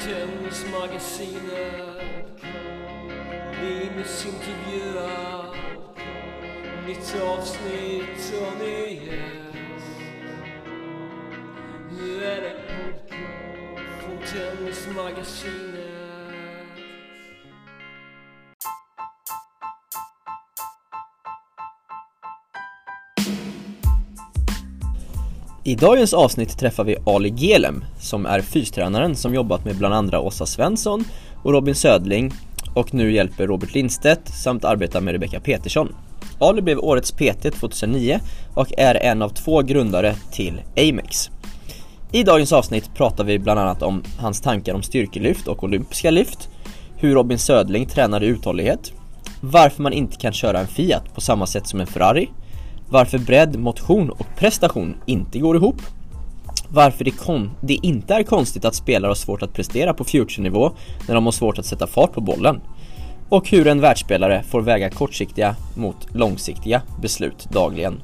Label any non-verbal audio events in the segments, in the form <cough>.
Tennismagasinet Linus intervjuar Nytt avsnitt och ny gäst Nu är det från Tennismagasinet I dagens avsnitt träffar vi Ali Gelem som är fystränaren som jobbat med bland andra Åsa Svensson och Robin Södling och nu hjälper Robert Lindstedt samt arbetar med Rebecca Petersson. Ali blev årets PT 2009 och är en av två grundare till Amex. I dagens avsnitt pratar vi bland annat om hans tankar om styrkelyft och olympiska lyft, hur Robin Södling tränade uthållighet, varför man inte kan köra en Fiat på samma sätt som en Ferrari, varför bredd, motion och prestation inte går ihop, varför det, kon- det inte är konstigt att spelare har svårt att prestera på future-nivå när de har svårt att sätta fart på bollen och hur en världsspelare får väga kortsiktiga mot långsiktiga beslut dagligen.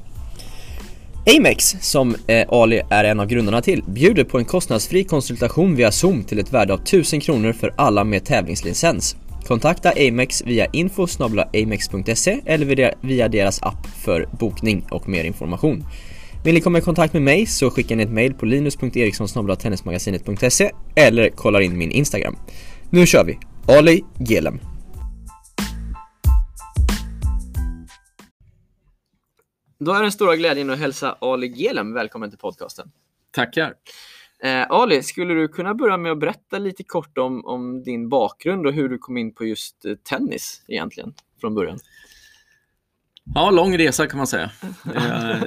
Amex, som eh, Ali är en av grundarna till, bjuder på en kostnadsfri konsultation via Zoom till ett värde av 1000 kronor för alla med tävlingslicens. Kontakta Amex via info amex.se eller via, deras app för bokning och mer information. Vill ni komma i kontakt med mig så skickar ni ett mail på linus.eriksson tennismagasinet.se eller kollar in min Instagram. Nu kör vi! Ali Gelem. Då är den stora glädjen att hälsa Ali Gelem välkommen till podcasten. Tackar. Eh, Ali, skulle du kunna börja med att berätta lite kort om, om din bakgrund och hur du kom in på just eh, tennis egentligen från början? Ja, lång resa kan man säga. <laughs> Eh,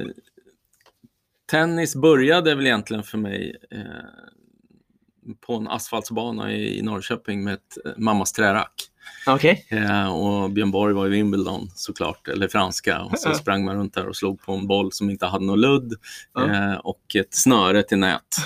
tennis började väl egentligen för mig eh, på en asfaltsbana i, i Norrköping med ett eh, mammas trärack. Okej. Eh, och Björn Borg var i Wimbledon såklart, eller franska. Och så <laughs> sprang man runt där och slog på en boll som inte hade någon ludd eh, och ett snöre till nät.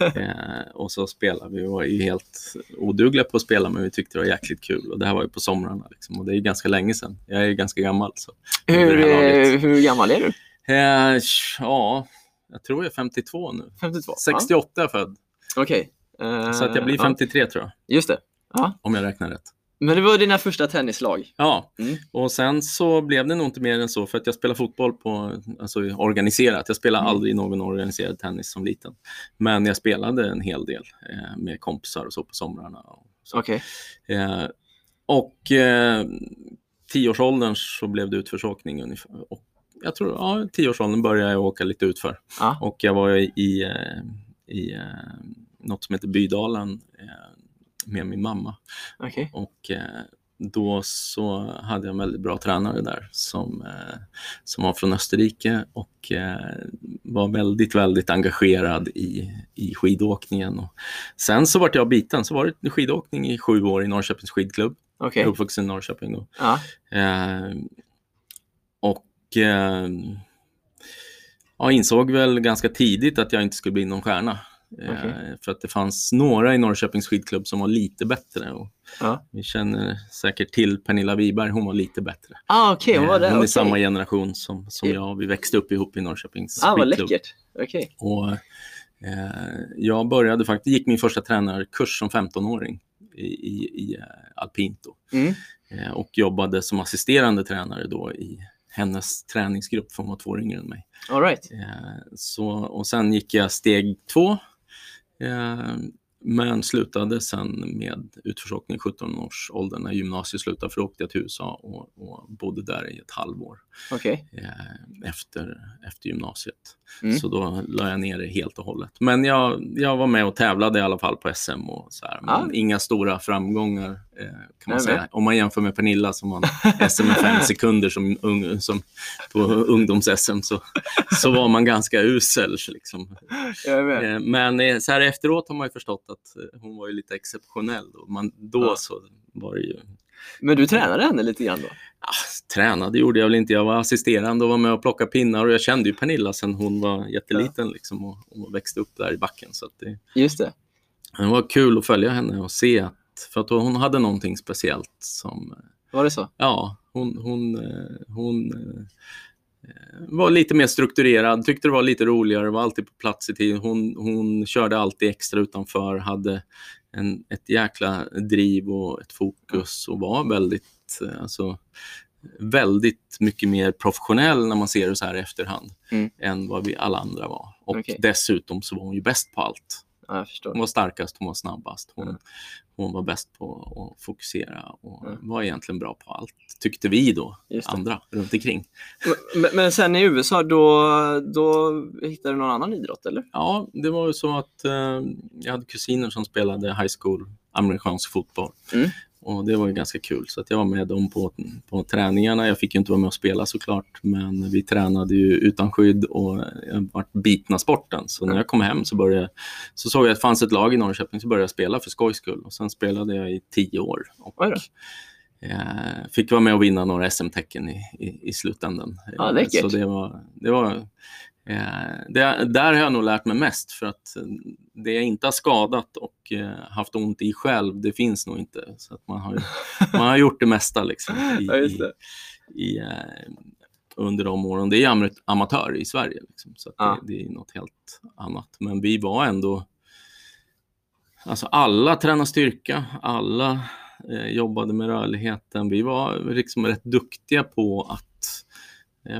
<laughs> Eh, och så spelade vi och var ju helt odugliga på att spela men vi tyckte det var jäkligt kul och det här var ju på somrarna liksom, och det är ganska länge sedan. Jag är ju ganska gammal. Så. Hur, eh, hur gammal är du? Eh, ja, jag tror jag är 52 nu. 52? 68 är jag född, Ja. Okej. Eh, så att jag blir ja, 53 tror jag, Just det. Ja. om jag räknar rätt. Men det var dina första tennislag? Ja, Mm. och sen så blev det nog inte mer än så för att jag spelade fotboll på, alltså organiserat. Jag spelade Mm. aldrig någon organiserad tennis som liten. Men jag spelade en hel del eh, med kompisar och så på somrarna. Och, så. Okej. eh, och eh, tioårsåldern så blev det utförsåkning ungefär. Och jag tror, ja, tioårsåldern började jag åka lite utför. Ja. Och jag var i, i, eh, i eh, något som heter Bydalen eh, med min mamma. Okej. Och eh, då så hade jag en väldigt bra tränare där som, eh, som var från Österrike och eh, var väldigt, väldigt engagerad i, i skidåkningen. Och sen så vart jag biten, så var det skidåkning i sju år i Norrköpings skidklubb. Okej. Jag är uppvuxen i Norrköping då. Ja. Och eh, ja, insåg väl ganska tidigt att jag inte skulle bli någon stjärna. Eh, Okej. För att det fanns några i Norrköpings skidklubb som var lite bättre. Och Ja. vi känner säkert till Pernilla Wiberg, hon var lite bättre. Ah, okej, hon var Eh, där. hon är samma generation som, som Ja. jag. Vi växte upp ihop i Norrköpings Ah, vad skidklubb. läckert. Okej. Och, eh, jag började faktiskt, gick min första tränarkurs som 15-åring i, i, i eh, alpint. Mm. Eh, och jobbade som assisterande tränare då i hennes träningsgrupp, för hon var två år yngre än mig. All right. Eh, så, och sen gick jag steg två, men slutade sen med utförsåkning i 17 års ålder när gymnasiet slutade, för då åkte jag till USA och, och bodde där i ett halvår Okej. eh, efter, efter gymnasiet. Mm. Så då la jag ner det helt och hållet. Men jag, jag var med och tävlade i alla fall på SM och så här. Men Ah. inga stora framgångar kan man säga. Om man jämför med Pernilla som vann SM med fem sekunder som, ung, som på ungdoms-SM så, så var man ganska usel. Liksom. Eh, Men eh, så här efteråt har man ju förstått att eh, hon var ju lite exceptionell. Och man, då Ja. så var det ju Men du tränade henne lite grann då? Ja, tränade gjorde jag väl inte. Jag var assisterande och var med och plockade pinnar och jag kände ju Pernilla sen hon var jätteliten liksom, och, och växte upp där i backen. Så det, Just det. det var kul att följa henne och se att, för att hon hade någonting speciellt som, Var det så? ja, hon, hon, eh, hon, eh, eh, var lite mer strukturerad, tyckte det var lite roligare, var alltid på plats i tid. Hon, hon körde alltid extra utanför, hade en, ett jäkla driv och ett fokus och var väldigt, eh, alltså, väldigt mycket mer professionell när man ser det så här i efterhand Mm. än vad vi alla andra var. Och Okej. dessutom så var hon ju bäst på allt. Ja. Hon var starkast, hon var snabbast, hon, Mm. Hon var bäst på att fokusera och Mm. var egentligen bra på allt, tyckte vi då, andra runt omkring. Men, men sen i USA, då, då hittade du någon annan idrott eller? Ja, det var ju så att eh, jag hade kusiner som spelade high school amerikansk fotboll. Mm. Och det var ju ganska kul, så att jag var med dem på, på träningarna. Jag fick ju inte vara med och spela såklart, men vi tränade ju utan skydd och jag var bitna sporten. Så när jag kom hem så, började, så såg jag att det fanns ett lag i Norrköping, så började jag spela för skojs skull. Och sen spelade jag i tio år. Och, eh, fick vara med och vinna några SM-tecken i, i, i slutändan. Ja, Eh, läckert. Så det var, det var Eh, det, där har jag nog lärt mig mest för att eh, det jag inte har skadat och eh, haft ont i själv, det finns nog inte. Så att man, har, <laughs> man har gjort det mesta liksom, i, Ja, det. i, eh, under de åren. Det är am- amatör i Sverige, liksom, så Ja. det, det är något helt annat. Men vi var ändå, alltså alla tränade styrka, alla eh, jobbade med rörligheten. Vi var liksom rätt duktiga på att Eh,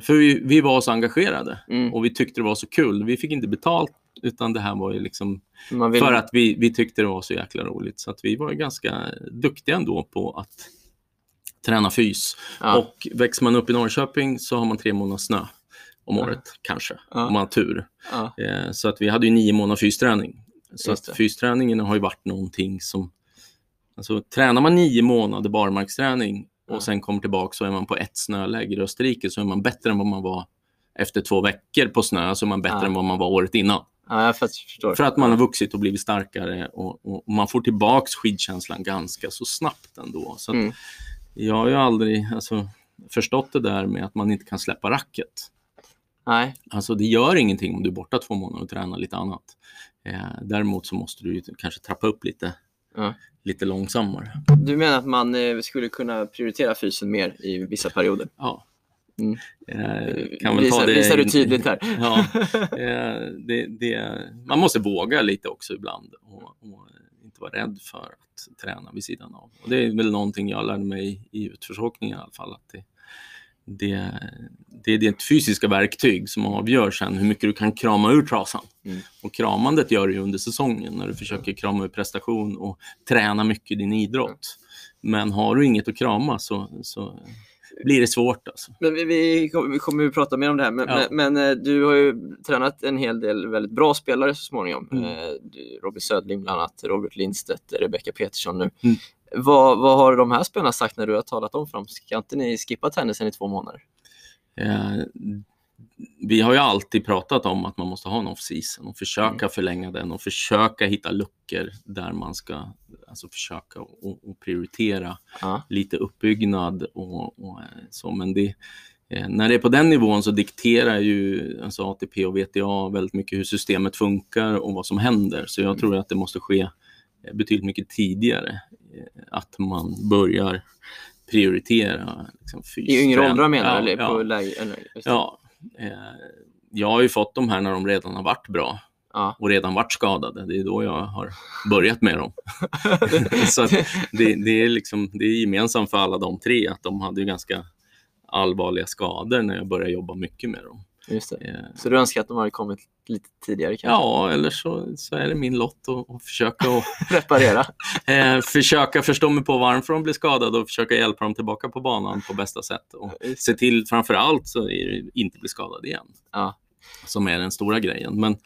För vi, vi var så engagerade Mm. och vi tyckte det var så kul. Vi fick inte betalt utan det här var ju liksom vill... för att vi, vi tyckte det var så jäkla roligt. Så att vi var ju ganska duktiga ändå på att träna fys. ja. Och växer man upp i Norrköping så har man tre månader snö om Ja. året kanske, Ja. om man har tur. ja. Eh, Så att vi hade ju nio månader fysträning. Så att fysträningen har ju varit någonting som... Alltså, tränar man nio månader barmarksträning och Ja. sen kommer tillbaka så är man på ett snöläger i Österrike så är man bättre än vad man var efter två veckor på snö, så är man bättre Ja. än vad man var året innan. ja. För att man har vuxit och blivit starkare och, och, och man får tillbaks skidkänslan ganska så snabbt ändå. Så Mm. Jag har ju aldrig alltså, förstått det där med att man inte kan släppa racket. Nej. Alltså det gör ingenting om du är borta två månader och tränar lite annat. Eh, däremot så måste du kanske trappa upp lite, Ja. lite långsammare. Du menar att man eh, skulle kunna prioritera fysen mer i vissa perioder? Ja. Mm. Eh, visar, ta det visar du tydligt här. <laughs> Ja, eh, det, det, man måste våga lite också ibland och, och inte vara rädd för att träna vid sidan av. Och det är väl någonting jag lärde mig i utförsåkningen i alla fall. Att det, det, det är ditt fysiska verktyg som avgör sen hur mycket du kan krama ur trasan. Mm. Och kramandet gör du under säsongen när du försöker krama ur prestation och träna mycket i din idrott. Men har du inget att krama så, så blir det svårt. Alltså. Men vi, vi, kommer- vi kommer ju prata mer om det här, men, Ja. men, men eh, du har ju tränat en hel del väldigt bra spelare så småningom. Mm. Eh, Robin Södling bland annat, Robert Lindstedt, Rebecca Petersson nu. Mm. Vad, vad har de här spelarna sagt när du har talat om för dem? Ska inte ni skippa tennisen i två månader? Eh, vi har ju alltid pratat om att man måste ha en off-season och försöka förlänga den och försöka hitta luckor där man ska alltså försöka och, och prioritera Ja. lite uppbyggnad och, och eh, så. Men det, eh, när det är på den nivån så dikterar ju alltså ATP och VTA väldigt mycket hur systemet funkar och vad som händer. Så jag tror att det måste ske eh, betydligt mycket tidigare. Att man börjar prioritera liksom, I yngre åldrar menar du? Ja. på läge, eller. Ja, eh, jag har ju fått de här när de redan har varit bra Ja. och redan varit skadade. Det är då jag har börjat med dem. <laughs> <laughs> så det, det, är liksom, det är gemensamt för alla de tre att de hade ju ganska allvarliga skador när jag började jobba mycket med dem. Just det. Så du önskar att de hade kommit lite tidigare kanske? ja, eller så, så är det min lott att, att försöka, och, <laughs> Reparera? <laughs> eh, försöka förstå mig på varför de blir skadade och försöka hjälpa dem tillbaka på banan på bästa sätt. Och se till framför allt så inte bli skadad igen. Ja. Som är den stora grejen. Men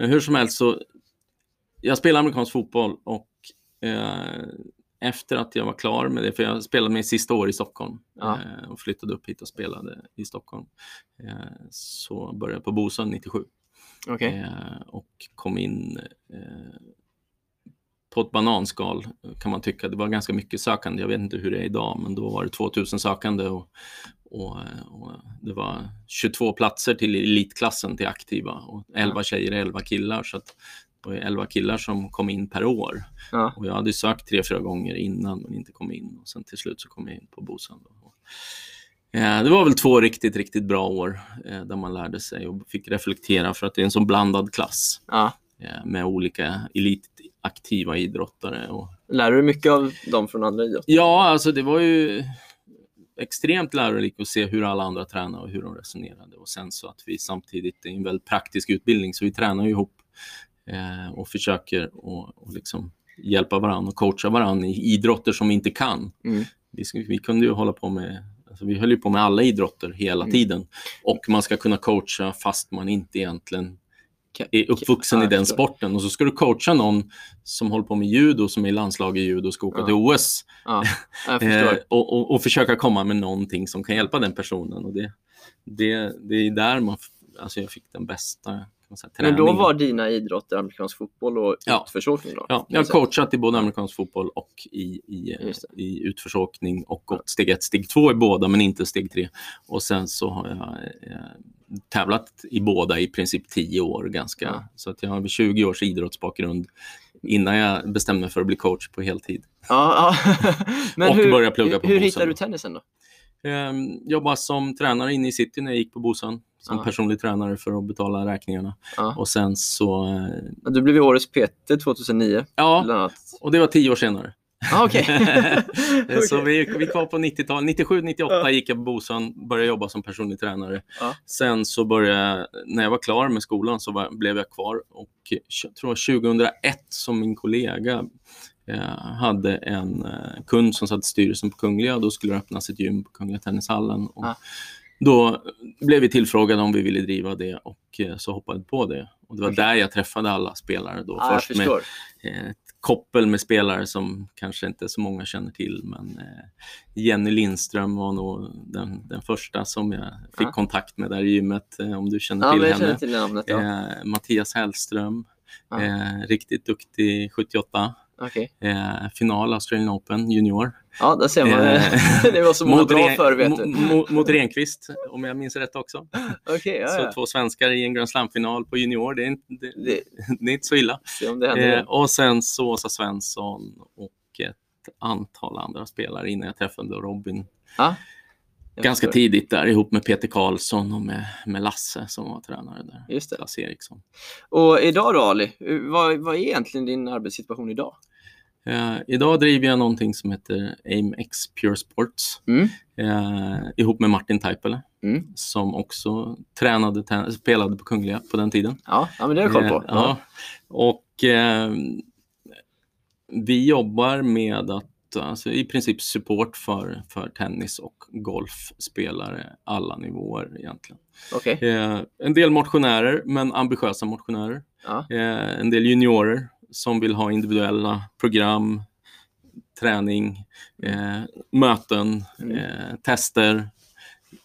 eh, hur som helst så, jag spelar amerikansk fotboll och eh, efter att jag var klar med det, för jag spelade min sista år i Stockholm Ja. eh, och flyttade upp hit och spelade i Stockholm, eh, så började jag på Bosön 97 Okej. eh, och kom in eh, på ett bananskal kan man tycka. Det var ganska mycket sökande. Jag vet inte hur det är idag, men då var det 2000 sökande och, och, och det var 22 platser till elitklassen till aktiva och 11 tjejer och 11 killar. Så var 11 killar som kom in per år. Ja. Och jag hade sökt tre, fyra gånger innan men inte kom in. Och sen till slut så kom jag in på Bosön. Eh, Det var väl två riktigt, riktigt bra år eh, där man lärde sig och fick reflektera för att det är en så blandad klass Ja. eh, med olika elitaktiva idrottare. Och... Lär du mycket av dem från andra idrotter? Ja, alltså det var ju extremt lärorikt att se hur alla andra tränar och hur de resonerade. Och sen så att vi samtidigt, det är en väldigt praktisk utbildning, så vi tränar ihop och försöker och, och liksom hjälpa varandra och coacha varandra i idrotter som vi inte kan. Mm. Vi, vi kunde ju hålla på med Alltså vi höll ju på med alla idrotter hela Mm. tiden och man ska kunna coacha fast man inte egentligen är uppvuxen i den sporten. Och så ska du coacha någon som håller på med judo, som är i landslag i judo och ska åka Ja. till OS Ja, <laughs> eh, och, och, och försöka komma med någonting som kan hjälpa den personen. Och det, det, det är där man, alltså jag fick den bästa säga, Men då var dina idrotter amerikansk fotboll och Ja. utförsåkning då? Ja, jag har coachat i både amerikansk fotboll och i, i, i utförsåkning och gått steg ett, steg två i båda men inte steg tre. Och sen så har jag eh, tävlat i båda i princip tio år ganska. Ja. Så att jag har 20 års idrottsbakgrund innan jag bestämde mig för att bli coach på heltid. Ja, ja. <laughs> Men Och hur, börja plugga på hur Bosön hittade du tennisen då? Eh, jobbade som tränare inne i city när jag gick på Bosön. Som Ja. personlig tränare för att betala räkningarna. Ja. Och sen så, eh, Du blev ju årets PT 2009 ja, och det var tio år senare. Ah, okej. <laughs> Så Okej. vi, vi kvar på 90-tal. 97, 98 Ja. gick jag på Bosön, började jobba som personlig tränare. Ja. Sen så började när jag var klar med skolan så var, blev jag kvar och jag tror 2001 som min kollega eh, hade en eh, kund som satt i styrelsen på Kungliga och då skulle det öppnas ett gym på Kungliga Tennishallen. Och Ja. Då blev vi tillfrågade om vi ville driva det och eh, så hoppade vi på det. Och det var Okej. där jag träffade alla spelare då. Jag Först med eh, ett koppel med spelare som kanske inte så många känner till. Men eh, Jenny Lindström var nog den, den första som jag fick Ja. kontakt med där i gymmet, eh, om du känner till henne. känner till namnet. Ja. Eh, Mattias Hellström, Ja. eh, riktigt duktig 78. Okej. Eh, final Australian Open junior. ja, där ser man. Eh, <laughs> det var så många bra Ren- förr, vet du. mo- Mot Renqvist, om jag minns rätt också. <laughs> Okej, ja, Så ja. två svenskar i en Grand Slam-final på junior, det är inte, det, Det, <laughs> det är inte så illa. Eh, och sen så Åsa Svensson och ett antal andra spelare innan jag träffade Robin jag ganska tidigt där ihop med Peter Karlsson och med, med Lasse som var tränare där. Just det. Lasse Eriksson. Och idag då Ali, vad, vad är egentligen din arbetssituation idag? Eh, idag driver jag någonting som heter AimX Pure Sports Mm. eh, ihop med Martin Taipale Mm. som också tränade, spelade på Kungliga på den tiden. Ja, ja, men det har jag koll på. Eh, ja. Och eh, vi jobbar med att alltså, i princip support för, för tennis och golfspelare alla nivåer egentligen. Okej. Eh, en del motionärer, men ambitiösa motionärer. Ja. Eh, en del juniorer som vill ha individuella program, träning, eh, möten, Mm. eh, tester.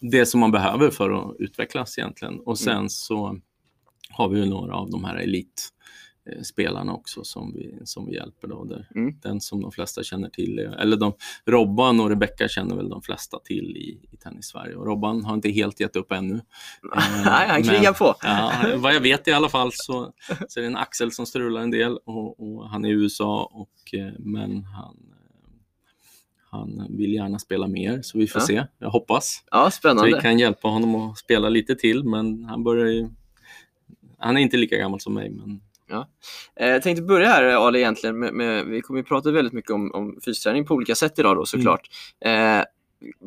Det som man behöver för att utvecklas egentligen. Och sen Mm. så har vi ju några av de här elitspelarna också som vi, som vi hjälper. Då, där Mm. Den som de flesta känner till, eller de, Robban och Rebecka känner väl de flesta till i, i Tennis-Sverige. Och Robban har inte helt gett upp ännu. Eh, <laughs> Nej, han men- krigar på. Ja, vad jag vet i alla fall så, så är det en Axel som strular en del och, och han är i USA och, eh, men han, eh, han vill gärna spela mer så vi får Ja. se. Jag hoppas. Ja, Så spännande. vi kan hjälpa honom att spela lite till men han börjar ju, han är inte lika gammal som mig men Eh, Jag tänkte börja här Ali egentligen med, med vi kommer ju prata väldigt mycket om, om fysträning på olika sätt idag då såklart. Eh,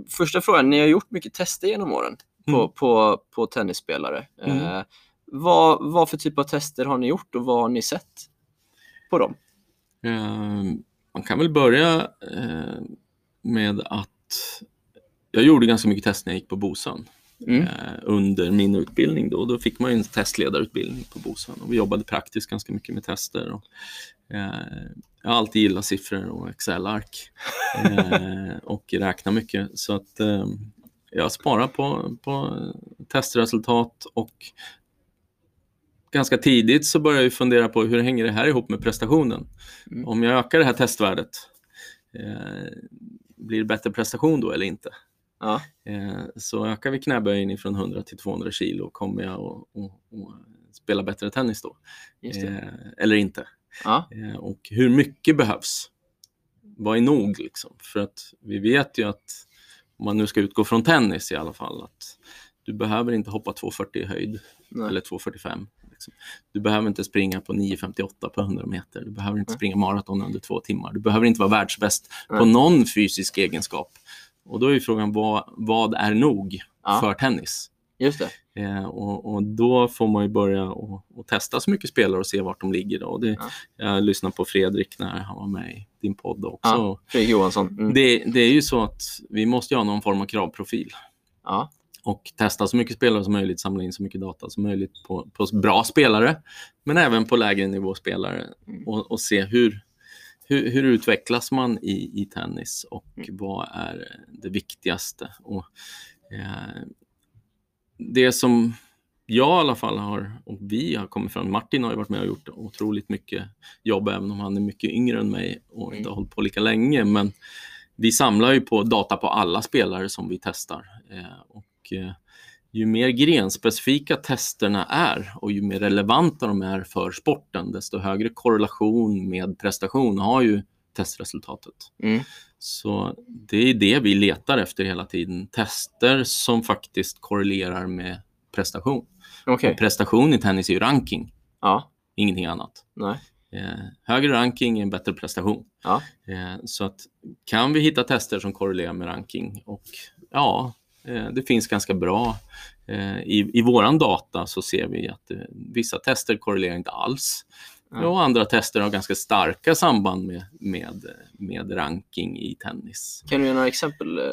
första frågan, ni har gjort mycket tester genom åren på, Mm. på, på tennisspelare. Eh, Mm. vad, vad för typ av tester har ni gjort och vad har ni sett på dem? Eh, man kan väl börja eh, med att jag gjorde ganska mycket test när jag gick på Bosön Mm. eh, under min utbildning. Då, då fick man ju en testledarutbildning på Bosön och vi jobbade praktiskt ganska mycket med tester. Och, eh, jag har alltid gillat siffror och Excel-ark eh, och räkna mycket. Så att eh, jag sparar på, på testresultat och ganska tidigt så började jag fundera på hur hänger det här ihop med prestationen? Mm. Om jag ökar det här testvärdet, eh, blir det bättre prestation då eller inte? Ja. Eh, så ökar vi knäböjen från 100 till 200 kilo, kommer jag att spela bättre tennis då? Eh, eller inte? Ja. Eh, och hur mycket behövs? Vad är nog? Liksom? För att vi vet ju att om man nu ska utgå från tennis i alla fall, att du behöver inte hoppa 2,40 i höjd Nej. eller 2,45. Liksom. Du behöver inte springa på 9,58 på 100 meter. Du behöver inte Nej. springa maraton under två timmar. Du behöver inte vara världsbäst på någon fysisk egenskap. Och då är ju frågan, vad, vad är nog Ja. för tennis? Just det. Eh, och, och då får man ju börja och, och testa så mycket spelare och se vart de ligger. Då. Och Det, Ja. Jag lyssnade på Fredrik när han var med i din podd också. Ja. Fredrik Johansson. Mm. Det, det är ju så att vi måste ha någon form av kravprofil Ja. och testa så mycket spelare som möjligt, samla in så mycket data som möjligt på, på bra spelare, men även på lägre nivå spelare Mm. och, och se hur, hur, hur utvecklas man i, i tennis och Mm. vad är det viktigaste. Och, eh, det som jag i alla fall har, och vi har kommit fram, Martin har ju varit med och gjort otroligt mycket jobb, även om han är mycket yngre än mig och inte Mm. har hållit på lika länge. Men vi samlar ju på data på alla spelare som vi testar. Eh, och eh, ju mer grenspecifika testerna är och ju mer relevanta de är för sporten, desto högre korrelation med prestation har ju testresultatet. Mm. Så det är det vi letar efter hela tiden. Tester som faktiskt korrelerar med prestation. Och prestation i tennis är ju ranking, Ja. ingenting annat. Nej. Eh, högre ranking är en bättre prestation. Ja. Eh, så att kan vi hitta tester som korrelerar med ranking och ja, det finns ganska bra. Eh, I, I våran data så ser vi att eh, vissa tester korrelerar inte alls. Ja. Och andra tester har ganska starka samband med, med, med ranking i tennis. Kan du ge några exempel? eh,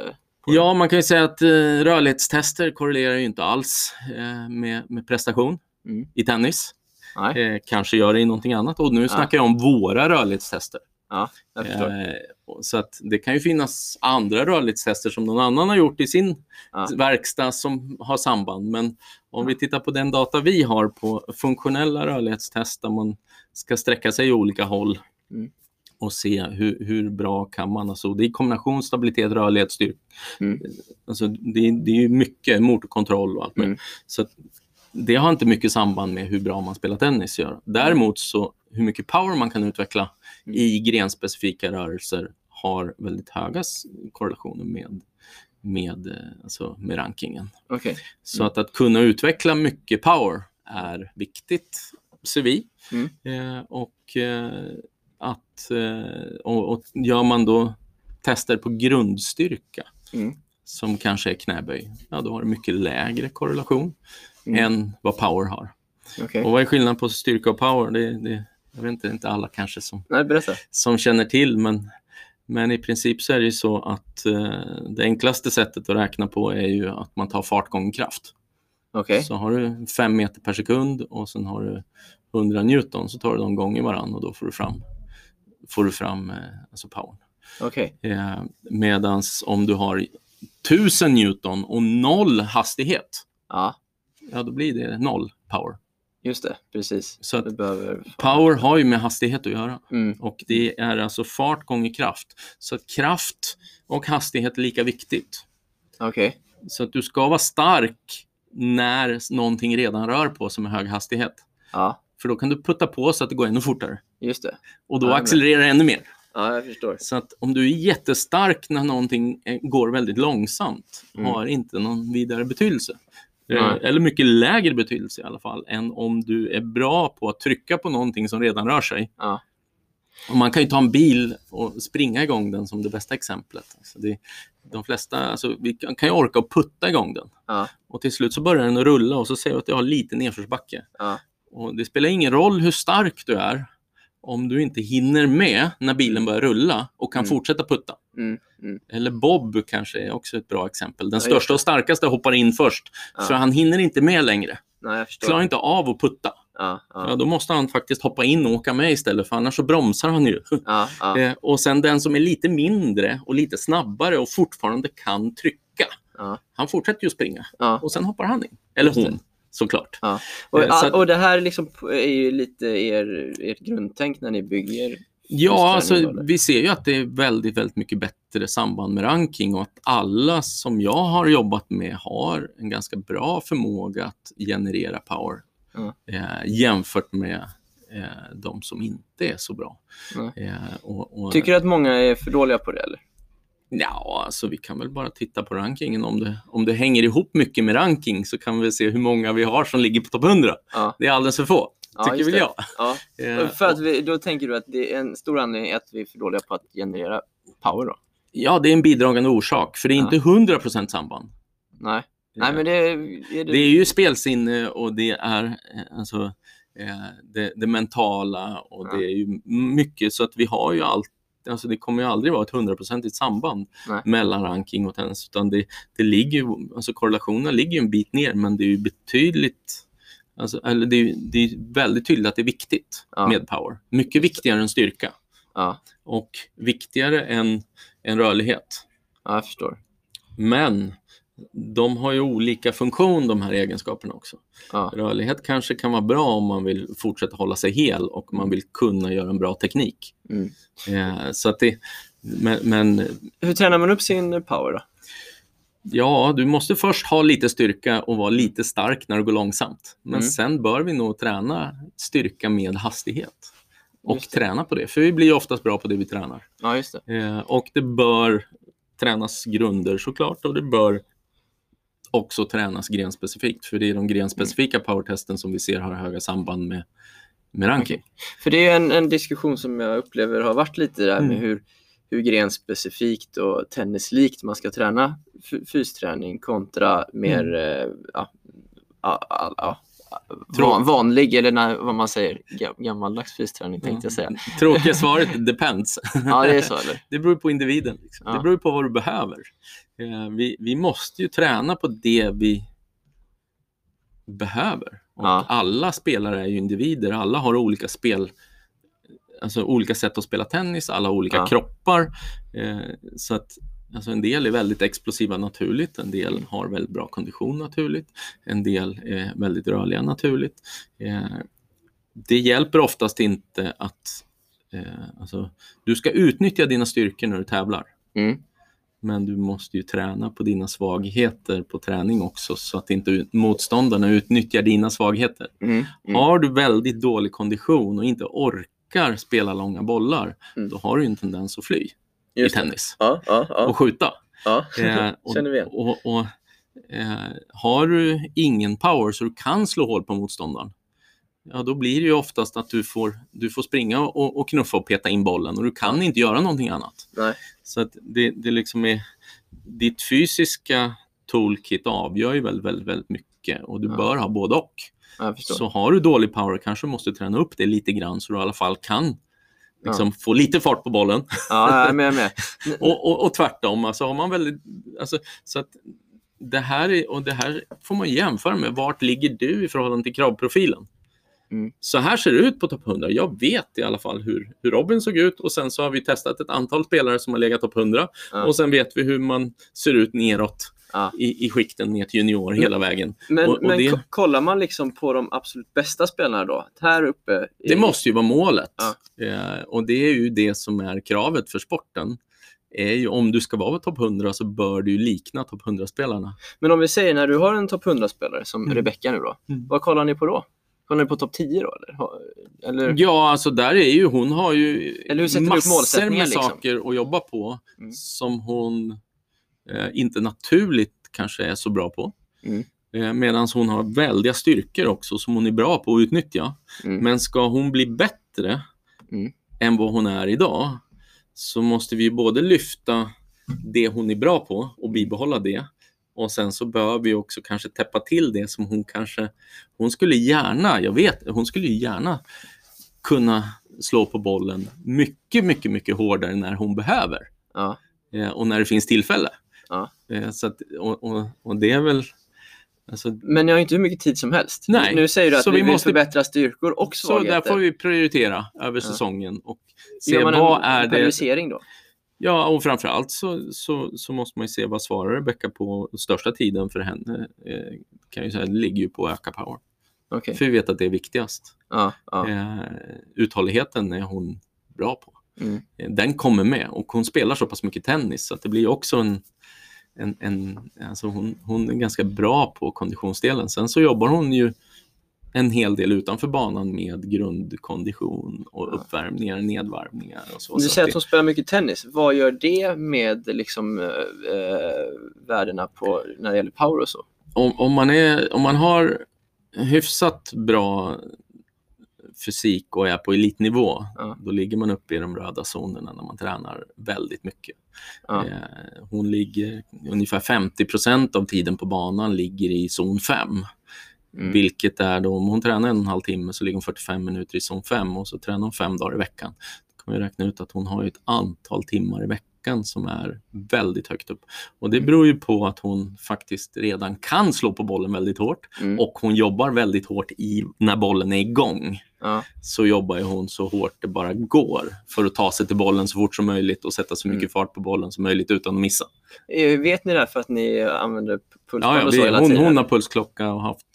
Ja, man kan ju säga att eh, rörlighetstester korrelerar ju inte alls eh, med, med prestation Mm. i tennis. Eh, kanske gör det i någonting annat. Och nu snackar jag om våra rörlighetstester. Ja, så att det kan ju finnas andra rörlighetstester som någon annan har gjort i sin Ja. verkstad som har samband. Men om Ja. vi tittar på den data vi har på funktionella rörlighetstest där man ska sträcka sig i olika håll Mm. och se hur, hur bra kan man. Alltså, det är kombination stabilitet, rörlighet, styrka. Mm. Alltså, det, det är mycket motorkontroll och allt. Mm. Så det har inte mycket samband med hur bra man spelar tennis. Gör. Däremot så hur mycket power man kan utveckla Mm. i grenspecifika rörelser har väldigt höga korrelationer med, med, eh, alltså med rankingen. Så Mm. att, att kunna utveckla mycket power är viktigt, ser vi. Mm. Eh, och, eh, att, eh, och, och gör man då tester på grundstyrka, Mm. som kanske är knäböj, ja då har du mycket lägre korrelation Mm. än vad power har. Okej. Och vad är skillnaden på styrka och power? Det, det, jag vet inte, inte alla kanske som, Nej, som känner till, men, men i princip så är det ju så att eh, det enklaste sättet att räkna på är ju att man tar fart gånger kraft. Okej. Så har du 5 meter per sekund och sen har du 100 Newton så tar du dem gånger varann och då får du fram, får du fram eh, alltså power. Okej. Eh, medans om du har 1000 Newton och noll hastighet, Ja, ja då blir det noll power. Just det. Precis. Så att behöver... power har ju med hastighet att göra. Mm. Och det är alltså fart gånger kraft. Så att kraft och hastighet är lika viktigt. Okej. Så att du ska vara stark när någonting redan rör på som är hög hastighet. Ja, För då kan du putta på så att det går ännu fortare. just det. Och då Ja, accelererar det ännu mer. Ja, jag förstår. Så att om du är jättestark när någonting eh, går väldigt långsamt Mm. har inte någon vidare betydelse. Eh, Nej. Eller mycket lägre betydelse i alla fall än om du är bra på att trycka på någonting som redan rör sig. Ja. Och man kan ju ta en bil och springa igång den som det bästa exemplet. Alltså det, de flesta, alltså, vi kan, kan ju orka och putta igång den. Ja. Och till slut så börjar den att rulla och så ser du att du har lite nedförsbacke. Ja. Och det spelar ingen roll hur stark du är om du inte hinner med när bilen börjar rulla och kan Mm. fortsätta putta. Mm. Mm. Eller Bob kanske är också ett bra exempel. Den Ja, största och starkaste hoppar in först, Ja. för han hinner inte med längre. Nej. Klarar inte av att putta. Ja, Ja, då måste han faktiskt hoppa in och åka med istället, för annars så bromsar han ju. <laughs> Eh, och sen den som är lite mindre och lite snabbare och fortfarande kan trycka, han fortsätter ju springa och sen hoppar han in. Eller hon, såklart. Och, Eh, så att- och det här liksom är ju lite er, ert grundtänk när ni bygger. Ja, alltså, vi ser ju att det är väldigt, väldigt mycket bättre samband med ranking och att alla som jag har jobbat med har en ganska bra förmåga att generera power Ja. eh, jämfört med eh, de som inte är så bra. Nej. Eh, och, och, Tycker du att många är för dåliga på det eller? Ja, alltså vi kan väl bara titta på rankingen. Om det, om det hänger ihop mycket med ranking så kan vi se hur många vi har som ligger på topp 100. Ja. Det är alldeles för få, Ja, tycker väl jag. Ja. <laughs> Eh, För att vi, då tänker du att det är en stor anledning att vi är för dåliga på att generera power då? Ja, det är en bidragande orsak, för det är inte 100% samband. Nej, Nej men det är det... Det är ju spelsinne och det är eh, alltså, eh, det, det mentala och det är ju mycket så att vi har ju allt Alltså det kommer ju aldrig vara ett hundraprocentigt samband Nej. mellan ranking och tennis utan det, det ligger ju, alltså korrelationerna ligger ju en bit ner men det är ju betydligt alltså, eller det, är, det är väldigt tydligt att det är viktigt Ja. med power. Mycket viktigare än styrka Ja, och viktigare än, än rörlighet. ja, jag förstår. Men de har ju olika funktion de här egenskaperna också. Ja, Rörlighet kanske kan vara bra om man vill fortsätta hålla sig hel och man vill kunna göra en bra teknik. Mm. Eh, så att det, men, men Hur tränar man upp sin power då? ja, du måste först ha lite styrka och vara lite stark när det går långsamt. Men Mm. sen bör vi nog träna styrka med hastighet. Och träna på det, för vi blir ju oftast bra på det vi tränar. Ja, just det. Eh, och det bör tränas grunder såklart och det bör också tränas grenspecifikt. För det är de grenspecifika powertesten som vi ser har höga samband med, med ranking. För det är en, en diskussion som jag upplever har varit lite där med Mm. hur, hur grenspecifikt och tennislikt man ska träna fysträning kontra mer Mm. eh, ja, ja, ja, van, vanlig, eller när, vad man säger, ga- gammaldags fysträning tänkte jag säga. Tråkiga svaret depends. <laughs> Ja, det är så eller? Det beror på individen. Liksom. Ja. Det beror på vad du behöver. Eh, vi, vi måste ju träna på det vi behöver. Och Ja. Alla spelare är ju individer. Alla har olika spel, alltså olika sätt att spela tennis. Alla har olika Ja. kroppar. Eh, så att alltså en del är väldigt explosiva naturligt. En del har väldigt bra kondition naturligt. En del är väldigt rörliga naturligt. Eh, det hjälper oftast inte att eh, alltså, du ska utnyttja dina styrkor när du tävlar. Mm. Men du måste ju träna på dina svagheter på träning också så att inte motståndarna utnyttjar dina svagheter. Mm. Mm. Har du väldigt dålig kondition och inte orkar spela långa bollar, Mm. då har du en tendens att fly Just i tennis Ja, ja, ja. och skjuta. ja. Eh, <laughs> och, Känner vi igen. och, och, eh, har du ingen power så du kan slå hål på motståndaren, ja då blir det ju oftast att du får, du får springa och, och knuffa och peta in bollen och du kan inte göra någonting annat. Nej. Så att det, det liksom är, ditt fysiska toolkit avgör ju väldigt, väldigt, väldigt mycket och du Ja. bör ha både och. Ja. Så har du dålig power kanske du måste träna upp det lite grann så du i alla fall kan liksom, få lite fart på bollen. Ja, jag med. Med. <laughs> Och, och, och tvärtom, alltså har man väldigt, alltså, så att det här, är, och det här får man jämföra med. Vart ligger du i förhållande till kravprofilen? Mm. Så här ser det ut på topp 100. Jag vet i alla fall hur, hur Robin såg ut och sen så har vi testat ett antal spelare som har legat topp 100 Ja. och sen vet vi hur man ser ut neråt Ja. i, i skikten ner till junior hela vägen. Men, Och- och men det- ko- kollar man liksom på de absolut bästa spelarna då? Här uppe? i- Det måste ju vara målet. Ja. Eh, och det är ju det som är kravet för sporten. Är ju, om du ska vara topp 100 så bör du likna topp 100-spelarna. Men om vi säger när du har en topp 100-spelare som Mm. Rebecca nu då, Mm. vad kollar ni på då? Kollar ni på topp 10 då? Eller, eller? Ja, alltså där är ju, hon har ju massor med liksom? saker att jobba på Mm. som hon inte naturligt kanske är så bra på. Mm. Eh, Medan hon har väldiga styrkor också som hon är bra på att utnyttja. Mm. Men ska hon bli bättre Mm. än vad hon är idag så måste vi både lyfta det hon är bra på och bibehålla det. Och sen så bör vi också kanske täppa till det som hon kanske... Hon skulle gärna, jag vet, hon skulle gärna kunna slå på bollen mycket, mycket, mycket hårdare när hon behöver Ja. eh, och när det finns tillfälle. Ja. Eh, så att, och, och, och det är väl... Alltså, Men ni har inte hur mycket tid som helst. Nej, Nu säger du att så vi, vi måste- förbättra styrkor och så svagheter. där får vi prioritera över säsongen och se Gör man vad en är det periodisering då? Ja, och framförallt så, så, så måste man ju se vad svarar Rebecka på största tiden för henne. Eh, kan jag säga, det ligger ju på att öka power. Okej. För vi vet att det är viktigast. Ja, ja. Eh, uthålligheten är hon bra på. Mm. Eh, Den kommer med och hon spelar så pass mycket tennis så att det blir också en, en, en alltså hon, hon är ganska bra på konditionsdelen. Sen så jobbar hon ju en hel del utanför banan med grundkondition och uppvärmningar, nedvarvningar och så. Du säger att att hon spelar mycket tennis. Vad gör det med liksom, eh, eh, värdena på, när det gäller power och så? om, om, man är, om man har hyfsat bra fysik och är på elitnivå, Ja. då ligger man uppe i de röda zonerna när man tränar väldigt mycket. Ja. Eh, hon ligger ungefär 50 procent av tiden på banan ligger i zon 5. Mm. Vilket är då, om hon tränar en och en halv timme så ligger hon 45 minuter i zon 5 och så tränar hon fem dagar i veckan. Då kan vi räkna ut att hon har ett antal timmar i veckan som är väldigt högt upp. Och det beror ju på att hon faktiskt redan kan slå på bollen väldigt hårt Mm. och hon jobbar väldigt hårt i, när bollen är igång. Ja. Så jobbar ju hon så hårt det bara går för att ta sig till bollen så fort som möjligt och sätta så mycket Mm. fart på bollen som möjligt utan att missa. Eh, Vet ni det för att ni använder pulsband Ja, ja, vi, hon, hon har pulsklocka och haft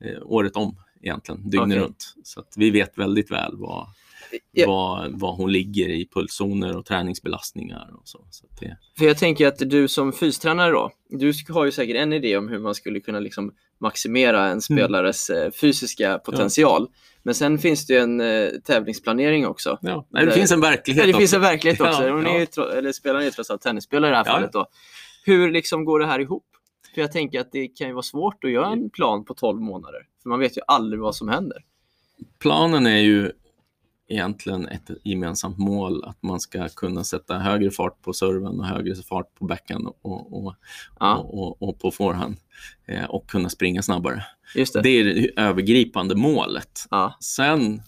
eh, året om egentligen, dygnet Okej. runt. Så vi vet väldigt väl vad, Ja. vad, vad hon ligger i pulszoner och träningsbelastningar och så. så det, För jag tänker att du som fystränare då, du har ju säkert en idé om hur man skulle kunna liksom maximera en spelares eh, fysiska potential. Men sen finns det ju en eh, tävlingsplanering också. ja, nej, det Det- finns en verklighet Ja, det finns en verklighet också. Ja, Hon är ja. tro- eller spelaren är trots allt tennisspelare i det här Ja. fallet. Då. Hur liksom går det här ihop? För jag tänker att det kan ju vara svårt att göra en plan på 12 månader. För man vet ju aldrig vad som händer. Planen är ju egentligen ett gemensamt mål att man ska kunna sätta högre fart på serven och högre fart på backhand och, och, Ja, och, och, på forehand eh, och kunna springa snabbare. det. Det är det övergripande målet. Ja, Sen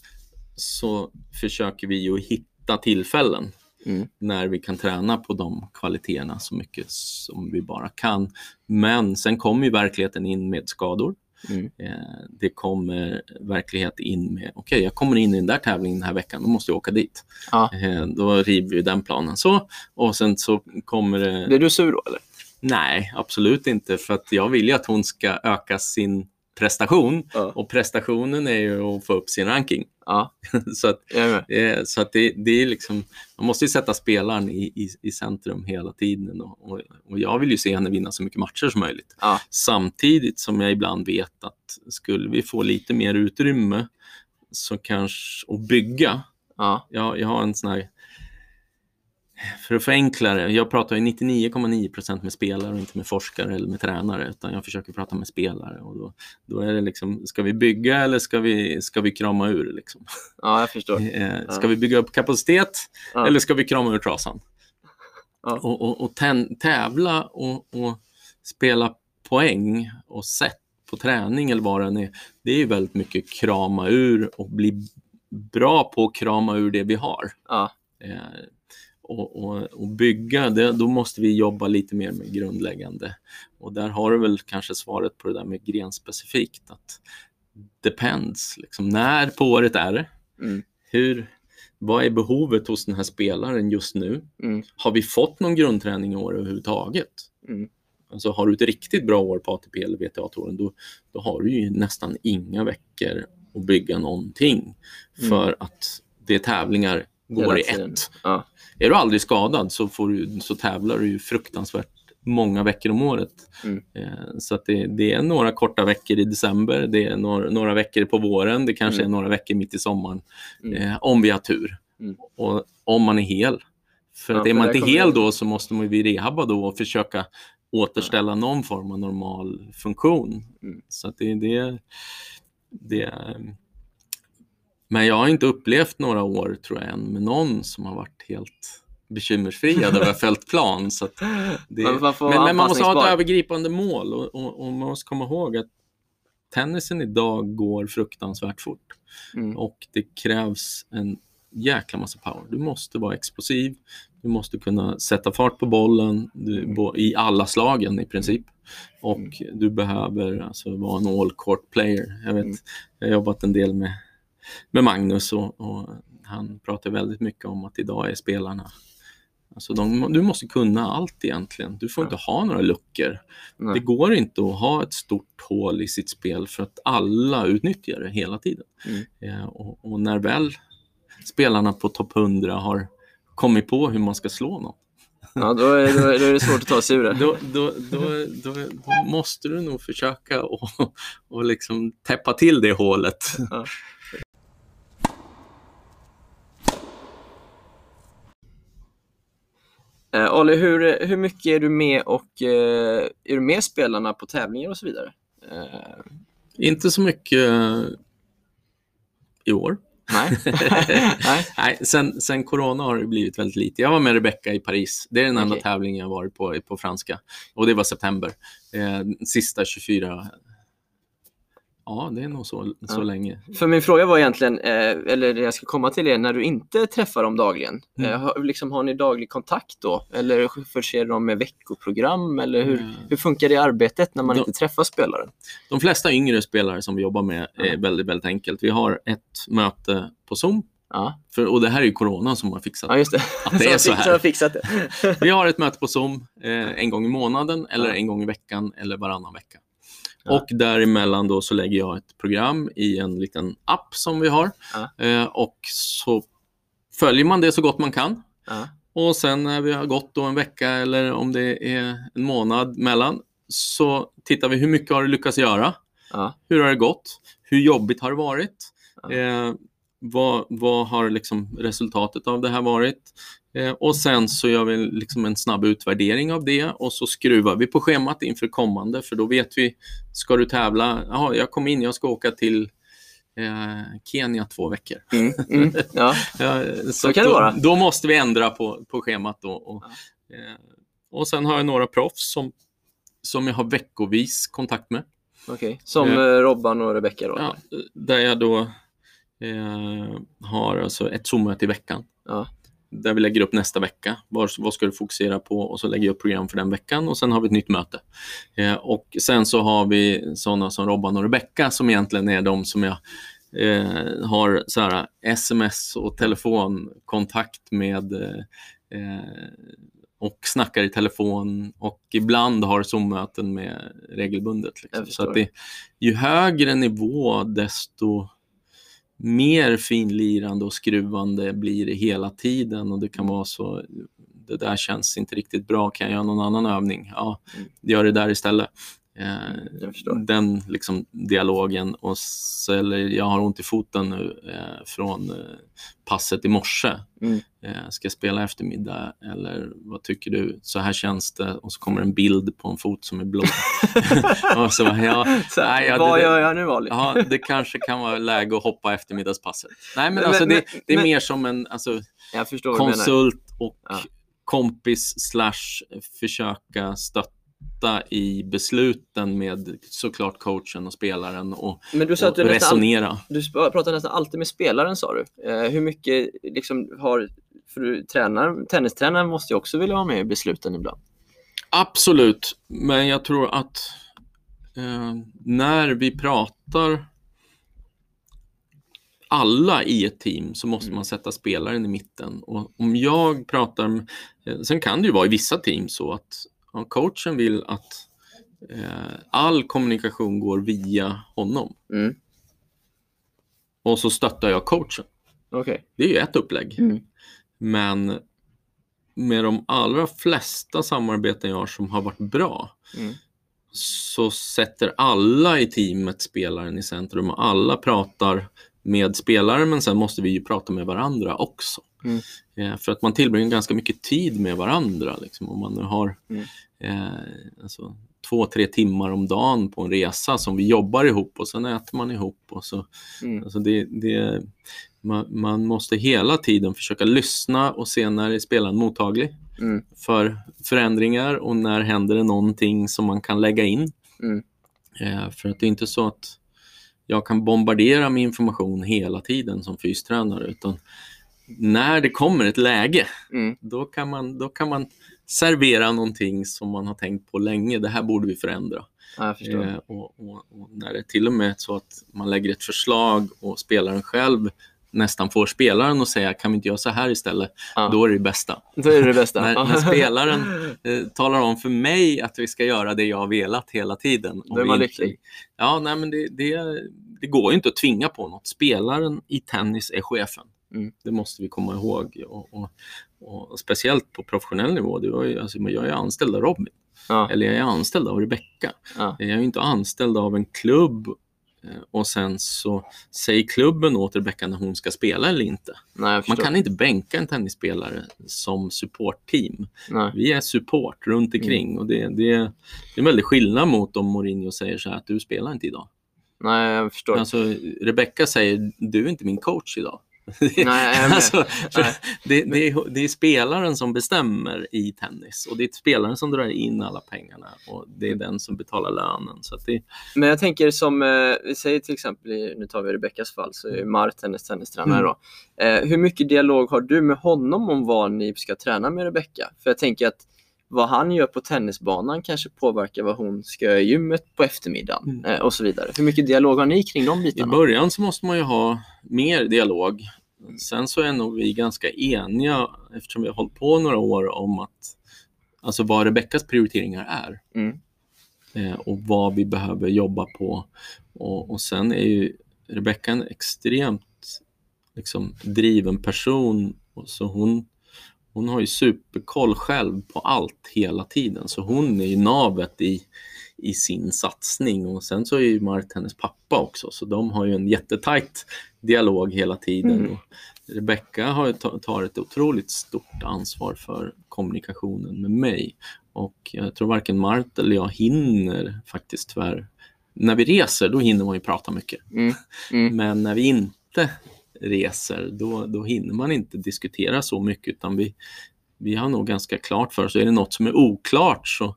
så försöker vi ju hitta tillfällen Mm. när vi kan träna på de kvaliteterna så mycket som vi bara kan. Men sen kommer ju verkligheten in med skador. Mm. Eh, det kommer verklighet in med, okej, jag kommer in i den där tävlingen den här veckan, då måste jag åka dit. Ja. Eh, då river vi den planen så. Och sen så kommer det... Blir du sur då eller? Nej, absolut inte. För att jag vill ju att hon ska öka sin prestation. Ja. Och prestationen är ju att få upp sin ranking. Ja, <laughs> så att, eh, så att det, det är liksom, man måste ju sätta spelaren i, i, i centrum hela tiden. Och, och, och jag vill ju se henne vinna så mycket matcher som möjligt. Ja. Samtidigt som jag ibland vet att skulle vi få lite mer utrymme så kanske, och bygga, Ja, jag, jag har en sån här för att förenkla det, jag pratar ju 99,9% med spelare och inte med forskare eller med tränare, utan jag försöker prata med spelare. Och då, då är det liksom, ska vi bygga eller ska vi, ska vi krama ur? Liksom? ja jag förstår. <laughs> Eh, ska Ja. vi bygga upp kapacitet Ja. eller ska vi krama ur trasan? Ja. Och, och, och tävla och, och spela poäng och sätt på träning eller vad det är, det är ju väldigt mycket krama ur och bli bra på att krama ur det vi har. Eh, och, och, och bygga, det, då måste vi jobba lite mer med grundläggande. Och där har du väl kanske svaret på det där med grenspecifikt. Att depends, liksom, när på året är det? Mm. Hur, vad är behovet hos den här spelaren just nu? Mm. Har vi fått någon grundträning i år överhuvudtaget? Mm. Alltså har du ett riktigt bra år på ATP eller WTA-touren, då, då har du ju nästan inga veckor att bygga någonting. Mm. För att det är tävlingar går i ett. Ja. Är du aldrig skadad så, får du, så tävlar du fruktansvärt många veckor om året. Mm. Eh, Så det, det är några korta veckor i december, det är några, några veckor på våren, det kanske Mm. är några veckor mitt i sommaren. Mm. Eh, om vi har tur. Mm. Och om man är hel. För Ja, att är man inte hel då så måste man ju rehabba då och försöka återställa någon form av normal funktion. Mm. Så det, det, det Men jag har inte upplevt några år tror jag än med någon som har varit helt bekymmersfria över fältplan. Så det, Men men, men man måste ha ett övergripande mål och, och, och man måste komma ihåg att tennisen idag går fruktansvärt fort Mm. och det krävs en jäkla massa power. Du måste vara explosiv, du måste kunna sätta fart på bollen du, bo, i alla slagen i princip. Och du behöver alltså vara en all court player. Jag, vet, Mm. jag har jobbat en del med, med Magnus och, och han pratar väldigt mycket om att idag är spelarna Alltså de, du måste kunna allt egentligen. Du får Ja. inte ha några luckor. Nej. Det går inte att ha ett stort hål i sitt spel för att alla utnyttjar det hela tiden. Mm. Eh, och, och när väl spelarna på topp 100 har kommit på hur man ska slå någon, <laughs> Ja, då är, då, är, då är det svårt att ta sig ur det. då, då, då, måste du nog försöka och, och liksom täppa till det hålet. Ja. Eh, Ali, hur, hur mycket är du med och eh, är du med spelarna på tävlingar och så vidare? Eh, Inte så mycket eh, i år. nej. <laughs> nej. Nej, sen, sen corona har det blivit väldigt lite. Jag var med Rebecca i Paris. Det är den enda Okej. tävlingen jag varit på på franska. Och det var september. Eh, sista 24... Ja, det är nog så, så Ja. länge. För min fråga var egentligen, eh, eller det jag ska komma till är, när du inte träffar dem dagligen, Mm. eh, har, liksom, har ni daglig kontakt då? Eller förser dem med veckoprogram? Eller hur, Mm. hur funkar det arbetet när man Då- inte träffar spelaren? De flesta yngre spelare som vi jobbar med är Ja. väldigt, väldigt enkelt. Vi har ett möte på Zoom. Ja, För, och det här är ju corona som har fixat ja just det. Att det är <laughs> så här. fixat det. Vi har ett möte på Zoom eh, en gång i månaden eller Ja. en gång i veckan eller varannan vecka. Ja. Och däremellan då så lägger jag ett program i en liten app som vi har. Ja. Eh, och så följer man det så gott man kan. Ja, Och sen när vi har gått då en vecka eller om det är en månad mellan så tittar vi hur mycket har du lyckats göra? Hur har det gått? Hur jobbigt har det varit? Eh, vad, vad har liksom resultatet av det här varit? Eh, och sen så gör vi liksom en snabb utvärdering av det och så skruvar vi på schemat inför kommande för då vet vi, ska du tävla? Jaha, jag kom in, jag ska åka till eh, Kenya två veckor. mm, mm, <laughs> ja. Ja, så kan det då, vara. Då måste vi ändra på, på schemat. Då, och, eh, och sen har jag några proffs som, som jag har veckovis kontakt med. okej. Som Eh, eh, Robban och Rebecca då? Ja, där jag då eh, har alltså ett Zoom-möte i veckan. Ja. Där vi lägger upp nästa vecka. Vad, vad ska du fokusera på? Och så lägger jag upp program för den veckan och sen har vi ett nytt möte. Eh, och sen så har vi sådana som Robban och Rebecca som egentligen är de som jag eh, har så här, sms och telefonkontakt med eh, eh, och snackar i telefon och ibland har Zoom-möten med regelbundet. Liksom. Så att det, ju högre nivå desto mer finlirande och skruvande blir det hela tiden och det kan vara så det där känns inte riktigt bra, kan jag göra någon annan övning? Ja, Mm. gör det där istället. Eh, Jag förstår. den liksom, dialogen och så, eller jag har ont i foten nu eh, från eh, passet i morse. Mm. Eh, ska jag spela eftermiddag eller vad tycker du? Så här känns det och så kommer en bild på en fot som är blå. <laughs> <laughs> och så, ja, Så, nej, ja, vad det- gör jag nu Ali? Ja, det kanske kan vara läge att hoppa eftermiddagspasset. Nej, men Men- alltså, men- det, det är men- mer som en alltså, konsult och Ja. kompis slash försöka stötta i besluten med såklart coachen och spelaren och, Men du sa att du nästan, resonera. du sp- pratar nästan alltid med spelaren sa du. Eh, hur mycket liksom har, för du tränar, tennistränaren måste ju också vilja vara med i besluten ibland. Absolut, men jag tror att eh, när vi pratar alla i ett team så måste man sätta spelaren i mitten. Och om jag pratar, eh, sen kan det ju vara i vissa team så att om coachen vill att eh, all kommunikation går via honom Mm. och så stöttar jag coachen. Okej. Det är ju ett upplägg. Mm. Men med de allra flesta samarbeten jag har som har varit bra Mm. så sätter alla i teamet spelaren i centrum och alla pratar med spelaren men sen måste vi ju prata med varandra också. Mm. Eh, för att man tillbringar ganska mycket tid med varandra. Liksom. Om man nu har Mm. eh, alltså, två, tre timmar om dagen på en resa som vi jobbar ihop och sen äter man ihop. Och så, Mm. alltså det, det, man, man måste hela tiden försöka lyssna och se när är spelaren mottaglig Mm. för förändringar och när händer det någonting som man kan lägga in. Mm. Eh, för att det är inte så att jag kan bombardera med information hela tiden som fystränare utan när det kommer ett läge Mm. då kan man, då kan man servera någonting som man har tänkt på länge. Det här borde vi förändra. Ja. Eh, och, och, och när det är till och med så att man lägger ett förslag och spelaren själv nästan får spelaren att säga kan vi inte göra så här istället? Ja. Då är det det bästa. Då är det det bästa. När, när spelaren eh, talar om för mig att vi ska göra det jag har velat hela tiden. Då är man inte- lycklig. Ja, nej, men det, det, det går ju inte att tvinga på något. Spelaren i tennis är chefen. Mm. Det måste vi komma ihåg. Och, och, och speciellt på professionell nivå. Det var ju, alltså, jag är anställd av Robin. Ja, Eller jag är anställd av Rebecca. ja, Jag är ju inte anställd av en klubb och sen så säger klubben åt Rebecca när hon ska spela eller inte. nej Man kan inte bänka en tennisspelare som supportteam. Vi är support runt Mm. omkring och det, det, det är en väldig skillnad mot om Mourinho säger så här att du spelar inte idag. nej, jag förstår. Alltså, Rebecca säger du är inte min coach idag. Nej, alltså, Nej. det, det, är, det är spelaren som bestämmer i tennis och det är spelaren som drar in alla pengarna och det är den som betalar lönen. Så det, Men jag tänker som, eh, vi säger till exempel, nu tar vi Rebeckas fall, så är Mart hennes tennistränare Mm. då. Eh, hur mycket dialog har du med honom om vad ni ska träna med Rebecka? För jag tänker att vad han gör på tennisbanan kanske påverkar vad hon ska göra i gymmet på eftermiddagen Mm. eh, och så vidare. Hur mycket dialog har ni kring de I bitarna? början så måste man ju ha mer dialog. Sen så är nog vi ganska eniga eftersom vi har hållit på några år om att alltså vad Rebeckas prioriteringar är Mm. eh, och vad vi behöver jobba på. Och, och sen är ju Rebecka en extremt liksom, driven person så hon, hon har ju superkoll själv på allt hela tiden så hon är ju navet i, i sin satsning och sen så är ju Mart hennes pappa också så de har ju en jättetajt dialog hela tiden. Mm. Rebecka har tar ett otroligt stort ansvar för kommunikationen med mig och jag tror varken Mart eller jag hinner faktiskt tyvärr. När vi reser då hinner man ju prata mycket Mm. Mm. <laughs> men när vi inte reser då, då hinner man inte diskutera så mycket utan vi, vi har nog ganska klart för oss. Är det något som är oklart så,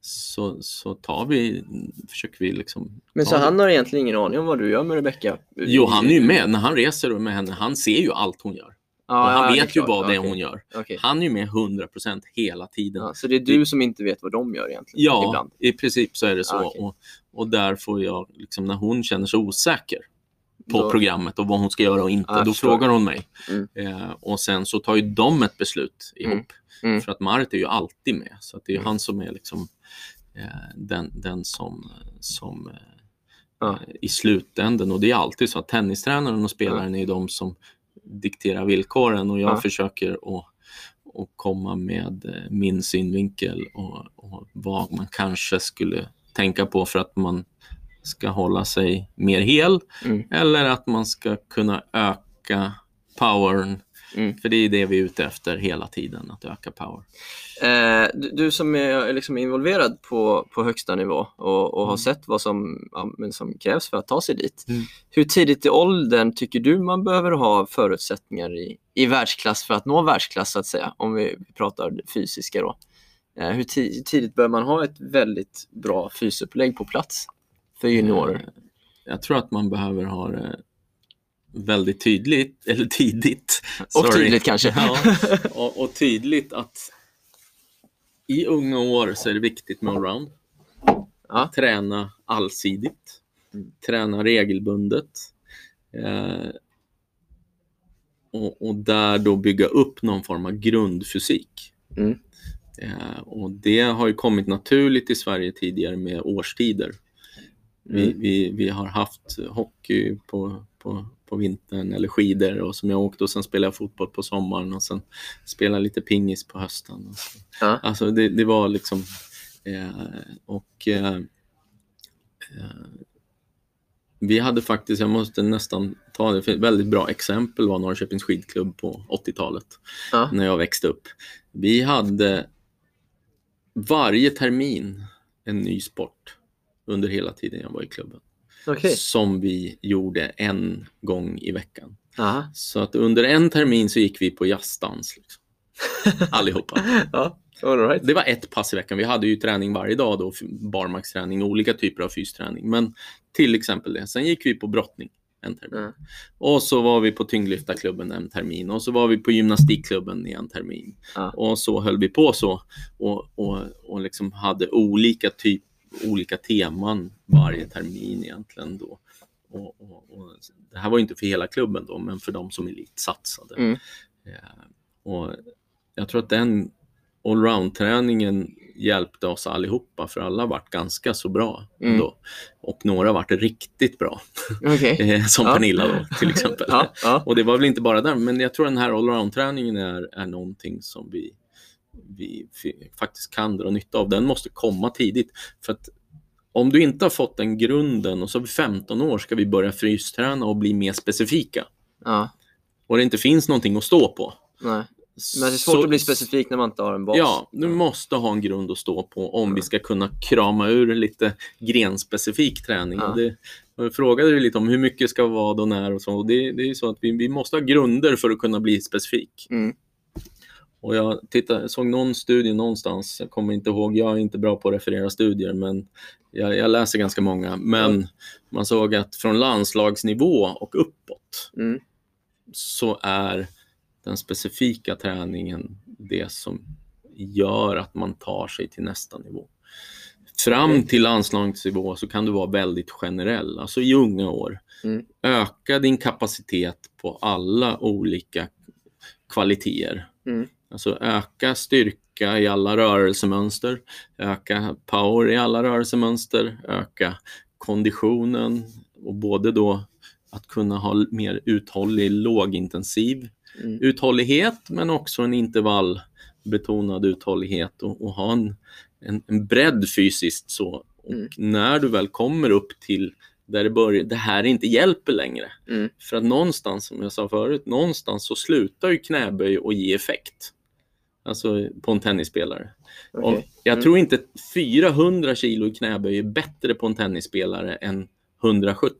så, så tar vi, försöker vi liksom... Men så det. han har egentligen ingen aning om vad du gör med Rebecka? Jo, han är ju med. När han reser med henne, han ser ju allt hon gör. Och han ja, vet ju klart. vad det är hon gör. Okej. Han är ju med 100% hela tiden. Ja, så det är du som inte vet vad de gör egentligen? Ja, Ibland. i princip så är det så. Ah, okej. och, och där får jag, liksom, när hon känner sig osäker på Då- programmet och vad hon ska göra och inte, jag då frågar hon mig. Mm. Eh, och sen så tar ju de ett beslut ihop. Mm. Mm. För att Marit är ju alltid med. Så det är ju Mm. han som är liksom eh, den, den som, som eh, Ja. i slutänden. Och det är alltid så att tennistränaren och spelaren är de som dikterar villkoren och jag Ja. försöker att, att komma med eh, min synvinkel och, och vad man kanske skulle tänka på för att man ska hålla sig mer hel Mm. eller att man ska kunna öka powern. Mm. För det är det vi är ute efter hela tiden, att öka power. Eh, du, du som är liksom involverad på, på högsta nivå och, och har Mm. sett vad som, ja, men som krävs för att ta sig dit. Mm. Hur tidigt i åldern tycker du man behöver ha förutsättningar i, i världsklass för att nå världsklass så att säga? Om vi pratar fysiska då. Eh, hur ti- tidigt bör man ha ett väldigt bra fysupplägg på plats för juniorer? Eh, Jag tror att man behöver ha det väldigt tydligt, <laughs> eller tidigt. Och sorry. tydligt kanske. Ja, <laughs> och, och tydligt att i unga år så är det viktigt med allround. Ja. Träna allsidigt. Mm. Träna regelbundet. Eh, och, och där då bygga upp någon form av grundfysik. Mm. Eh, och det har ju kommit naturligt i Sverige tidigare med årstider. Vi, Mm. vi, vi har haft hockey på, på, på vintern eller skidor och som jag åkte och sen spelade jag fotboll på sommaren och sen spelade lite pingis på hösten. Och så. Ja. Alltså det, det var liksom eh, och eh, eh, vi hade faktiskt, jag måste nästan ta det, för ett väldigt bra exempel var Norrköpings skidklubb på 80-talet Ja. när jag växte upp. Vi hade varje termin en ny sport under hela tiden jag var i klubben. Okej. Som vi gjorde en gång i veckan. Aha. Så att under en termin så gick vi på jazzdans. Liksom. <laughs> Allihopa. Ja, right. Det var ett pass i veckan. Vi hade ju träning varje dag då, barmarksträning och olika typer av fysträning. Men till exempel det. Sen gick vi på brottning en termin. Ja. Och så var vi på tyngdlyftarklubben en termin. Och så var vi på gymnastikklubben i en termin. Ja. Och så höll vi på så. Och, och, och liksom hade olika typ, olika teman varje termin egentligen då. Och, och, och det här var inte för hela klubben då, men för de som elitsatsade. Mm. Eh, och jag tror att den allround-träningen hjälpte oss allihopa för alla varit ganska så bra Mm. ändå. Och några varit riktigt bra. Okej. <laughs> Eh, Som Ja. Pernilla då till <laughs> exempel. Ja, ja. Och det var väl inte bara där, men jag tror den här allround-träningen är, är någonting som vi, vi faktiskt kan dra nytta av. Den måste komma tidigt. För att om du inte har fått den grunden och så vid 15 år ska vi börja frysträna och bli mer specifika ja. och det inte finns någonting att stå på. Nej. Men det är svårt så- att bli specifik när man inte har en bas. Ja, du måste ha en grund att stå på om vi ska kunna krama ur lite grenspecifik träning. Ja. Det, jag frågade du lite om hur mycket ska vad och när och så. Det, det är så att vi, vi måste ha grunder för att kunna bli specifik. Mm. Och jag tittade, såg någon studie någonstans, jag kommer inte ihåg, jag är inte bra på att referera studier, men jag, jag läser ganska många. Men man såg att från landslagsnivå och uppåt Mm. så är den specifika träningen det som gör att man tar sig till nästa nivå. Fram Okej. till landslagsnivå så kan du vara väldigt generell, alltså i unga år. Mm. Öka din kapacitet på alla olika kvaliteter. Mm. Alltså öka styrka i alla rörelsemönster, öka power i alla rörelsemönster, öka konditionen och både då att kunna ha mer uthållig lågintensiv Mm. uthållighet men också en intervallbetonad uthållighet och, och ha en, en, en bredd fysiskt så. Och Mm. när du väl kommer upp till där det börjar, det här inte hjälper längre. Mm. För att någonstans, som jag sa förut, någonstans så slutar ju knäböj att ge effekt. Alltså på en tennisspelare. Okej. Och jag Mm. tror inte 400 kilo i knäböj är bättre på en tennisspelare än 170.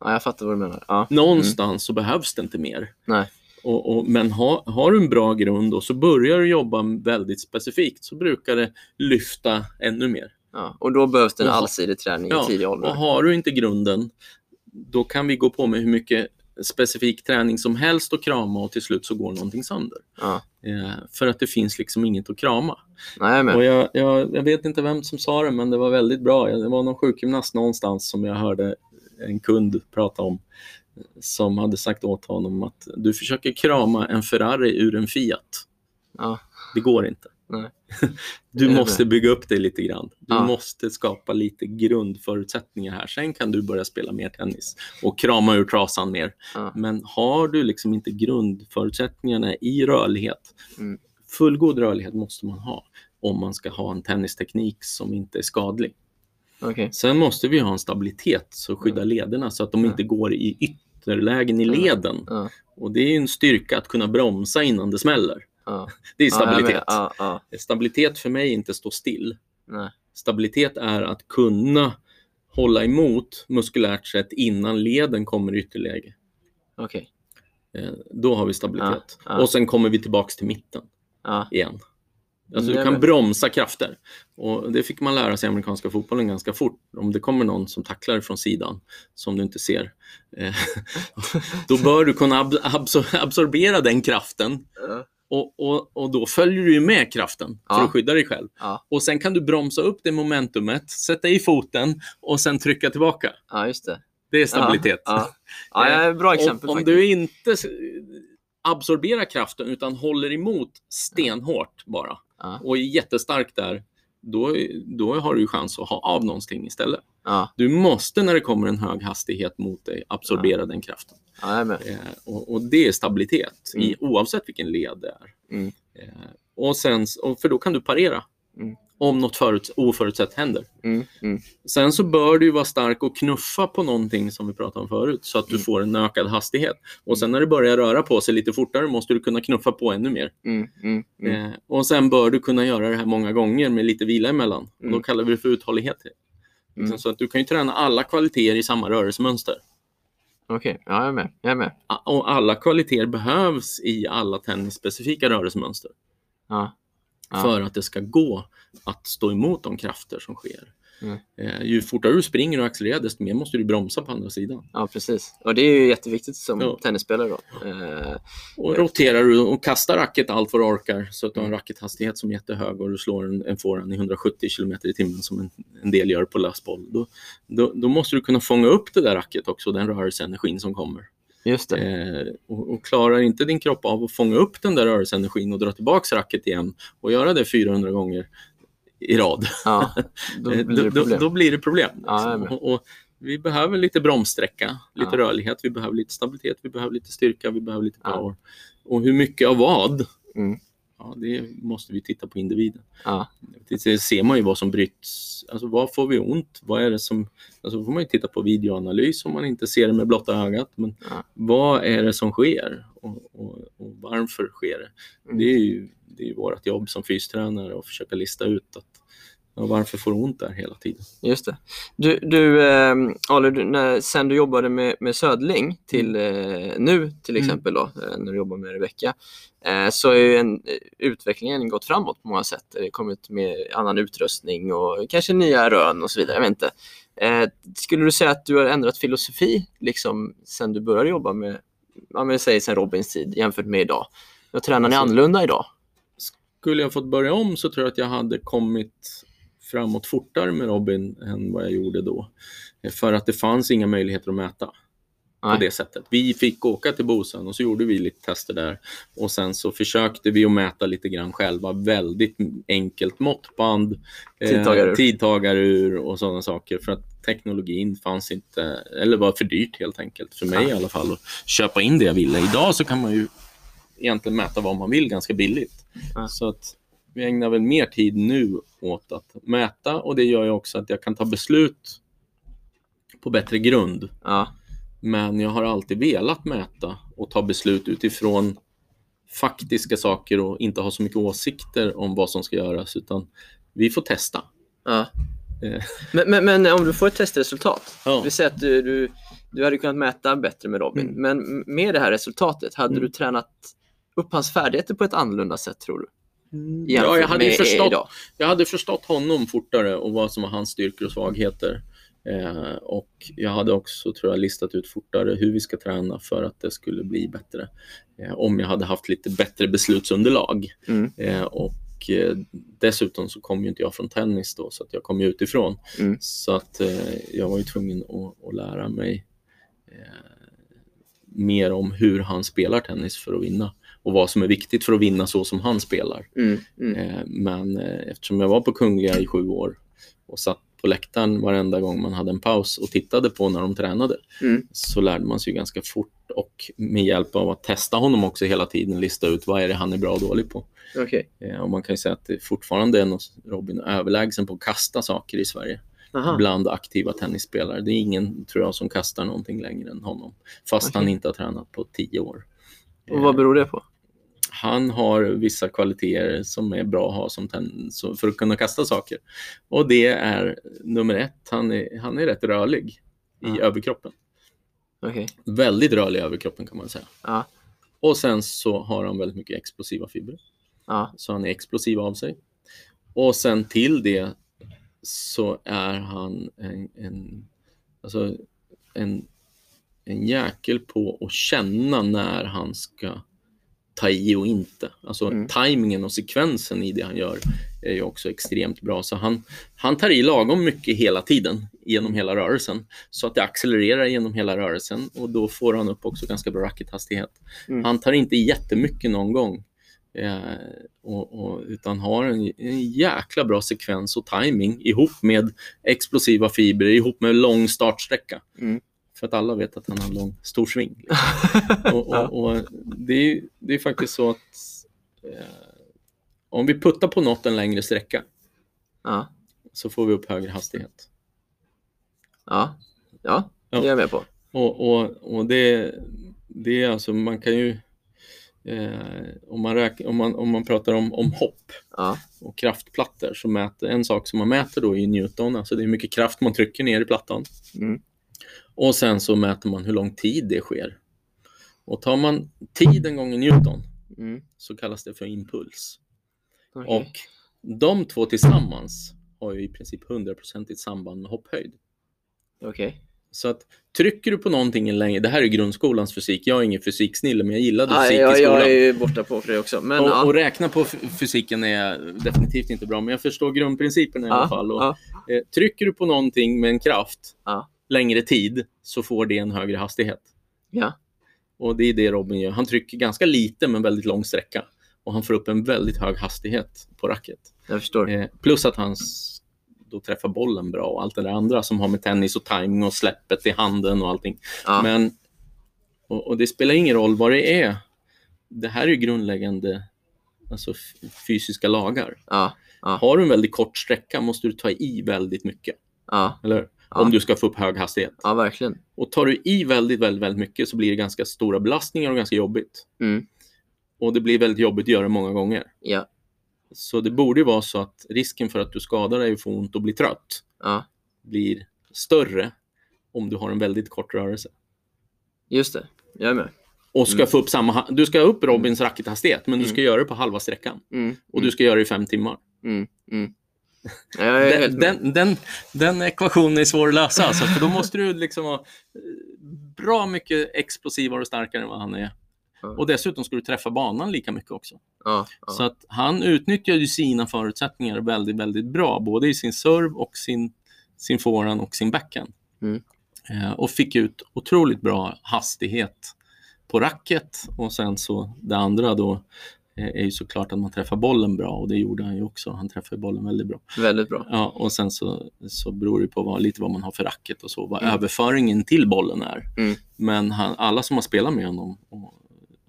Ja, jag fattar vad du menar. Ja. Någonstans så behövs det inte mer. Nej. Och, och, men ha, har du en bra grund och så börjar du jobba väldigt specifikt så brukar det lyfta ännu mer. Ja. Och då behövs det en allsidig träning i tidig ålder. och har du inte grunden då kan vi gå på med hur mycket specifik träning som helst och krama och till slut så går någonting sönder. Ja. Eh, för att det finns liksom inget att krama. Nej, men. Och jag, jag, jag vet inte vem som sa det, men det var väldigt bra. Det var någon sjukgymnast någonstans som jag hörde en kund prata om som hade sagt åt honom att du försöker krama en Ferrari ur en Fiat. Ja. Det går inte. Nej. Du måste bygga upp det lite grann. Du Ja. måste skapa lite grundförutsättningar här. Sen kan du börja spela mer tennis och krama ur trasan mer. Ja. Men har du liksom inte grundförutsättningarna i rörlighet, Mm. fullgod rörlighet måste man ha om man ska ha en tennisteknik som inte är skadlig. Okej. Sen måste vi ha en stabilitet som skyddar lederna så att de inte går i ytterlägen i leden. Ja. Och det är en styrka att kunna bromsa innan det smäller. Ja. Det är stabilitet. Ja. Stabilitet för mig är inte stå still. Nej. Stabilitet är att kunna hålla emot muskulärt sett innan leden kommer i ytterläge. Okej. Eh, Då har vi stabilitet. Och sen kommer vi tillbaks till mitten igen. Alltså du kan bromsa krafter. Och det fick man lära sig i amerikanska fotbollen ganska fort. Om det kommer någon som tacklar från sidan som du inte ser. Eh, <laughs> då bör du kunna ab- absor- absorbera den kraften. Och, och, och då följer du ju med kraften för Ja. att skydda dig själv. Ja. Och sen kan du bromsa upp det momentumet, sätta i foten och sen trycka tillbaka. ja, just det. Det är stabilitet. Ja, ja. ja bra exempel om, om du inte absorberar kraften utan håller emot stenhårt bara och är jättestark där, då, då har du chans att ha av någonting istället. Ja, Du måste när det kommer en hög hastighet mot dig absorbera den kraften. ja. Eh, och, och det är stabilitet i, Mm. oavsett vilken led det är. Mm. Eh, och sen, och för då kan du parera Mm. Om något förut, oförutsett händer. Mm, mm. Sen så bör du vara stark och knuffa på någonting som vi pratade om förut så att du Mm. får en ökad hastighet. Och sen när det börjar röra på sig lite fortare måste du kunna knuffa på ännu mer. Mm, mm, mm. Eh, och sen bör du kunna göra det här många gånger med lite vila emellan. Och Mm. då kallar vi det för uthållighet. Mm. Så att du kan ju träna alla kvaliteter i samma rörelsemönster. Okej, ja, jag är med. Jag är med. Och alla kvaliteter behövs i alla tennisspecifika rörelsemönster. Ja. Ja. För att det ska gå att stå emot de krafter som sker. Mm. Eh, ju fortare du springer och accelererar desto mer måste du bromsa på andra sidan. ja, precis. Och det är ju jätteviktigt som Ja. tennisspelare då. Eh, Och roterar du och kastar racket allt vad du orkar så att du har en Mm. rackethastighet som är jättehög och du slår en, en forehand i 170 km i timmen som en, en del gör på lösboll. Då, då, då måste du kunna fånga upp det där racket också, den rörelseenergin som kommer. just det. Eh, och, och klarar inte din kropp av att fånga upp den där rörelseenergin och dra tillbaks racket igen och göra det 400 gånger i rad, Ja, då <laughs> blir det då, problem. då blir det problem. Ja, liksom. och, vi behöver lite bromssträcka, lite Ja. rörlighet, vi behöver lite stabilitet, vi behöver lite styrka, vi behöver lite power. Och hur mycket av vad? Mm. Ja, det måste vi titta på individen. Ja. Det ser man ju vad som bryts. Alltså vad får vi ont? Vad är det som... Alltså får man ju titta på videoanalys om man inte ser det med blotta ögat. Men Ja. vad är det som sker? Och, och, och varför sker det? Mm. Det är ju, det är ju vårt jobb som fystränare att försöka lista ut att ja, varför får du ont där hela tiden? Just det. Du, du eh, Ali, du, när, sen du jobbade med, med Södling till eh, nu till Mm. exempel då, eh, när du jobbar med Rebecka, eh, så har ju en, eh, utvecklingen gått framåt på många sätt. Det har kommit med annan utrustning och kanske nya rön och så vidare. Jag vet inte. Eh, skulle du säga att du har ändrat filosofi liksom sen du började jobba med, ja, men säg sen Robins tid jämfört med idag? Och tränar ni Alltså- annorlunda idag? Skulle jag fått börja om så tror jag att jag hade kommit framåt fortare med Robin än vad jag gjorde då. För att det fanns inga möjligheter att mäta. på Nej. det sättet. Vi fick åka till Bosön och så gjorde vi lite tester där. Och sen så försökte vi att mäta lite grann själva. Väldigt enkelt måttband, Tidtagarur. eh, tidtagarur och sådana saker. För att teknologin fanns inte, eller var för dyrt helt enkelt. För mig i alla fall att köpa in det jag ville. Idag så kan man ju egentligen mäta vad man vill ganska billigt. Ja. Så att vi ägnar väl mer tid nu åt att mäta och det gör ju också att jag kan ta beslut på bättre grund. Ja. Men jag har alltid velat mäta och ta beslut utifrån faktiska saker och inte ha så mycket åsikter om vad som ska göras, utan vi får testa. Ja. Eh. Men, men, men om du får ett testresultat, Ja. vi säger att du, du, du hade kunnat mäta bättre med Robin, Mm. men med det här resultatet, hade Mm. du tränat upp hans färdigheter på ett annorlunda sätt tror du? Ja, jag hade, förstått, idag? jag hade förstått honom fortare och vad som var hans styrkor och svagheter. Eh, och jag hade också, tror jag, listat ut fortare hur vi ska träna för att det skulle bli bättre. Eh, om jag hade haft lite bättre beslutsunderlag. Mm. Eh, och eh, dessutom så kom ju inte jag från tennis då, så att jag kom ju utifrån. Mm. Så att eh, jag var ju tvungen att, att lära mig eh, mer om hur han spelar tennis för att vinna. Och vad som är viktigt för att vinna så som han spelar. Mm. Mm. Eh, men eh, eftersom jag var på Kungliga i sju år och satt på läktaren varenda gång man hade en paus och tittade på när de tränade Mm. så lärde man sig ganska fort och med hjälp av att testa honom också hela tiden lista ut vad är det han är bra och dålig på. Okej. Eh, och man kan ju säga att det fortfarande är Robin överlägsen på att kasta saker i Sverige Aha. bland aktiva tennisspelare. Det är ingen, tror jag, som kastar någonting längre än honom fast Okej. han inte har tränat på tio år. Och vad beror det på? Han har vissa kvaliteter som är bra att ha som för att kunna kasta saker. Och det är nummer ett, han är, han är rätt rörlig i Ja. överkroppen. Okej. Väldigt rörlig i överkroppen kan man säga. Ja. Och sen så har han väldigt mycket explosiva fibrer. Ja. Så han är explosiv av sig. Och sen till det så är han en, en, alltså en, en jäkel på att känna när han ska ta i och inte. Alltså Mm. tajmingen och sekvensen i det han gör är ju också extremt bra. Så han, han tar i lagom mycket hela tiden genom hela rörelsen så att det accelererar genom hela rörelsen och då får han upp också ganska bra rackethastighet. Mm. Han tar inte jättemycket någon gång eh, och, och, utan har en, en jäkla bra sekvens och timing ihop med explosiva fibrer, ihop med lång startsträcka. Mm. För att alla vet att han har lång, stor sving. <laughs> Och, och, och det, är, det är faktiskt så att eh, om vi puttar på något en längre sträcka Ja. så får vi upp högre hastighet. Ja. Ja. Det är jag med på. Och, och, och det, det är alltså, man kan ju eh, om, man räk, om, man, om man pratar om, om hopp Ja. och kraftplattor så mäter en sak som man mäter då i Newton, alltså det är hur mycket kraft man trycker ner i plattan. Mm. Och sen så mäter man hur lång tid det sker. Och tar man tiden gånger Newton Mm. så kallas det för impuls. Okej. Och de två tillsammans har ju i princip 100% samband med hopphöjd. Okej. Så att trycker du på någonting en länge, det här är grundskolans fysik, jag är ingen fysiksnille men jag gillade Ja, fysik jag, i skolan. jag är ju borta på det också. Men och, ja. och räkna på fysiken är definitivt inte bra, men jag förstår grundprincipen i alla fall. Och, ja. eh, trycker du på någonting med en kraft Ja. Längre tid så får det en högre hastighet. Ja. Och det är det Robin gör. Han trycker ganska lite men väldigt lång sträcka. och han får upp en väldigt hög hastighet på racket. Jag förstår. Eh, plus att han då träffar bollen bra och allt det där andra som har med tennis och timing och släppet i handen och allting. Ja. Men, och, och det spelar ingen roll vad det är. Det här är grundläggande alltså, fysiska lagar. Ja, ja, Har du en väldigt kort sträcka måste du ta i väldigt mycket. ja, Eller? Ja. Om du ska få upp hög hastighet. ja, verkligen. Och tar du i väldigt, väldigt, väldigt mycket så blir det ganska stora belastningar och ganska jobbigt. Mm. Och det blir väldigt jobbigt att göra många gånger. Ja, Så det borde vara så att risken för att du skadar dig och får ont och blir trött ja, blir större om du har en väldigt kort rörelse. just det. Jag är med. Och ska Mm. få upp samma, du ska upp Robins rackethastighet, men du Mm. ska göra det på halva sträckan. Mm. Och du ska göra det i fem timmar. Mm. Mm. Den, den, den, den ekvationen är svår att lösa, alltså, för då måste du liksom ha eh, bra mycket explosivare och starkare än vad han är. Ja. Och dessutom ska du träffa banan lika mycket också. Ja, Så att han utnyttjar ju sina förutsättningar väldigt, väldigt bra, både i sin serve och sin, sin forehand och sin backhand. Mm. Eh, och fick ut otroligt bra hastighet på racket och sen så det andra då är ju såklart att man träffar bollen bra och det gjorde han ju också. Han träffade bollen väldigt bra. Väldigt bra. Ja, och sen så, så beror det på vad, lite vad man har för racket och så, vad Mm. överföringen till bollen är. Mm. Men han, alla som har spelat med honom, och,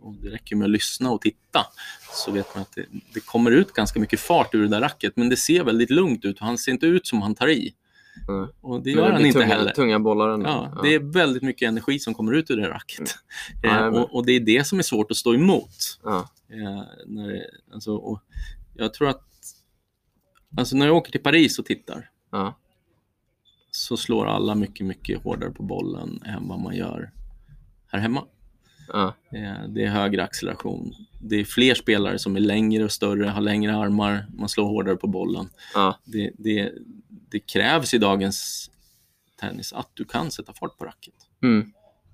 och det räcker med att lyssna och titta, så vet man att det, det kommer ut ganska mycket fart ur det där racket, men det ser väldigt lugnt ut och han ser inte ut som han tar i. Mm. Och det gör han blir inte tunga, heller. Tunga bollar ändå. Ja, det är väldigt mycket energi som kommer ut ur det racket. Ja, jag är Eh, och, och det är det som är svårt att stå emot. Ja. Eh, när det, alltså, och jag tror att alltså, när jag åker till Paris och tittar Ja. så slår alla mycket, mycket hårdare på bollen än vad man gör här hemma. Ja. Eh, Det är högre acceleration. Det är fler spelare som är längre och större, har längre armar, man slår hårdare på bollen. Ja. Det, det, det krävs i dagens tennis att du kan sätta fart på racket. Mm.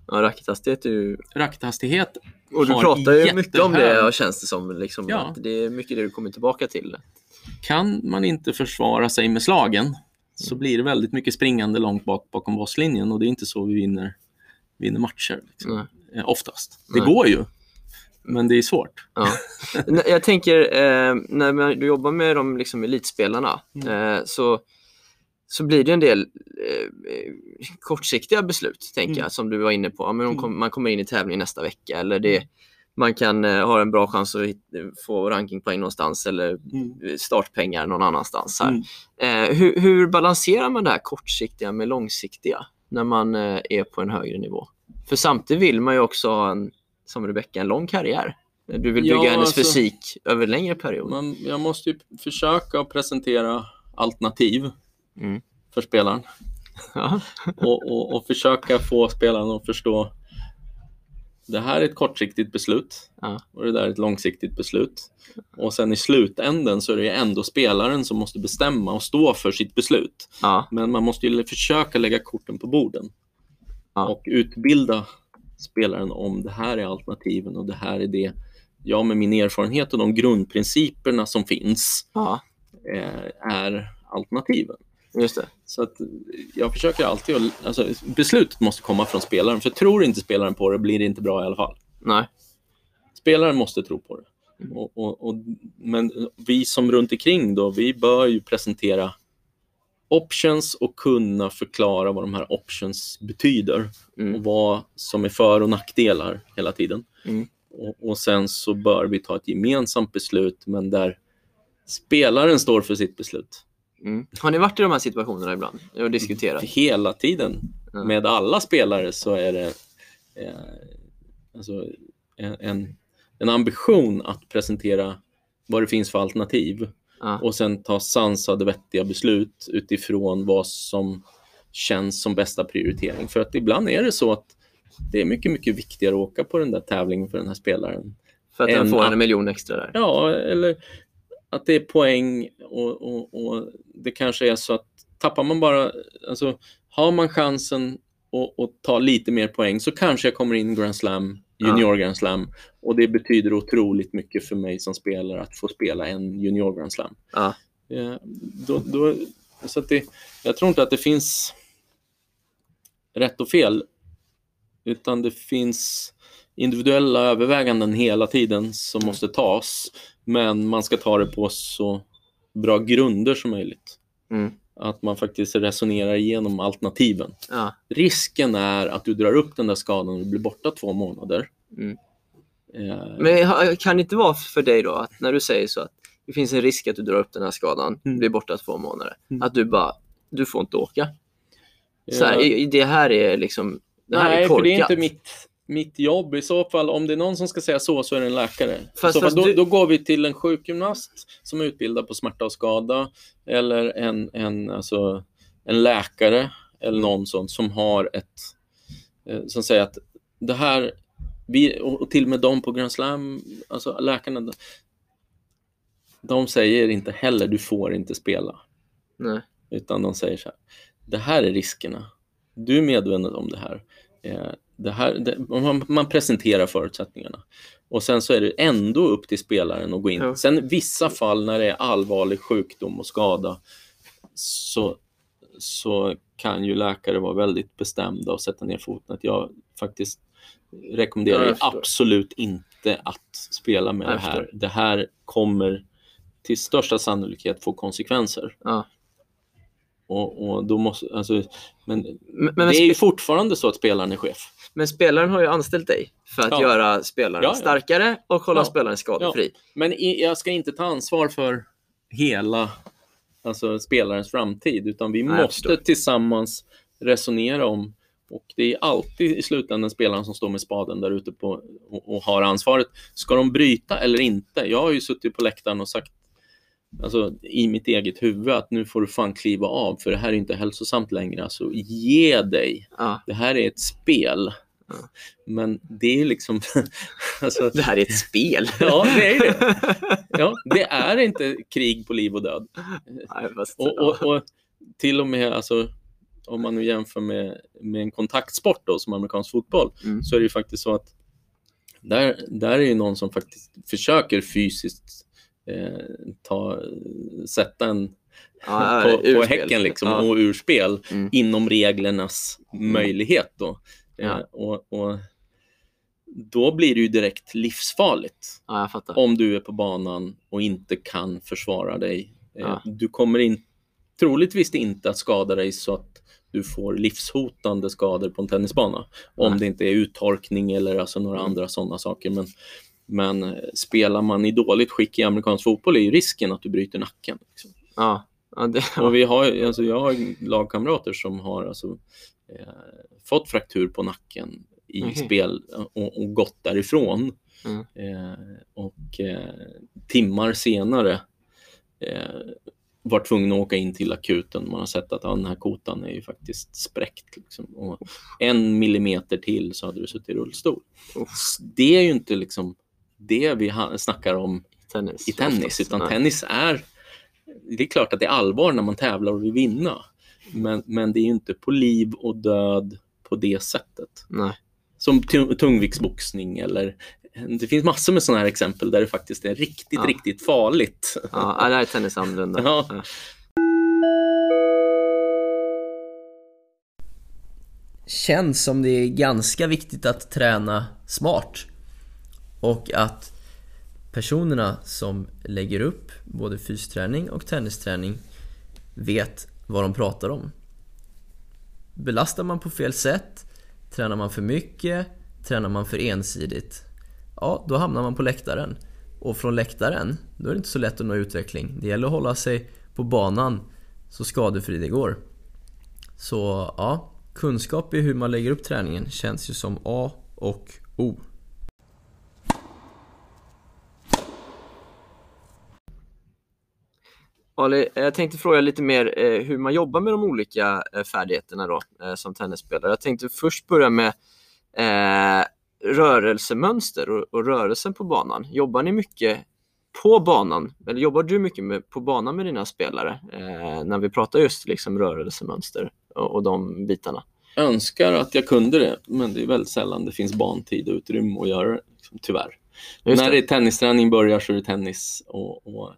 Ja, rackethastighet är ju... Rackethastighet Och du pratar ju mycket om det, känns det som. Liksom, Ja. att det är mycket det du kommer tillbaka till. kan man inte försvara sig med slagen Mm. så blir det väldigt mycket springande långt bak bakom bosslinjen och det är inte så vi vinner, vinner matcher. Liksom. Eh, Oftast. Det Nej. går ju, men det är svårt. Ja. <laughs> Jag tänker, eh, när du jobbar med de liksom, elitspelarna Mm. eh, så, så blir det en del eh, kortsiktiga beslut, tänker Mm. jag, som du var inne på. Ja, men Mm. kom, man kommer in i tävling nästa vecka eller det, man kan eh, ha en bra chans att hit, få rankingpoäng någonstans eller startpengar någon annanstans. Här. Mm. Eh, hur, hur balanserar man det här kortsiktiga med långsiktiga när man eh, är på en högre nivå? För samtidigt vill man ju också ha en, som Rebecka, en lång karriär. Du vill bygga Ja, hennes alltså- fysik över längre period. Man, jag måste ju försöka presentera alternativ Mm. för spelaren <laughs> och, och, och försöka få spelaren att förstå det här är ett kortsiktigt beslut Ja. och det där är ett långsiktigt beslut. Och sen i slutänden så är det ändå spelaren som måste bestämma och stå för sitt beslut. Ja. Men man måste ju försöka lägga korten på borden Ja. och utbilda spelaren om det här är alternativen och det här är det jag med min erfarenhet och de grundprinciperna som finns eh, är alternativen. Just det. Så att jag försöker alltid att, alltså, beslutet måste komma från spelaren, för tror inte spelaren på det blir det inte bra i alla fall. Nej. Spelaren måste tro på det. Och, och, och, men vi som runt omkring då, vi bör ju presentera options och kunna förklara vad de här options betyder Mm. och vad som är för och nackdelar hela tiden. Mm. Och, och sen så bör vi ta ett gemensamt beslut, men där spelaren står för sitt beslut. Mm. Har ni varit i de här situationerna ibland och diskuterat? Hela tiden. Ja. Med alla spelare så är det eh, alltså en, en, ambition att presentera vad det finns för alternativ Ja. och sen ta sansade, vettiga beslut utifrån vad som känns som bästa prioritering. För att ibland är det så att det är mycket, mycket viktigare att åka på den där tävlingen för den här spelaren. För att den en får app. en miljon extra där? Ja, eller att det är poäng och, och, och det kanske är så att tappar man bara, alltså har man chansen att, ta lite mer poäng så kanske jag kommer in i Grand Slam, junior Grand Slam och det betyder otroligt mycket för mig som spelare att få spela en junior Grand Slam. Ja. Eh, Då, då, så det, jag tror inte att det finns rätt och fel utan det finns individuella överväganden hela tiden som måste tas. Men man ska ta det på så bra grunder som möjligt. Mm. Att man faktiskt resonerar igenom alternativen. Ja. Risken är att du drar upp den där skadan och blir borta två månader. Mm. Eh, Men kan det inte vara för dig då, att när du säger så att det finns en risk att du drar upp den här skadan, Mm. blir borta två månader, Mm. att du bara, du får inte åka. Så här, det här är liksom, det här Nej, är för korkat. det är inte mitt, mitt jobb. I så fall, om det är någon som ska säga så, så är det en läkare. Fast- så fast då, du- då går vi till en sjukgymnast som är utbildad på smärta och skada eller en, en, alltså, en läkare eller någon sån som har ett, eh, som säger att det här, vi, och, och till och med de på Grand Slam, alltså läkarna, de säger inte heller du får inte spela. Nej. Utan de säger så här, det här är riskerna. Du är medveten om det här. Det här det, man, man presenterar förutsättningarna. Och sen så är det ändå upp till spelaren att gå in. Ja. Sen vissa fall när det är allvarlig sjukdom och skada så, så kan ju läkare vara väldigt bestämda och sätta ner foten. Att jag faktiskt rekommenderar Ja, absolut inte att spela med det här. Det här kommer till största sannolikhet få konsekvenser. Ja. Och, och då måste, alltså, men Men, men, det är ju fortfarande så att spelaren är chef. Men spelaren har ju anställt dig för att Ja. göra spelaren Ja, starkare och hålla spelaren skadefri. Men i, jag ska inte ta ansvar för hela alltså, spelarens framtid, utan vi Nej, måste tillsammans resonera om och det är alltid i slutändan spelaren som står med spaden där ute på, och, och har ansvaret. Ska de bryta eller inte? Jag har ju suttit på läktaren och sagt alltså, i mitt eget huvud att nu får du fan kliva av för det här är inte hälsosamt längre. Alltså ge dig. Ja. Det här är ett spel. Ja. Men det är liksom... <laughs> alltså, Det här är ett spel. <laughs> Ja, det är det. <laughs> Ja, det är inte krig på liv och död. Nej, fast, Och, och, och till och med, alltså, om man nu jämför med, med en kontaktsport då, som amerikansk fotboll, Mm. så är det ju faktiskt så att där, där är ju någon som faktiskt försöker fysiskt ta, sätta en ja, på, på urspel. häcken liksom, Ja. och ur spel Mm. inom reglernas möjlighet. Då. Eh, Ja. och, och då blir det ju direkt livsfarligt om du är på banan och inte kan försvara dig. Eh. Du kommer in, troligtvis inte att skada dig så att du får livshotande skador på en tennisbana. Om det inte är uttorkning eller alltså några Mm. andra sådana saker. Men, men eh, spelar man i dåligt skick i amerikansk fotboll är ju risken att du bryter nacken. Liksom. Ja. Ja, det, Och vi har, alltså jag har lagkamrater som har alltså, eh, fått fraktur på nacken i Mhm. spel och, och gått därifrån. Mm. Eh, och eh, timmar senare eh, var tvungna att åka in till akuten. Man har sett att ja, den här kotan är ju faktiskt spräckt. Liksom. Och en millimeter till så hade du suttit i rullstol. Det är ju inte liksom det vi snackar om tennis. i tennis, oftast. utan Nej. tennis är... Det är klart att det är allvar när man tävlar och vill vinna. Men, men det är ju inte på liv och död på det sättet. Nej. Som tu- tungviktsboxning eller... Det finns massor med sådana här exempel där det faktiskt är riktigt, Ja. riktigt farligt. Ja, ja, där är tennis annorlunda. Ja. Ja. känns som det är ganska viktigt att träna smart. Och att personerna som lägger upp både fysträning och tennisträning vet vad de pratar om. Belastar man på fel sätt, tränar man för mycket, tränar man för ensidigt, ja då hamnar man på läktaren. Och från läktaren, då är det inte så lätt att nå utveckling. Det gäller att hålla sig på banan så skadefri det går. Så ja, kunskap i hur man lägger upp träningen känns ju som A och O. Ali, eh, jag tänkte fråga lite mer eh, hur man jobbar med de olika eh, färdigheterna då, eh, som tennisspelare. Jag tänkte först börja med eh, rörelsemönster och, och rörelsen på banan. Jobbar ni mycket på banan, eller jobbar du mycket med, på banan med dina spelare eh, när vi pratar just liksom rörelsemönster och, och de bitarna? Jag önskar att jag kunde det, men det är väldigt sällan det finns bantid och utrymme att göra det, liksom, tyvärr. Just När det. är tennisträning börjar så är det tennis. Och, och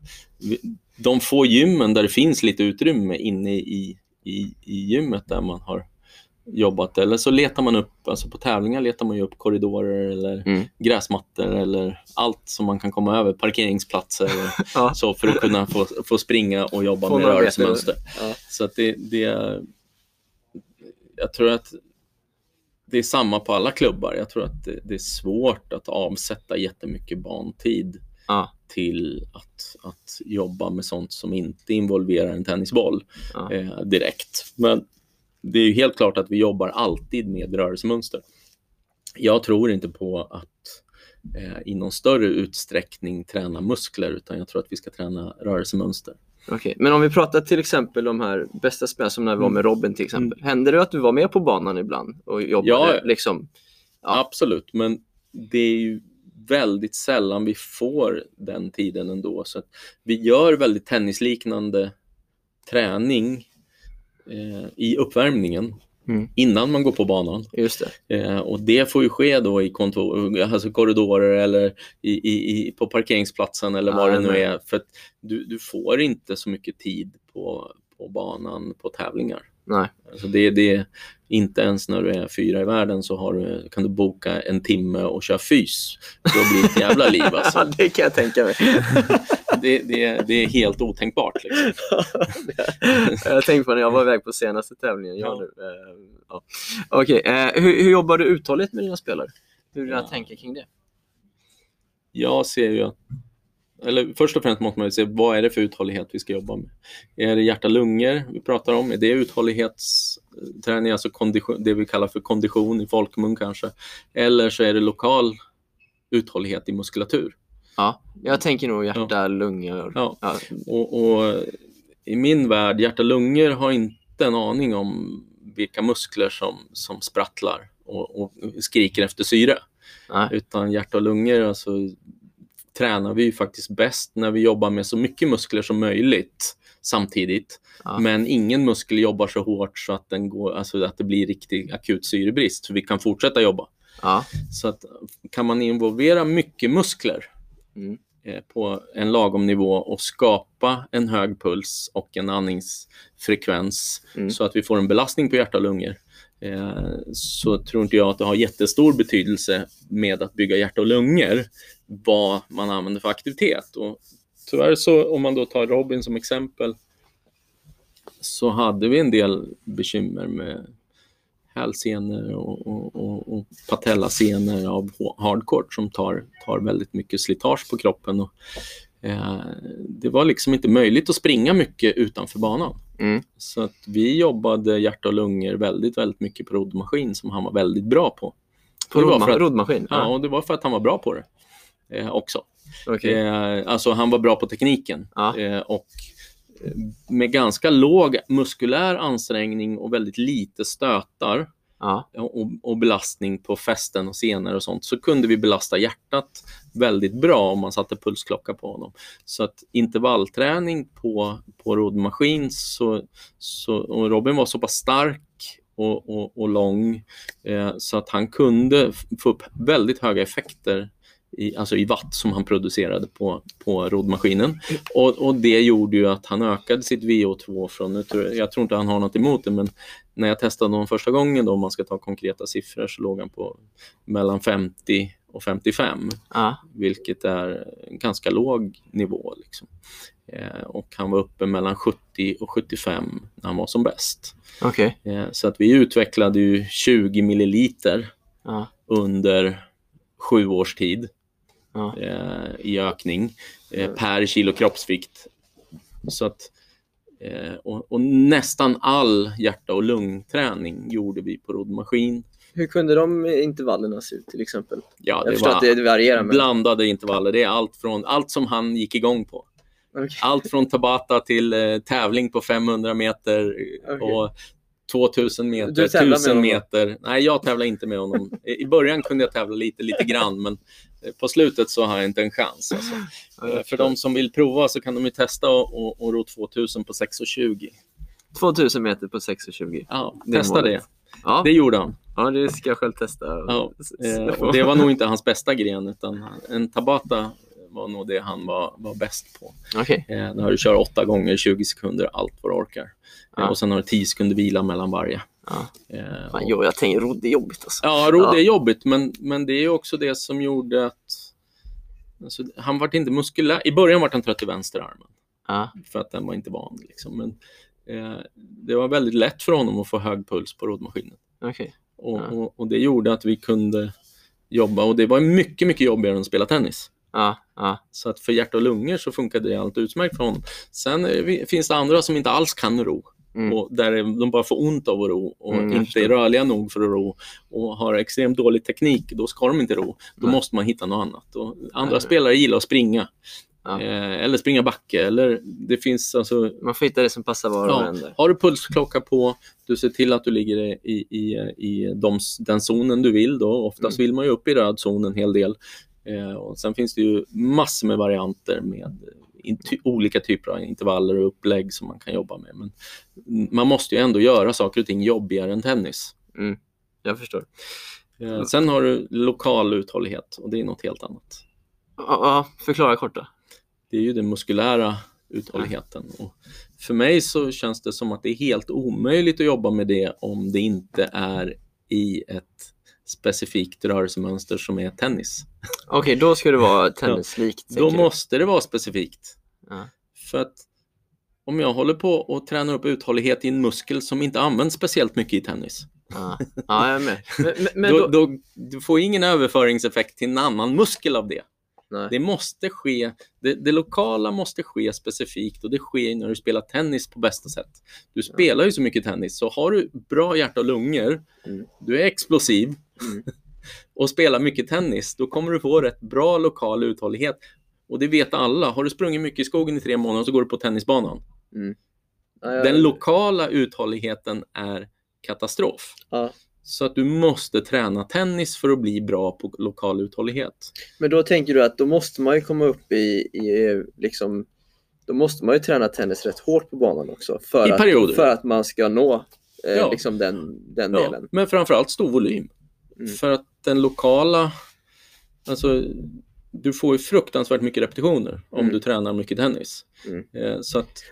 de få gymmen där det finns lite utrymme inne i, i, i gymmet där man har jobbat. Eller så letar man upp, alltså på tävlingar letar man upp korridorer eller Mm. gräsmattor eller allt som man kan komma över, parkeringsplatser <laughs> Ja. så för att kunna få, få springa och jobba Få med rörelsemönster. Ja. Så att det, det, jag tror att det är samma på alla klubbar. Jag tror att det, det är svårt att avsätta jättemycket bantid Ja. till att, att jobba med sånt som inte involverar en tennisboll Ja. eh, direkt. Men det är ju helt klart att vi jobbar alltid med rörelsemönster. Jag tror inte på att eh, i någon större utsträckning träna muskler, utan jag tror att vi ska träna rörelsemönster. Okej, men om vi pratar till exempel de här bästa spelarna som när vi var med Robin till exempel. Hände det att du var med på banan ibland och jobbade Ja. liksom? Ja. Absolut, men det är ju väldigt sällan vi får den tiden ändå. Så vi gör väldigt tennisliknande träning eh, i uppvärmningen Mm. innan man går på banan. Just det. Eh, och det får ju ske då i kontor, alltså korridorer eller i, i, i, på parkeringsplatsen eller vad Ja, det nu är. För du, du får inte så mycket tid på, på banan på tävlingar. Nej. Alltså det, det inte ens när du är fyra i världen så har du, kan du boka en timme och köra fys. Då blir det ett jävla liv <laughs> Ja, alltså. det kan jag tänka mig. <laughs> Det, det, det är helt otänkbart. Liksom. <laughs> jag tänkte på när jag var iväg på senaste tävlingen. Jag Ja. nu. Eh, ja. Okej, eh, hur, hur jobbar du uthålligt med dina spelare? Hur Ja. tankar kring det? Jag ser ju att, eller först och främst måste man se vad är det för uthållighet vi ska jobba med. Är det hjärta-lungor vi pratar om? Är det uthållighetsträning, alltså kondition, det vi kallar för kondition i folkmun kanske? Eller så är det lokal uthållighet i muskulatur. Ja, jag tänker nog hjärta, lungor. Ja. Ja. Och, och i min värld, hjärta-lungor har inte en aning om vilka muskler som, som sprattlar och, och skriker efter syre. Nej. Utan hjärta och lungor alltså, tränar vi ju faktiskt bäst när vi jobbar med så mycket muskler som möjligt samtidigt. Ja. Men ingen muskel jobbar så hårt så att, den går, alltså att det blir riktig akut syrebrist, så vi kan fortsätta jobba. Ja. Så att, kan man involvera mycket muskler Mm. eh, på en lagom nivå och skapa en hög puls och en andningsfrekvens Mm. så att vi får en belastning på hjärta och lungor Eh, så tror inte jag att det har jättestor betydelse med att bygga hjärta och lungor vad man använder för aktivitet. Och tyvärr så, om man då tar Robin som exempel, så hade vi en del bekymmer med hälsenor och, och, och, och patellasenor av hardcore hardcourt som tar, tar väldigt mycket slitage på kroppen. Och, eh, det var liksom inte möjligt att springa mycket utanför banan. Mm. Så att vi jobbade hjärta och lungor väldigt, väldigt mycket på roddmaskin som han var väldigt bra på. På Det var rodma- för att- roddmaskin? Ja, och det var för att han var bra på det eh, också. Okej. Eh, alltså han var bra på tekniken. Ja. Eh, och eh, med ganska låg muskulär ansträngning och väldigt lite stötar Ja. och, och belastning på fästen och senor och sånt så kunde vi belasta hjärtat väldigt bra om man satte pulsklocka på honom. Så att intervallträning på, på roddmaskin så, så, och Robin var så pass stark och, och, och lång eh, så att han kunde få upp väldigt höga effekter i, alltså i watt som han producerade på, på roddmaskinen. Och, och det gjorde ju att han ökade sitt VO2 från, jag tror jag, jag tror inte han har något emot det, men när jag testade honom första gången då, om man ska ta konkreta siffror, så låg han på mellan 50 och 55, Ja. vilket är en ganska låg nivå. Liksom. Eh, och han var uppe mellan 70 och 75 när han var som bäst. Okej. Eh, så att vi utvecklade ju 20 milliliter Ja. under sju års tid Ja. eh, i ökning eh, per kilo kroppsvikt. Så att, och, och nästan all hjärta och lungträning gjorde vi på roddmaskin. Hur kunde de intervallerna se ut till exempel? Ja, Jag det förstår var att det varierar. Men... blandade intervaller. Det är allt, från, allt som han gick igång på. Okej. Allt från Tabata till eh, tävling på 500 meter Okej. och 2000 meter, Du tävlar med 1000 honom? meter. Nej, jag tävlar inte med honom. I början kunde jag tävla lite, lite grann, men eh, på slutet så har jag inte en chans. Alltså. <laughs> Eh, För de som vill prova så kan de ju testa och, och, ro 2000 på 6,20. 2000 meter på 6,20. Ja, Det testa målet. det. Ja. Det gjorde han. ja, det ska jag själv testa. Ja, Eh, och det var nog inte hans bästa gren, utan en Tabata var nog det han var, var bäst på. Okej. Eh, har du kör åtta gånger 20 sekunder, allt vad du orkar. Ja. Och sen har du 10 sekunder vila mellan varje. Ja. Eh, Fan, jo, jag tänker rodd är jobbigt alltså. Ja, rodd Ja. är jobbigt, men, men det är också det som gjorde att alltså, han var inte muskulär. I början var han trött i vänsterarmen Ja. för att den var inte van. Liksom. Men eh, det var väldigt lätt för honom att få hög puls på roddmaskinen. Och, Ja. och, och det gjorde att vi kunde jobba och det var mycket, mycket jobbigare än att spela tennis. Ja, ja, Så att för hjärta och lungor så funkade det allt utmärkt för honom. Sen eh, finns det andra som inte alls kan ro. Mm. Och där de bara får ont av att ro och Mm, inte är rörliga nog för att ro och har extremt dålig teknik, då ska de inte ro. Då Nej. måste man hitta något annat. Och andra Nej. spelare gillar att springa. Ja. Eh, eller springa backe. Eller det finns alltså, Man får hitta det som passar var och Ja. en har du pulsklocka på, du ser till att du ligger i, i, i de, den zonen du vill. Då. Oftast Mm. vill man ju upp i röd zon en hel del. Eh, och sen finns det ju massor med varianter med ty, olika typer av intervaller och upplägg som man kan jobba med. Men man måste ju ändå göra saker och ting jobbigare än tennis. Jag förstår. Eh, sen har du lokal uthållighet och det är något helt annat. Ja, ja, förklara kort då. Det är ju den muskulära uthålligheten. Och för mig så känns det som att det är helt omöjligt att jobba med det om det inte är i ett specifikt rörelsemönster som är tennis. Okej, då ska det vara <laughs> tennislikt. Då tänker du. måste det vara specifikt. Ja. För att om jag håller på och tränar upp uthållighet i en muskel som inte används speciellt mycket i tennis, Ja, ja jag är med. <laughs> Men, men, men då, då... då, du får ingen överföringseffekt till en annan muskel av det. Nej. Det måste ske, det, det lokala måste ske specifikt och det sker när du spelar tennis på bästa sätt. Du spelar ju så mycket tennis, så har du bra hjärta och lungor, Mm. du är explosiv Mm. <laughs> och spelar mycket tennis, då kommer du få rätt bra lokal uthållighet. Och det vet alla. Har du sprungit mycket i skogen i tre månader så går du på tennisbanan. Ja, jag- Den lokala uthålligheten är katastrof. ja. Så att du måste träna tennis för att bli bra på lokal uthållighet. Men då tänker du att då måste man ju komma upp i, i liksom då måste man ju träna tennis rätt hårt på banan också för, I att, perioder. för att man ska nå eh, Ja. liksom den, den Ja, delen. men framförallt stor volym. Mm. För att den lokala, alltså du får ju fruktansvärt mycket repetitioner om Mm. du tränar mycket tennis. Mm. Eh, Så att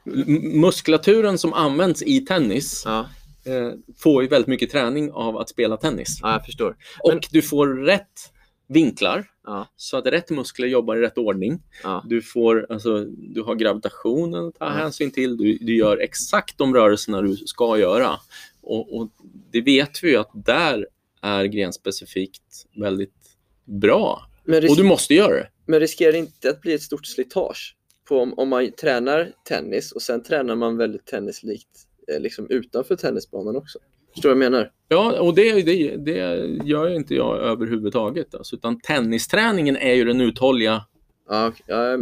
muskulaturen som används i tennis Ja, eh, får ju väldigt mycket träning av att spela tennis. ja, jag förstår. Och Men- du får rätt vinklar Ja, så att rätt muskler jobbar i rätt ordning. Du, får, alltså, du har gravitationen att ta Ja. hänsyn till. Du, du gör exakt de rörelserna du ska göra. Och, och det vet vi ju att där är grenspecifikt väldigt bra. Och du måste göra det. men riskerar det inte att bli ett stort slitage på om, om man tränar tennis och sen tränar man väldigt tennislikt eh, liksom utanför tennisbanan också? Förstår du vad jag menar? Ja, och det, det, det gör inte jag överhuvudtaget. Alltså, utan tennisträningen är ju den uthålliga, Ja,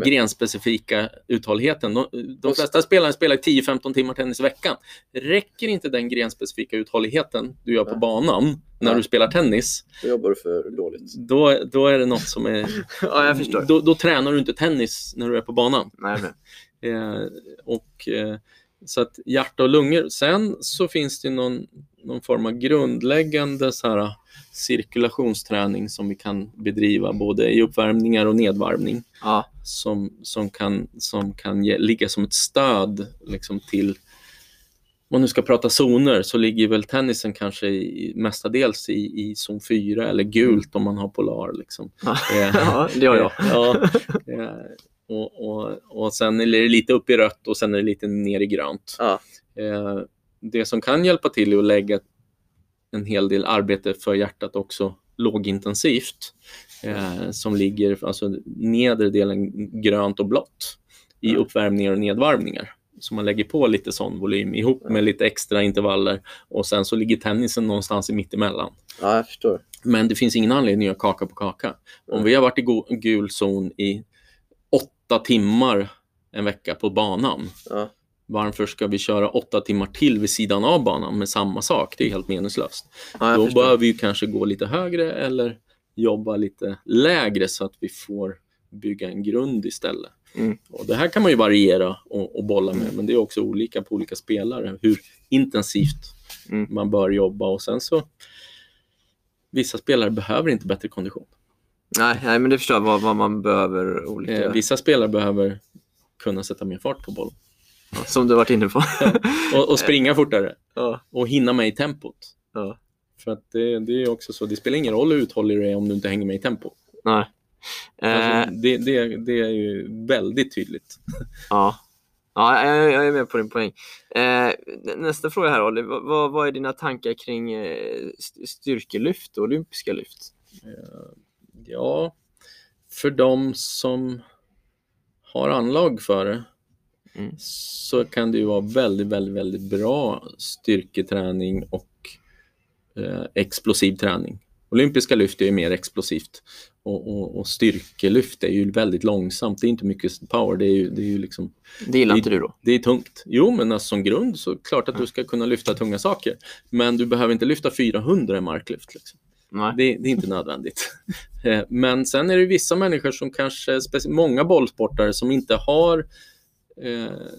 grenspecifika uthålligheten. De, de flesta spelare spelar 10-15 timmar tennis i veckan. Räcker inte den grenspecifika uthålligheten du gör på banan när du spelar tennis, Då jobbar du för dåligt. då, då är det något som är... <laughs> Ja, jag förstår. Då, då tränar du inte tennis när du är på banan. Nej, med. <laughs> Eh, och, eh, så att hjärta och lungor. Sen så finns det någon, någon form av grundläggande så här, cirkulationsträning som vi kan bedriva både i uppvärmningar och nedvarvning Ja, som, som kan, som kan ge, ligga som ett stöd liksom, till om man nu ska prata zoner så ligger väl tennisen kanske i, mestadels i, i zon 4 eller gult om man har polar. Liksom. <laughs> ja. Eh, det har jag. ja, eh, och, och, och sen är det lite upp i rött och sen är det lite ner i grönt. Ja. Det som kan hjälpa till är att lägga en hel del arbete för hjärtat också lågintensivt. Eh, som ligger, alltså nedre delen grönt och blått i uppvärmningar och nedvarvningar. Så man lägger på lite sån volym ihop med lite extra intervaller och sen så ligger tennisen någonstans i mittemellan. ja, jag förstår. Men det finns ingen anledning att göra kaka på kaka. Om vi har varit i gul zon i åtta timmar en vecka på banan, Ja, varför ska vi köra åtta timmar till vid sidan av banan med samma sak? Det är helt meningslöst. ja Då förstår. bör vi kanske gå lite högre eller jobba lite lägre så att vi får bygga en grund istället. Mm. Och det här kan man ju variera och, och bolla med, men det är också olika på olika spelare hur intensivt Mm. man bör jobba och sen så vissa spelare behöver inte bättre kondition. Nej, nej, men det förstår jag vad, vad man behöver olika, Eh, vissa spelare behöver kunna sätta mer fart på bollen som du varit inne på. och, och springa fortare. Och hinna med i tempot. ja. För att det, det är också så, det spelar ingen roll hur uthållig du är om du inte hänger med i tempo. Nej. Eh, Alltså, det, det, det är ju väldigt tydligt. Ja, ja jag, jag är med på din poäng. Eh, nästa fråga här Olli, vad, vad- är dina tankar kring eh, st- styrkelyft och olympiska lyft? Ja, för de som har anlag för det Mm. så kan det ju vara väldigt, väldigt, väldigt bra styrketräning och eh, explosiv träning. Olympiska lyft är ju mer explosivt och, och, och styrkelyft är ju väldigt långsamt. Det är inte mycket power, det är ju, det är ju liksom Det gillar Det- inte du då? det är tungt. Jo, men alltså, som grund så klart att du ska kunna lyfta tunga saker. Men du behöver inte lyfta 400 i marklyft. Liksom. Det, det är inte nödvändigt. <laughs> Eh, Men sen är det vissa människor som kanske, många bollsportare som inte har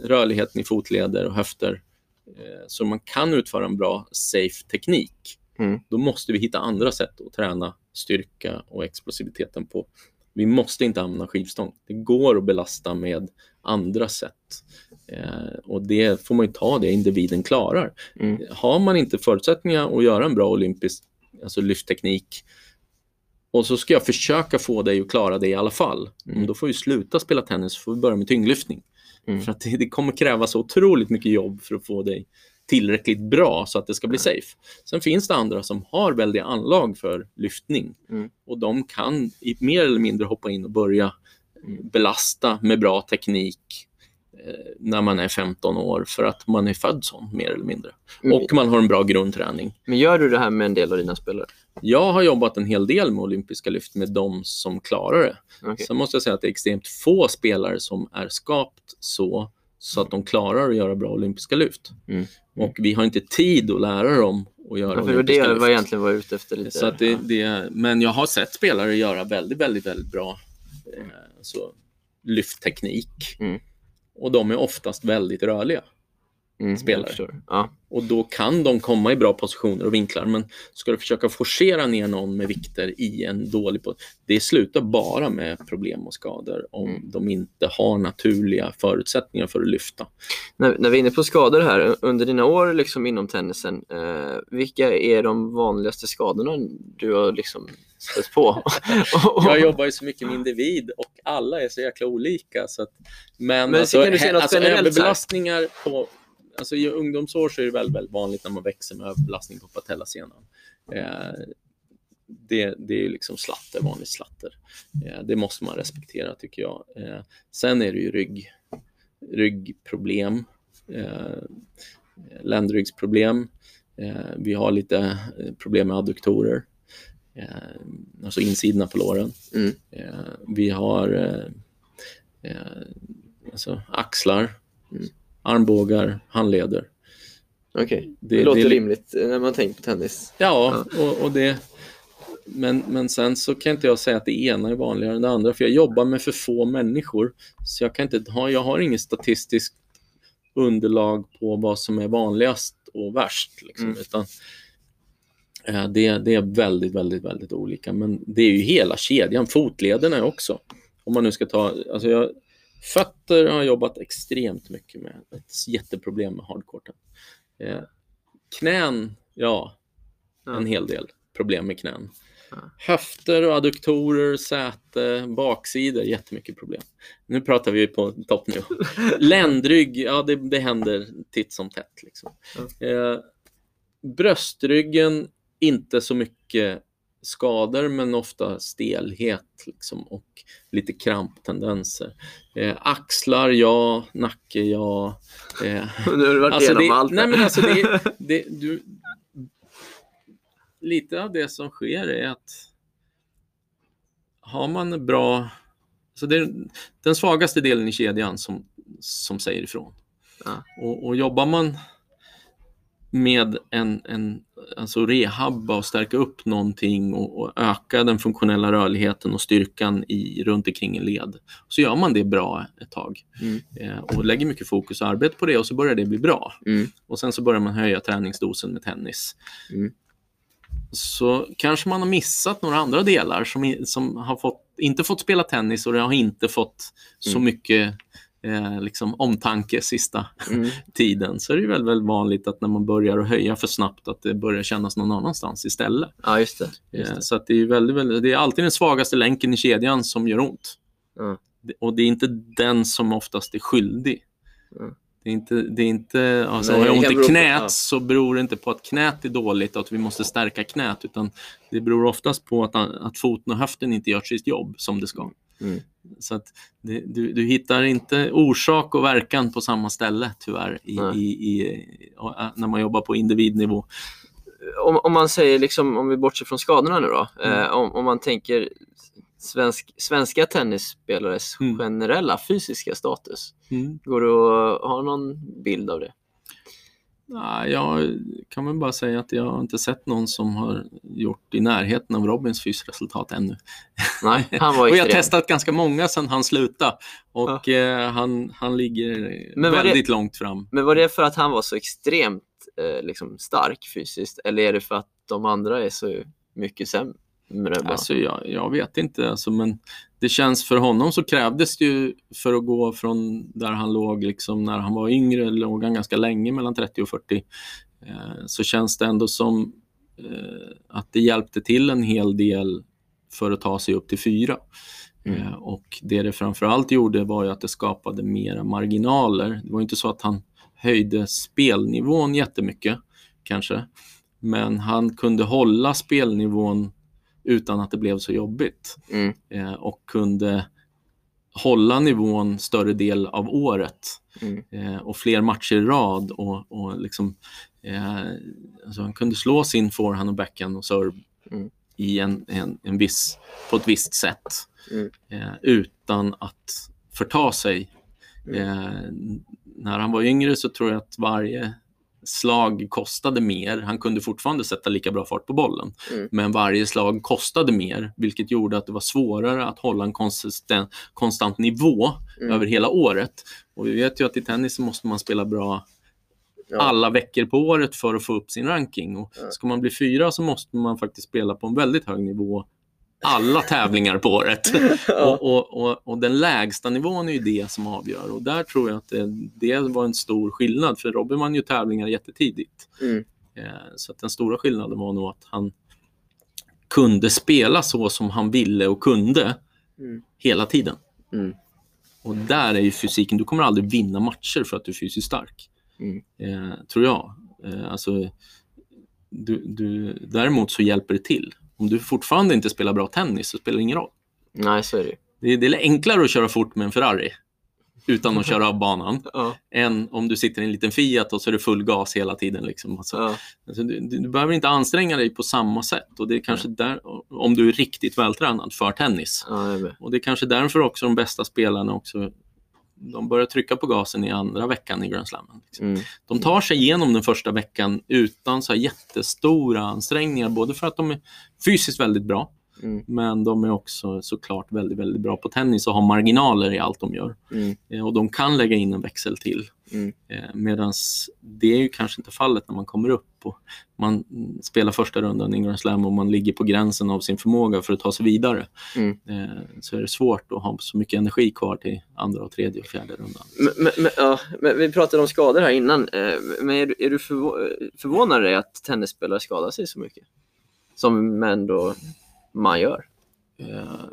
rörligheten i fotleder och höfter eh, så man kan utföra en bra safe teknik. Mm. Då måste vi hitta andra sätt att träna styrka och explosiviteten på. Vi måste inte använda skivstång. Det går att belasta med andra sätt. Eh, och det får man ju ta det individen klarar. Mm. Har man inte förutsättningar att göra en bra olympisk alltså lyftteknik och så ska jag försöka få dig att klara det i alla fall. Mm. Då får vi sluta spela tennis och börja med tyngdlyftning. Mm. För att det, det kommer kräva så otroligt mycket jobb för att få dig tillräckligt bra så att det ska bli safe. Sen finns det andra som har väldiga anlag för lyftning Mm. och de kan i, mer eller mindre hoppa in och börja belasta med bra teknik eh, när man är 15 år för att man är född sån mer eller mindre. Mm. Och man har en bra grundträning. Men gör du det här med en del av dina spelare? Jag har jobbat en hel del med olympiska lyft med de som klarar det. Okej. Sen måste jag säga att det är extremt få spelare som är skapt så, så att de klarar att göra bra olympiska lyft. Mm. Och vi har inte tid att lära dem att göra Ja, för det var det olympiska lyft. var egentligen var ute efter lite. Så det, det, men jag har sett spelare göra väldigt, väldigt, väldigt bra eh, alltså, lyftteknik. Mm. Och de är oftast väldigt rörliga. Mm, spelare. Ja. Och då kan de komma i bra positioner och vinklar. Men ska du försöka forcera ner någon med vikter i en dålig position, det slutar bara med problem och skador om Mm. de inte har naturliga förutsättningar för att lyfta. När, när vi är inne på skador här, under dina år liksom inom tennisen, eh, vilka är de vanligaste skadorna du har liksom stött på? <laughs> <laughs> Jag jobbar ju så mycket med individ och alla är så jäkla olika. Så att, men Men alltså, kan du he- något alltså överbelastningar på... Alltså I ungdomsår så är det väldigt, väldigt vanligt när man växer med överbelastning på patellasenan. Eh, det, det är liksom slatter, vanligt slatter. Eh, det måste man respektera tycker jag. Eh, sen är det ju rygg, ryggproblem, eh, ländryggsproblem. Eh, vi har lite eh, problem med adduktorer, eh, alltså insidorna på låren. Mm. Vi har alltså axlar, Mm. Armbågar, handleder. Okej, det, Det- låter det- rimligt eh, när man tänker på tennis. Ja, och, och det... Men, men sen så kan inte jag säga att det ena är vanligare än det andra, för jag jobbar med för få människor. Så jag kan inte ha, jag har inget statistiskt underlag på vad som är vanligast och värst. Liksom, Mm. utan, eh, det, det är väldigt, väldigt, väldigt olika. Men det är ju hela kedjan, fotlederna också. Om man nu ska ta, alltså jag, fötter har jag jobbat extremt mycket med. Ett jätteproblem med hardcourten. Eh, knän, ja, Ja. en hel del problem med knän. Ja. Höfter och adduktorer, säte, baksidor, jättemycket problem. Nu pratar vi på toppnivå. <laughs> Ländrygg, ja det, det händer titt som tätt. Liksom. Eh, bröstryggen, inte så mycket skador men ofta stelhet liksom, och lite kramptendenser. Eh, axlar, ja. Nacke, ja. Eh, <laughs> Nu har du varit Alltså igenom det, allt. nej men alltså det, <laughs> det, du, lite av det som sker är att har man bra... Så det är den svagaste delen i kedjan som, som säger ifrån. Ja. Och, och jobbar man med en, en alltså rehabba och stärka upp någonting och, och öka den funktionella rörligheten och styrkan i, runt omkring en led, så gör man det bra ett tag. Mm. Eh, och lägger mycket fokus och arbete på det och så börjar det bli bra. Mm. Och sen så börjar man höja träningsdosen med tennis. Mm. Så kanske man har missat några andra delar som, som har fått, inte fått spela tennis och det har inte fått så Mm. mycket eh, liksom omtanke sista Mm. <laughs> tiden så är det väldigt, väldigt vanligt att när man börjar att höja för snabbt att det börjar kännas någon annanstans istället. Ja, just det. Just Eh, det. Så att det är väldigt, väldigt, det är alltid den svagaste länken i kedjan som gör ont. Det- Och det är inte den som oftast är skyldig. Mm. Det är inte, det är inte alltså Nej, har jag ont i bero på- knät ja. så beror det inte på att knät är dåligt och att vi måste stärka knät utan det beror oftast på att, att foten och höften inte gör sitt jobb som det ska. Mm. Så att det, du, du hittar inte orsak och verkan på samma ställe tyvärr i, i, i, när man jobbar på individnivå. Om, om man säger, liksom, om vi bortser från skadorna nu då, Mm. eh, om, om man tänker svensk, svenska tennisspelares Mm. generella fysiska status, Mm. går det att ha någon bild av det? Ja, jag kan väl bara säga att jag har inte sett någon som har gjort i närheten av Robins fysresultat ännu. Nej, han var <laughs> Och jag har testat ganska många sedan han slutade och eh, han, han ligger Men var det- väldigt långt fram. Men var det för att han var så extremt eh, liksom stark fysiskt eller är det för att de andra är så mycket sämre? Bara? Alltså, jag, jag vet inte, alltså, men det känns för honom så krävdes det ju för att gå från där han låg liksom, när han var yngre, låg han ganska länge mellan 30 och 40, eh, så känns det ändå som eh, att det hjälpte till en hel del för att ta sig upp till fyra. Mm. Eh, och det det framförallt gjorde var ju att det skapade mera marginaler. Det var inte så att han höjde spelnivån jättemycket kanske, men han kunde hålla spelnivån utan att det blev så jobbigt Mm. eh, och kunde hålla nivån större del av året Mm. eh, och fler matcher i rad. Och, och liksom, eh, alltså han kunde slå sin forehand och backhand och serve Mm. i en, en, en viss, på ett visst sätt Mm. eh, utan att förta sig. Mm. Eh, när han var yngre så tror jag att varje slag kostade mer. Han kunde fortfarande sätta lika bra fart på bollen. Mm. Men varje slag kostade mer, vilket gjorde att det var svårare att hålla en konsistent, konstant nivå Mm. över hela året. Och vi vet ju att i tennis måste man spela bra Ja. alla veckor på året för att få upp sin ranking. Och Ja. ska man bli fyra så måste man faktiskt spela på en väldigt hög nivå alla tävlingar på året. <laughs> Och, och, och, och den lägsta nivån är ju det som avgör. Och där tror jag att det, det var en stor skillnad. För Robin vann ju tävlingar jättetidigt. Mm. Eh, Så att den stora skillnaden var nog att han kunde spela så som han ville och kunde Mm. hela tiden. Mm. Och där är ju fysiken, du kommer aldrig vinna matcher för att du är fysiskt stark. Mm. Eh, tror jag. Eh, alltså, du, du, däremot så hjälper det till. Om du fortfarande inte spelar bra tennis så spelar det ingen roll. Nej, så är det. Det är, det är enklare att köra fort med en Ferrari utan att köra av banan <laughs> Ja. än om du sitter i en liten Fiat och så är det full gas hela tiden. Liksom. Alltså, Ja. alltså, du, du, behöver inte anstränga dig på samma sätt och det är kanske där, om du är riktigt vältränad för tennis. Med. Och det är kanske därför också de bästa spelarna också de börjar trycka på gasen i andra veckan i Grand Slam. Liksom. Mm. De tar sig igenom den första veckan utan så jättestora ansträngningar, både för att de är fysiskt väldigt bra, Mm. men de är också såklart väldigt, väldigt bra på tennis och har marginaler i allt de gör. Mm. Eh, Och de kan lägga in en växel till. Mm. Medan det är ju kanske inte fallet när man kommer upp och man spelar första rundan i Grand Slam och man ligger på gränsen av sin förmåga för att ta sig vidare. Mm. Eh, Så är det svårt att ha så mycket energi kvar till andra, och tredje och fjärde rundan. Men, men, ja, men vi pratade om skador här innan. eh, Men är, du- är du förvå förvånad att tennisspelare skadar sig så mycket? Som ändå man gör. Eh,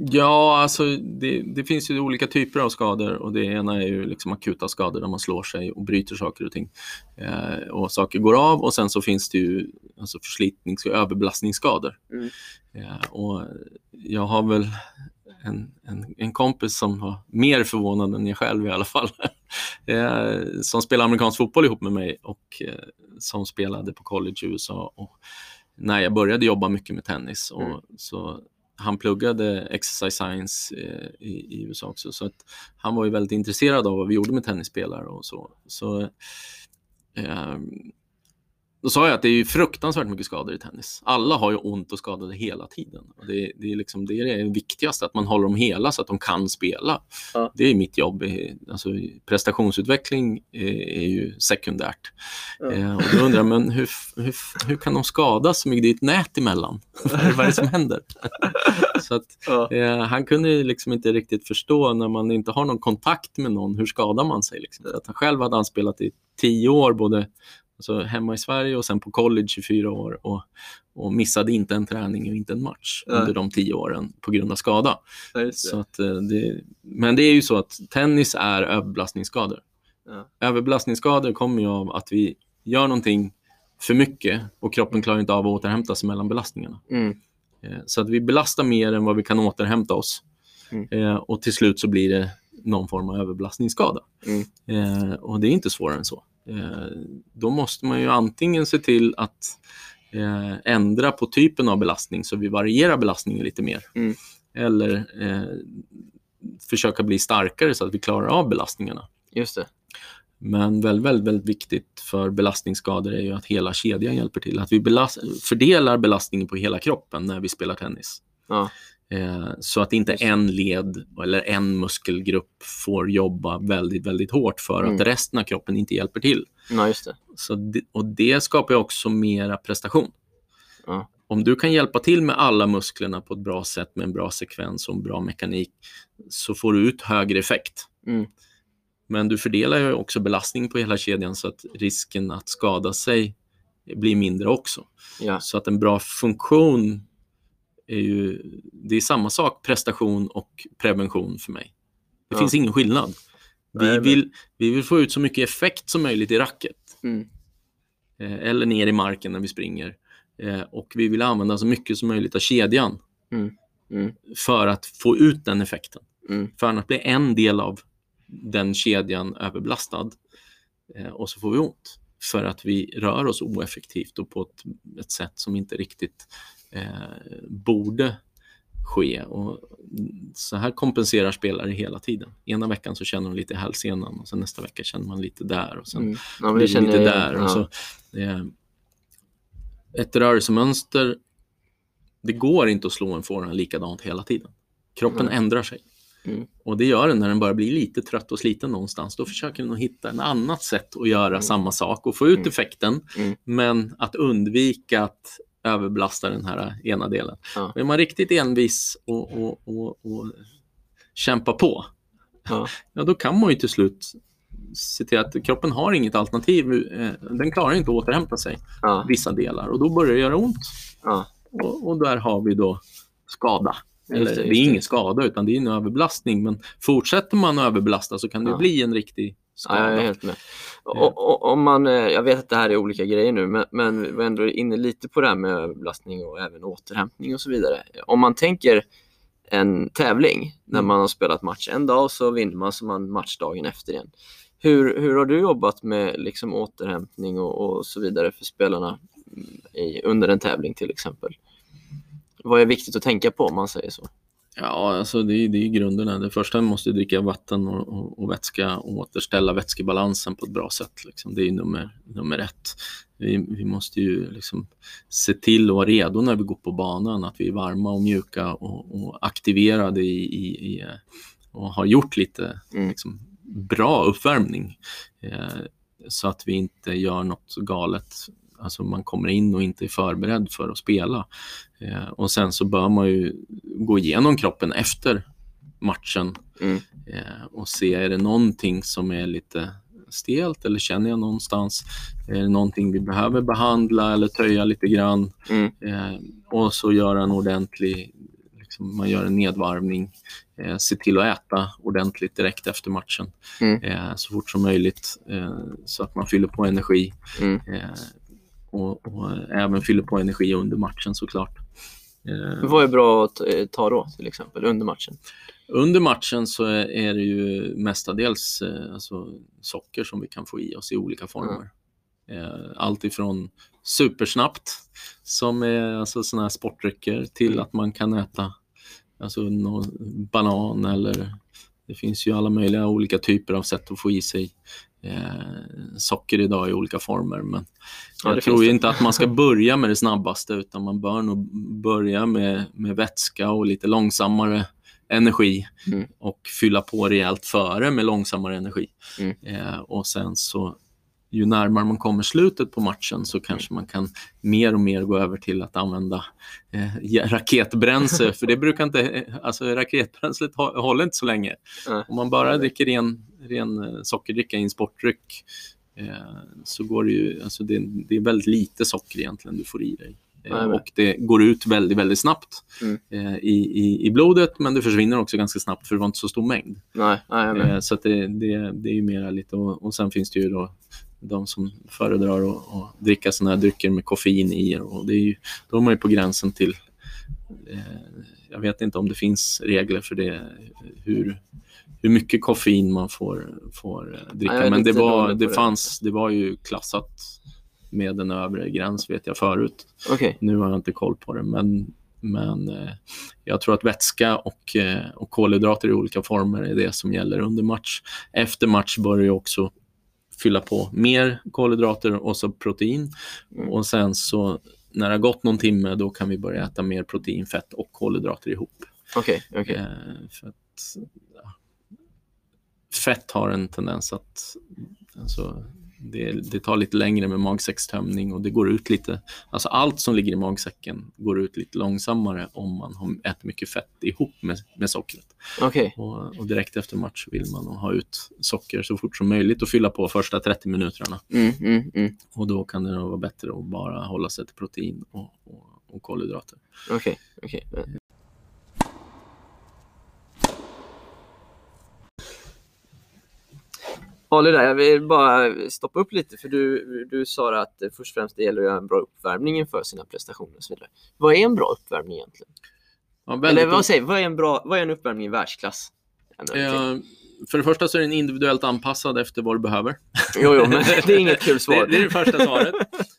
Ja, alltså det, det finns ju olika typer av skador och det ena är ju liksom akuta skador där man slår sig och bryter saker och ting. Eh, och saker går av och sen så finns det ju alltså förslitnings och överbelastningsskador. Mm. Eh, och jag har väl en, en, en kompis som var mer förvånad än jag själv i alla fall. <laughs> eh, som spelar amerikansk fotboll ihop med mig och eh, som spelade på college i USA. Och när jag började jobba mycket med tennis. Och Mm. så han pluggade exercise science eh, i, i USA också. Så att han var ju väldigt intresserad av vad vi gjorde med tennisspelare och så. så ehm, då sa jag att det är fruktansvärt mycket skador i tennis. Alla har ju ont och skadade hela tiden. Det, det, är liksom, det är det viktigaste, att man håller dem hela så att de kan spela. Ja. Det är mitt jobb. Alltså, prestationsutveckling är, är ju sekundärt. Ja. Eh, och då undrar jag, men hur, hur, hur kan de skadas så mycket? Det är ett nät emellan. <laughs> Vad är det som händer? <laughs> så att, Ja. eh, han kunde liksom inte riktigt förstå när man inte har någon kontakt med någon, hur skadar man sig? Liksom? Att han själv hade han spelat i tio år, både alltså hemma i Sverige och sen på college i fyra år och, och missade inte en träning och inte en match Nej. under de tio åren på grund av skada. Ja. Så att, eh, det, men det är ju så att tennis är överbelastningsskador. Ja. Överbelastningsskador kommer ju av att vi gör någonting för mycket och kroppen klarar inte av att återhämta sig mellan belastningarna. Mm. Eh, Så att vi belastar mer än vad vi kan återhämta oss. Mm. Eh, Och till slut så blir det någon form av överbelastningsskada. Mm. Och det är inte svårare än så. Eh, Då måste man ju antingen se till att eh, ändra på typen av belastning så vi varierar belastningen lite mer. Mm. Eller eh, försöka bli starkare så att vi klarar av belastningarna. Just det. Men väldigt, väldigt, väldigt viktigt för belastningsskador är ju att hela kedjan hjälper till. Att vi belast- fördelar belastningen på hela kroppen när vi spelar tennis. Ja. Eh, så att inte en led eller en muskelgrupp får jobba väldigt, väldigt hårt för Mm. att resten av kroppen inte hjälper till. Ja, just det. Så det, och det skapar också mera prestation. Ja. Om du kan hjälpa till med alla musklerna på ett bra sätt med en bra sekvens och en bra mekanik så får du ut högre effekt. Mm. Men du fördelar ju också belastning på hela kedjan så att risken att skada sig blir mindre också. Ja. Så att en bra funktion är ju, det är samma sak prestation och prevention för mig. Det Ja. finns ingen skillnad. Vi Nej, vill, vi vill få ut så mycket effekt som möjligt i racket Mm. eh, eller ner i marken när vi springer. Eh, och vi vill använda så mycket som möjligt av kedjan Mm. Mm. för att få ut den effekten. Mm. För annars blir en del av den kedjan överbelastad eh, och så får vi ont. För att vi rör oss oeffektivt och på ett, ett sätt som inte riktigt eh, borde ske. Och så här kompenserar spelare hela tiden. Ena veckan så känner de lite i hälsenan och sen nästa vecka känner man lite där och sen Mm. Ja, lite jag där. igen. Och Ja. så, eh, ett rörelsemönster, det går inte att slå en forehand likadant hela tiden. Kroppen Nej. ändrar sig. Mm. Och det gör den när den börjar bli lite trött och sliten någonstans. Då försöker den att hitta ett annat sätt att göra Mm. samma sak och få ut Mm. effekten, Mm. men att undvika att överbelasta den här ena delen. Ja. Är man riktigt envis och, och, och, och kämpar på, Ja. <laughs> ja, då kan man ju till slut se till att kroppen har inget alternativ. Eh, Den klarar inte att återhämta sig, Ja. vissa delar, och då börjar det göra ont. Och, och där har vi då skada. Eller, Just det, det, just är det. ingen skada, utan det är en överbelastning. Men fortsätter man att överbelasta så kan det bli en riktig. Ja, jag är helt med. Och, om man, eh, jag vet att det här är olika grejer nu, men, men vi var ändå inne lite på det här med överbelastning och även återhämtning och så vidare. Om man tänker en tävling när Mm. man har spelat match en dag och så vinner man så man match dagen efter igen. Hur, hur har du jobbat med liksom återhämtning och, och så vidare för spelarna mm, i, under en tävling till exempel? Vad är viktigt att tänka på om man säger så? Ja, alltså det, är- det är ju grunderna. Det första måste dricka vatten och, och, och vätska och återställa vätskebalansen på ett bra sätt. Liksom. Det är nummer, nummer ett. Vi, vi måste ju liksom se till att vara redo när vi går på banan, att vi är varma och mjuka och, och aktiverade i, i, i, eh, och har gjort lite Mm. liksom, bra uppvärmning. Eh, så att vi inte gör något galet. Alltså man kommer in och inte är förberedd för att spela. Eh, och sen så bör man ju gå igenom kroppen efter matchen Mm. eh, och se, är det någonting som är lite stelt eller känner jag någonstans? Är det någonting vi behöver behandla eller töja lite grann? Mm. Eh, och så göra en ordentlig, liksom, man gör en nedvarvning. Eh, se till att äta ordentligt direkt efter matchen. Mm. Eh, så fort som möjligt eh, så att man fyller på energi. Mm. Eh, och, och även fyller på energi under matchen såklart. Eh, Vad är bra att eh, ta då till exempel under matchen? under matchen så är det ju mestadels eh, alltså, socker som vi kan få i oss i olika former. Eh, allt ifrån supersnabbt, som är alltså såna här sportdrycker, till Mm. att man kan äta alltså, någon banan eller det finns ju alla möjliga olika typer av sätt att få i sig eh, socker idag i olika former. Men Ja, jag tror inte att man ska <laughs> börja med det snabbaste utan man bör nog börja med, med vätska och lite långsammare energi Mm. och fylla på rejält före med långsammare energi. Mm. Eh, och sen så ju närmare man kommer slutet på matchen så kanske man kan mer och mer gå över till att använda eh, raketbränsle. <laughs> för det brukar inte, eh, alltså raketbränslet hå- håller inte så länge. Nej. Om man bara dricker ren, ren eh, sockerdricka i en sportdryck eh, så går det ju, alltså det, det är väldigt lite socker egentligen du får i dig. Eh, Nej, och det går ut väldigt, väldigt snabbt Mm. eh, i, i, i blodet men det försvinner också ganska snabbt för det var inte så stor mängd. Nej, nej. Eh, så det, det, det är ju mera lite och, och sen finns det ju då de som föredrar att, att dricka sådana här drycker med koffein i och det är ju, då är man ju på gränsen till eh, jag vet inte om det finns regler för det hur, hur mycket koffein man får, får eh, dricka Nej, men det, var, det, fanns, det var ju klassat med en övre gräns vet jag förut. Okej. Nu har jag inte koll på det, men, men eh, jag tror att vätska och, eh, och kolhydrater i olika former är det som gäller under match. Efter match bör du också fylla på mer kolhydrater och så protein. Mm. Och sen så när det har gått någon timme då kan vi börja äta mer protein, fett och kolhydrater ihop. Okej, okej. Eh, för att, ja, fett har en tendens att alltså, det, det tar lite längre med magsäckstömning och det går ut lite, alltså allt som ligger i magsäcken går ut lite långsammare om man har ätit mycket fett ihop med, med sockret. Okej. Och, och direkt efter match vill man ha ut socker så fort som möjligt och fylla på första 30 minuterna. Mm, mm, mm. Och då kan det vara bättre att bara hålla sig till protein och, och, och kolhydrater. Okej, okej. Ali där, jag vill bara stoppa upp lite för du, du sa att det först och främst det gäller att göra en bra uppvärmning inför sina prestationer och så vidare. Vad är en bra uppvärmning egentligen? Ja, Eller vad säger vad är en bra, vad är en uppvärmning i världsklass? Eh, för det första så är den individuellt anpassad efter vad du behöver. Jo, jo, men det är inget kul <laughs> Det, svar. det är det första svaret.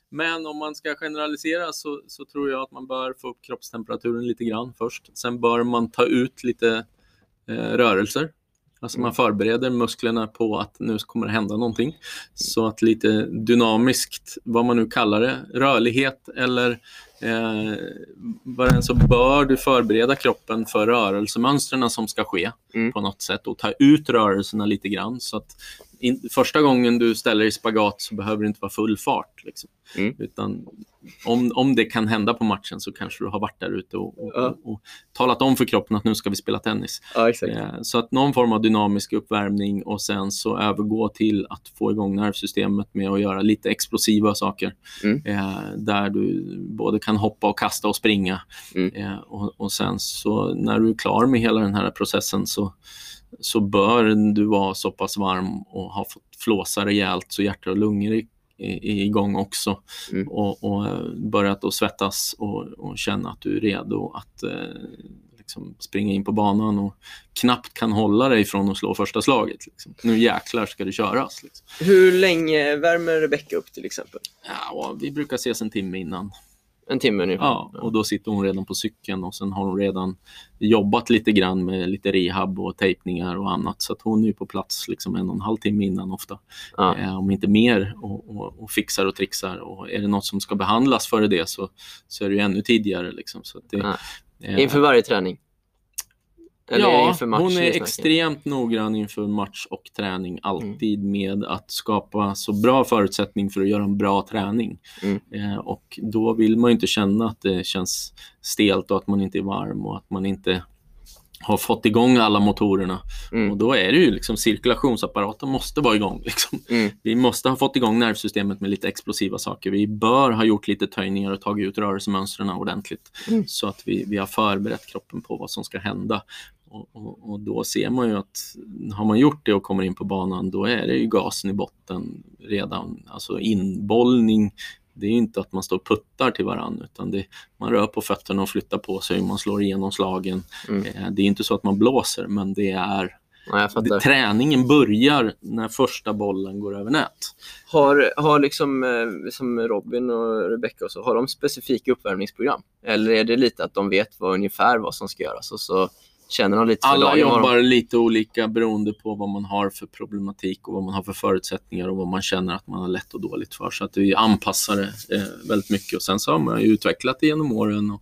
Men om man ska generalisera så, så tror jag att man bör få upp kroppstemperaturen lite grann först. Sen bör man ta ut lite eh, rörelser. Alltså man förbereder musklerna på att nu kommer det hända någonting. Så att lite dynamiskt, vad man nu kallar det, rörlighet eller eh, vad det så bör du förbereda kroppen för rörelsemönstren som ska ske Mm. på något sätt och ta ut rörelserna lite grann. Så att in, första gången du ställer i spagat så behöver det inte vara full fart. Liksom. Mm. Utan om, om det kan hända på matchen så kanske du har varit där ute och, och, Ja. och, och talat om för kroppen att nu ska vi spela tennis. Ja. Eh, Så att någon form av dynamisk uppvärmning och sen så övergå till att få igång nervsystemet med att göra lite explosiva saker. Mm. Eh, där du både kan hoppa och kasta och springa. Mm. Eh, och, och sen så när du är klar med hela den här processen så, så bör du vara så pass varm och ha fått flåsa rejält så hjärta och lungor är, igång också. Mm. Och, och eh, börjat att svettas och, och känna att du är redo att eh, liksom springa in på banan och knappt kan hålla dig från att slå första slaget. Liksom. Nu jäklar ska det köras. Liksom. Hur länge värmer Rebecca upp till exempel? Ja, vi brukar ses en timme innan. En timme ungefär? Ja, och då sitter hon redan på cykeln och sen har hon redan jobbat lite grann med lite rehab och tejpningar och annat. Så att hon är på plats liksom en och en halv timme innan ofta. Ja. Eh, om inte mer och, och, och fixar och trixar. Och är det något som ska behandlas före det så, så är det ju ännu tidigare. Liksom. Så det, Ja. eh, Inför varje träning? Eller ja, hon vi är extremt noggrann inför match och träning. Alltid Mm. med att skapa så bra förutsättning för att göra en bra träning. Mm. Eh, och då vill man ju inte känna att det känns stelt och att man inte är varm och att man inte har fått igång alla motorerna. Mm. Och då är det ju liksom cirkulationsapparaten måste vara igång. Liksom. Mm. Vi måste ha fått igång nervsystemet med lite explosiva saker. Vi bör ha gjort lite töjningar och tagit ut rörelsemönstren ordentligt Mm. så att vi, vi har förberett kroppen på vad som ska hända. Och, och, och då ser man ju att har man gjort det och kommer in på banan, då är det ju gasen i botten redan. Alltså inbollning, det är ju inte att man står och puttar till varann utan det, man rör på fötterna och flyttar på sig, man slår igenom slagen. Mm. Eh, Det är inte så att man blåser, men det är fattar. det, träningen börjar när första bollen går över nät. Har, har liksom, eh, som Robin och Rebecca och så, har de specifika uppvärmningsprogram? Eller är det lite att de vet vad, ungefär vad som ska göras och så känner de lite för Alla dagen. jobbar lite olika beroende på vad man har för problematik och vad man har för förutsättningar och vad man känner att man har lätt och dåligt för. Så att vi anpassar det eh, väldigt mycket och sen så har man ju utvecklat det genom åren. Och,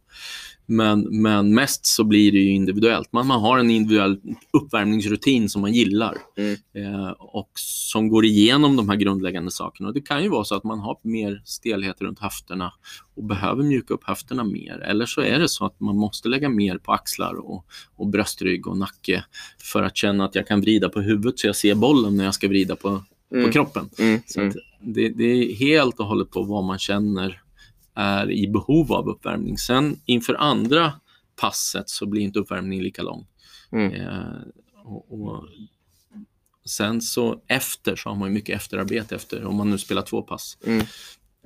men, men mest så blir det ju individuellt. Man, man har en individuell uppvärmningsrutin som man gillar Mm. eh, och som går igenom de här grundläggande sakerna. Och det kan ju vara så att man har mer stelhet runt höfterna och behöver mjuka upp höfterna mer. Eller så är det så att man måste lägga mer på axlar och, och bröstrygg och nacke för att känna att jag kan vrida på huvudet så jag ser bollen när jag ska vrida på, på Mm. kroppen. Mm, Så mm. det, det är helt och hållet på vad man känner är i behov av uppvärmning. Sen inför andra passet så blir inte uppvärmningen lika lång. Mm. Eh, och, och sen så efter så har man ju mycket efterarbete efter om man nu spelar två pass. Mm.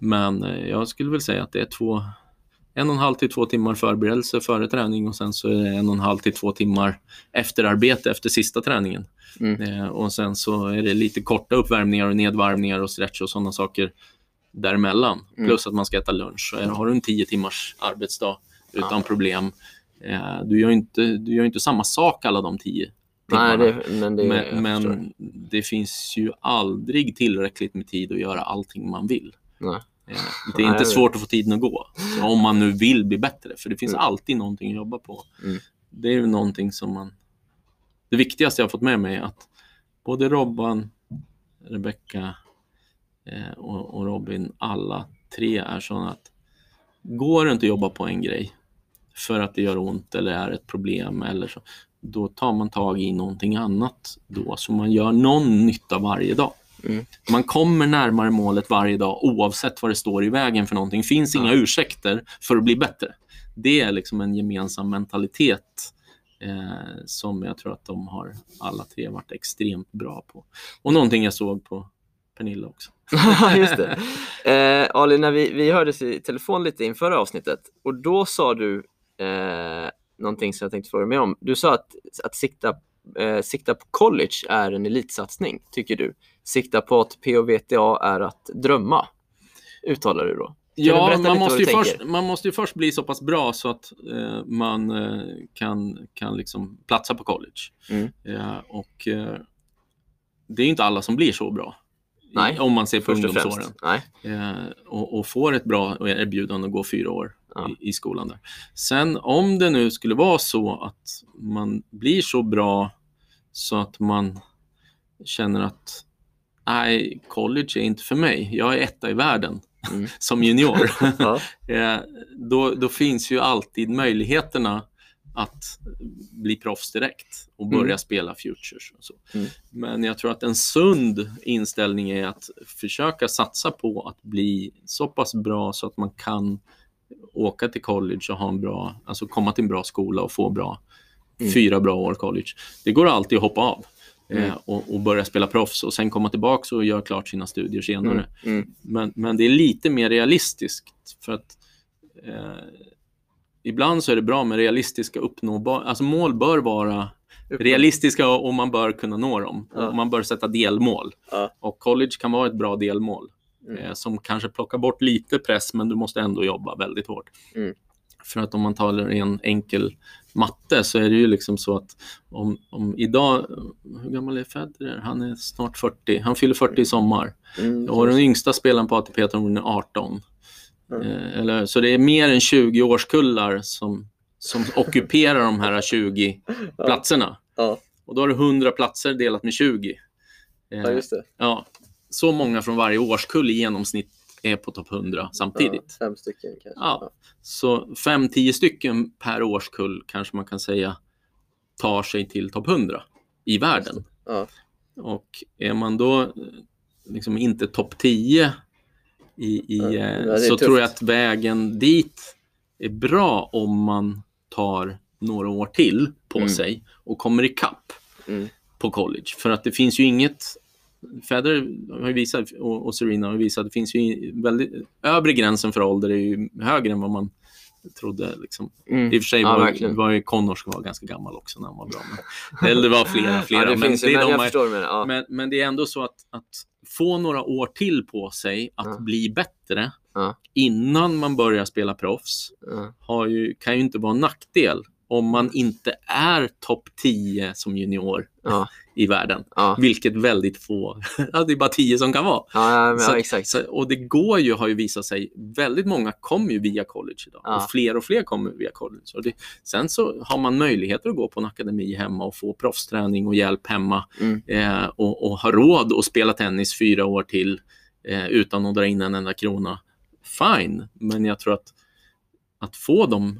Men eh, jag skulle väl säga att det är två, en och en halv till två timmar förberedelse före träning och sen så är det en och en halv till två timmar efterarbete efter sista träningen. Mm. Eh, och sen så är det lite korta uppvärmningar och nedvarvningar och stretch och sådana saker däremellan. Mm. Plus att man ska äta lunch. Så har du en tio timmars arbetsdag utan Ja. problem. Eh, du, gör inte, du gör inte samma sak alla de tio Nej, det, men det men, men det finns ju aldrig tillräckligt med tid att göra allting man vill. Nej. Eh, Det är Nej, inte svårt att få tiden att gå. Så om man nu vill bli bättre. För det finns Mm. alltid någonting att jobba på. Mm. Det är ju någonting som man... Det viktigaste jag har fått med mig är att både Robban, Rebecka eh, och, och Robin, alla tre är sådana att går det inte att jobba på en grej för att det gör ont eller är ett problem eller så, då tar man tag i någonting annat då, så man gör någon nytta varje dag. Mm. Man kommer närmare målet varje dag oavsett vad det står i vägen för någonting. finns inga ursäkter för att bli bättre. Det är liksom en gemensam mentalitet eh, som jag tror att de har alla tre varit extremt bra på. Och någonting jag såg på Pernilla också. <laughs> Just det. Eh, Ali, när vi, vi hördes i telefon lite inför avsnittet och då sa du eh, någonting som jag tänkte fråga mig om. Du sa att, att sikta, eh, sikta på college är en elitsatsning, tycker du. Sikta på att POVTA är att drömma, uttalar du då. du Ja, berätta man måste, du ju först, man måste ju först bli så pass bra så att eh, man eh, kan, kan liksom platsa på college. Mm. Eh, och eh, det är inte alla som blir så bra. Nej, om man ser på ungdomsåren. Nej. Eh, och, och får ett bra erbjudande att gå fyra år Ja. i, i skolan. Där. Sen om det nu skulle vara så att man blir så bra så att man känner att nej, college är inte för mig. Jag är etta i världen Mm. <laughs> som junior. <laughs> Ja. <laughs> eh, då, då finns ju alltid möjligheterna att bli proffs direkt och börja Mm. spela futures. Och så. Mm. Men jag tror att en sund inställning är att försöka satsa på att bli så pass bra så att man kan åka till college och ha en bra, alltså komma till en bra skola och få bra, Mm. fyra bra år college. Det går alltid att hoppa av Mm. eh, och, och börja spela proffs och sen komma tillbaka och göra klart sina studier senare. Mm. Mm. Men, men det är lite mer realistiskt för att eh, ibland så är det bra med realistiska uppnåbara, alltså mål bör vara realistiska och man bör kunna nå dem. Ja. Och man bör sätta delmål. Ja. Och college kan vara ett bra delmål Mm. eh, som kanske plockar bort lite press men du måste ändå jobba väldigt hårt. Mm. För att om man tar en enkel matte så är det ju liksom så att om, om idag, hur gammal är Federer? Han är snart 40, han fyller 40 i sommar. Mm. Och den yngsta spelaren på ATP-touren är 18. Mm. Eh, eller, så det är mer än 20 årskullar som, som ockuperar de här 20 Ja. platserna. Ja. Och då har du 100 platser delat med 20. Eh, ja, just det. ja, så många från varje årskull i genomsnitt är på topp 100 samtidigt. Ja, fem stycken kanske. Ja. Så 5-10 stycken per årskull kanske man kan säga tar sig till topp 100 i världen. Ja. Och är man då eh, liksom inte topp 10 i, i, Ja, eh, så tufft. tror jag att vägen dit är bra om man tar några år till på Mm. sig och kommer ikapp Mm. på college. För att det finns ju inget Federer har visat, och, Serena har visat att det finns ju väldigt, övre gränsen för ålder är ju högre än vad man trodde. Liksom. Mm. I och för sig Ja, var, verkligen. var ju Connors var ganska gammal också när han var bra. Men, eller det var flera, flera. ja, det men, det är men de menar. Ja. men, men det är ändå så att, att få några år till på sig att bli bättre innan man börjar spela proffs ju, kan ju inte vara en nackdel om man inte är topp 10 som junior Ja, <laughs> i världen. ja, Vilket väldigt få, <laughs> det är bara 10 som kan vara. ja, men, Så-. Så, och det går ju, har ju visat sig, väldigt många kommer ju via college idag. Och fler och fler kommer via college. Och det, sen så har man möjligheter att gå på en akademi hemma och få proffsträning och hjälp hemma. Mm. Eh, och, och ha råd att spela tennis fyra år till eh, utan att dra in en enda krona. Fine, men jag tror att att få de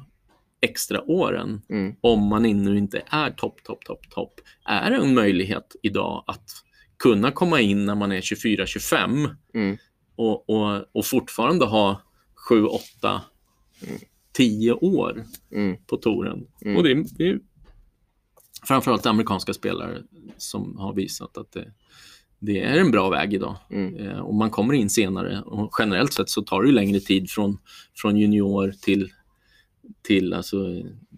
extra åren Mm. om man ännu inte är topp, topp, topp, topp, är en möjlighet idag att kunna komma in när man är 24-25 Mm. och, och, och fortfarande ha 7, 8, 10 år Mm. på touren. Mm. Och det det är framförallt amerikanska spelare som har visat att det, det är en bra väg idag. Mm. Eh, och man kommer in senare och generellt sett så tar det ju längre tid från, från junior till, till, alltså,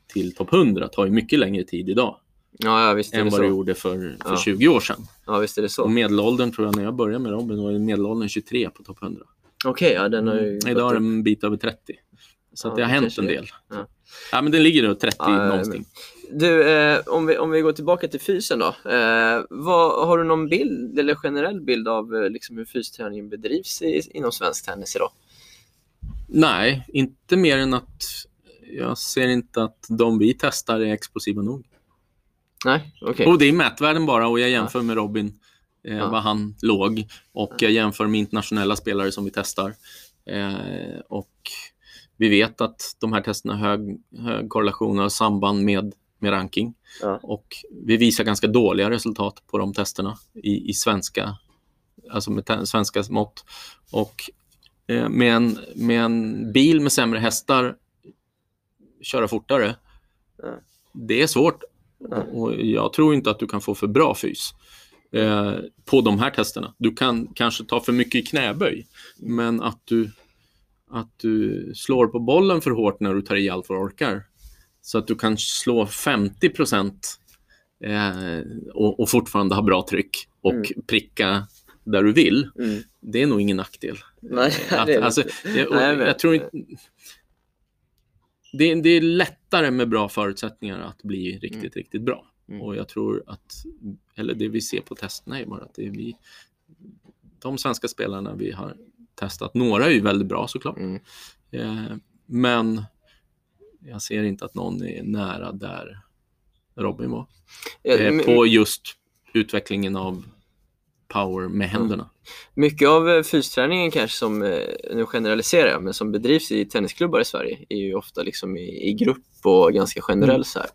till topp 100. tar ju mycket längre tid idag Ja, ja, visst än det vad det gjorde för, för Ja. 20 år sedan. Ja, visst är det Och så. medelåldern tror jag när jag började med Robin var medelåldern 23 på topp 100. Okej, ja, den har ju Mm. Idag är den en bit över 30. Så Ja, att det har hänt en del. Ja. Ja. men den ligger runt 30 Ja, någonstans. Du, eh, om, vi, om vi går tillbaka till fysen då. Eh, vad, har du någon bild eller generell bild av eh, liksom hur fysträningen bedrivs i, inom svensk tennis idag? Nej, inte mer än att jag ser inte att de vi testar är explosiva nog. Nej, okej. Och det är mätvärden bara och jag jämför med Robin, eh, Ja. var han låg. Och jag jämför med internationella spelare som vi testar. Eh, och vi vet att de här testerna har hög, hög korrelation och samband med, med ranking. Ja. Och vi visar ganska dåliga resultat på de testerna i, i svenska, alltså med svenska mått. Och eh, med, en, med en bil med sämre hästar köra fortare, Ja. det är svårt. Ja. Och jag tror inte att du kan få för bra fys eh, på de här testerna. Du kan kanske ta för mycket i knäböj, men att du, att du slår på bollen för hårt när du tar i allt vad du orkar. Så att du kan slå 50 procent eh, och, och fortfarande ha bra tryck och pricka där du vill. Mm. Det är nog ingen nackdel. Nej, <laughs> Att, det är det alltså, jag, jag tror inte... Det, är- det är lättare med bra förutsättningar att bli riktigt, Mm. riktigt bra. Mm. Och jag tror att, eller det vi ser på testerna är bara att det är vi, de svenska spelarna vi har testat, några är ju väldigt bra såklart. Mm. Eh, men jag ser inte att någon är nära där Robin var. Eh, my- på just utvecklingen av power med händerna. Mycket av eh, fysträningen kanske som, eh, nu generaliserar jag, men som bedrivs i tennisklubbar i Sverige är ju ofta liksom i, i grupp och ganska generell Mm. så här.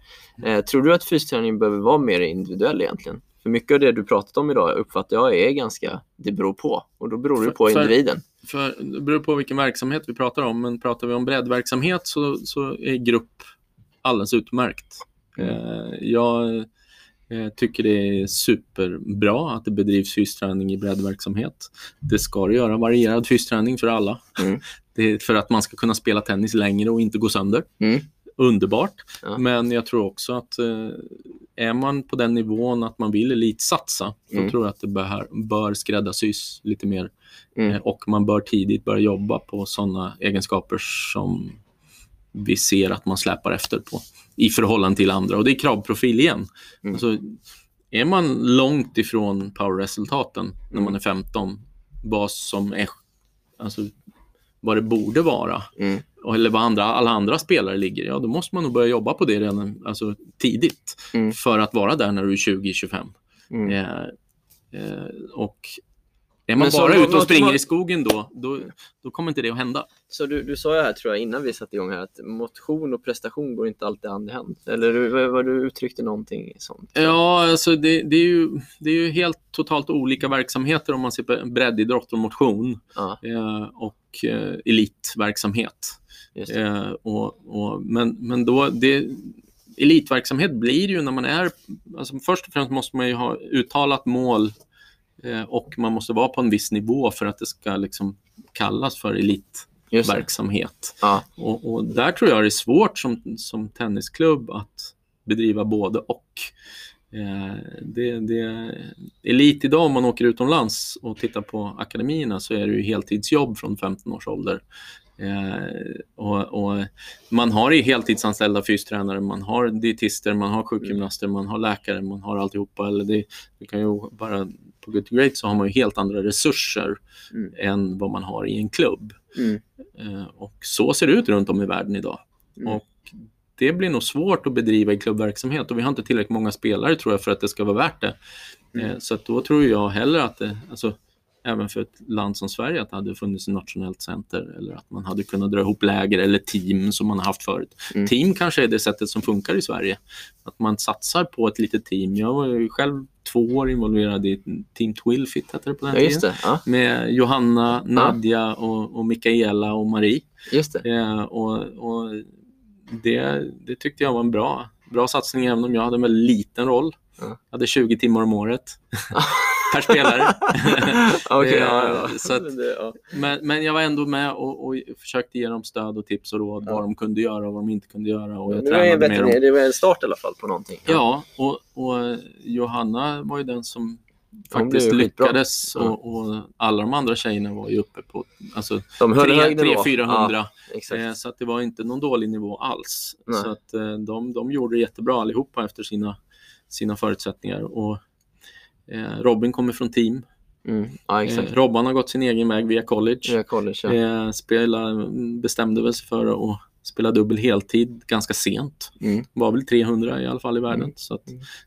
Eh, tror du att fysträningen behöver vara mer individuell egentligen? För mycket av det du pratat om idag uppfattar jag är ganska, det beror på och då beror det För- på för- individen. För det beror på vilken verksamhet vi pratar om, men pratar vi om breddverksamhet så, så är grupp alldeles utmärkt. Mm. Eh, jag eh, tycker det är superbra att det bedrivs fysträning i breddverksamhet. Det ska det göra, varierad fysträning för alla. Mm. <laughs> Det är för att man ska kunna spela tennis längre och inte gå sönder. Mm. Underbart. Ja. Men jag tror också att eh, är man på den nivån att man vill elitsatsa, Mm. tror jag att det bör, bör skräddarsys lite mer Mm. Eh, Och man bör tidigt börja jobba på sådana egenskaper som vi ser att man släpar efter på i förhållande till andra. Och det är kravprofil igen. Mm. Alltså, är man långt ifrån powerresultaten när man är 15, vad som är alltså, vad det borde vara, Mm. eller vad andra, alla andra spelare ligger, ja då måste man nog börja jobba på det redan alltså, tidigt Mm. för att vara där när du är 20-25. Mm. Eh, eh, och är man bara ute och springer man- i skogen då, då, då kommer inte det att hända. Så du, du sa ju här tror jag innan vi satte igång här att motion och prestation går inte alltid hand i hand. Eller vad, vad du uttryckte någonting sånt. Ja, alltså det, det, är ju, det är ju helt totalt olika verksamheter om man ser på breddidrott och motion Ja, eh, och eh, elitverksamhet. Eh, och, och, men, men då, det, elitverksamhet blir ju när man är... Alltså först och främst måste man ju ha uttalat mål och man måste vara på en viss nivå för att det ska liksom kallas för elitverksamhet. Ja. Och, och där tror jag det är svårt som, som tennisklubb att bedriva både och. Eh, det, det, elit idag, om man åker utomlands och tittar på akademierna, så är det ju heltidsjobb från 15 års ålder. Eh, och, och man har i heltidsanställda fystränare, man har dietister, man har sjukgymnaster, man har läkare, man har alltihopa. Eller det, det kan ju bara, på Good to Great så har man ju helt andra resurser Mm. än vad man har i en klubb. Mm. Eh, och så ser det ut runt om i världen idag. Mm. Och det blir nog svårt att bedriva i klubbverksamhet och vi har inte tillräckligt många spelare tror jag för att det ska vara värt det. Mm. Eh, så då tror jag hellre att det, alltså, även för ett land som Sverige, att det hade funnits ett nationellt center eller att man hade kunnat dra ihop läger eller team som man har haft förut. Mm. Team kanske är det sättet som funkar i Sverige. Att man satsar på ett litet team. Jag var själv två år involverad i Team Twilfit, hette det på den Ja, tiden. Ja, Med Johanna, Nadja och, och Mikaela och Marie. just det. Eh, och och det, det tyckte jag var en bra, bra satsning, även om jag hade en väldigt liten roll. Ja. Jag hade 20 timmar om året <laughs> per spelare. <laughs> Eh, ja, ja. så att- Men men, jag var ändå med och, och försökte ge dem stöd och tips och råd Ja. vad de kunde göra och vad de inte kunde göra. Och jag Det var, en med dem. det var en start i alla fall på någonting. Ja, och, och Johanna var ju den som faktiskt lyckades och, och alla de andra tjejerna var ju uppe på alltså, De höll hög nivå. 300-400. Ja. Eh, Så att det var inte någon dålig nivå alls. Nej. Så att eh, de, de gjorde det jättebra allihopa efter sina, sina förutsättningar. Och, eh, Robin kommer från team. Mm. Ja, Eh. Robban har gått sin egen väg via college. Via college, ja. Eh, spela, bestämde väl sig för att spela dubbel heltid ganska sent. Mm. Var väl 300 i alla fall i världen. Mm. Så att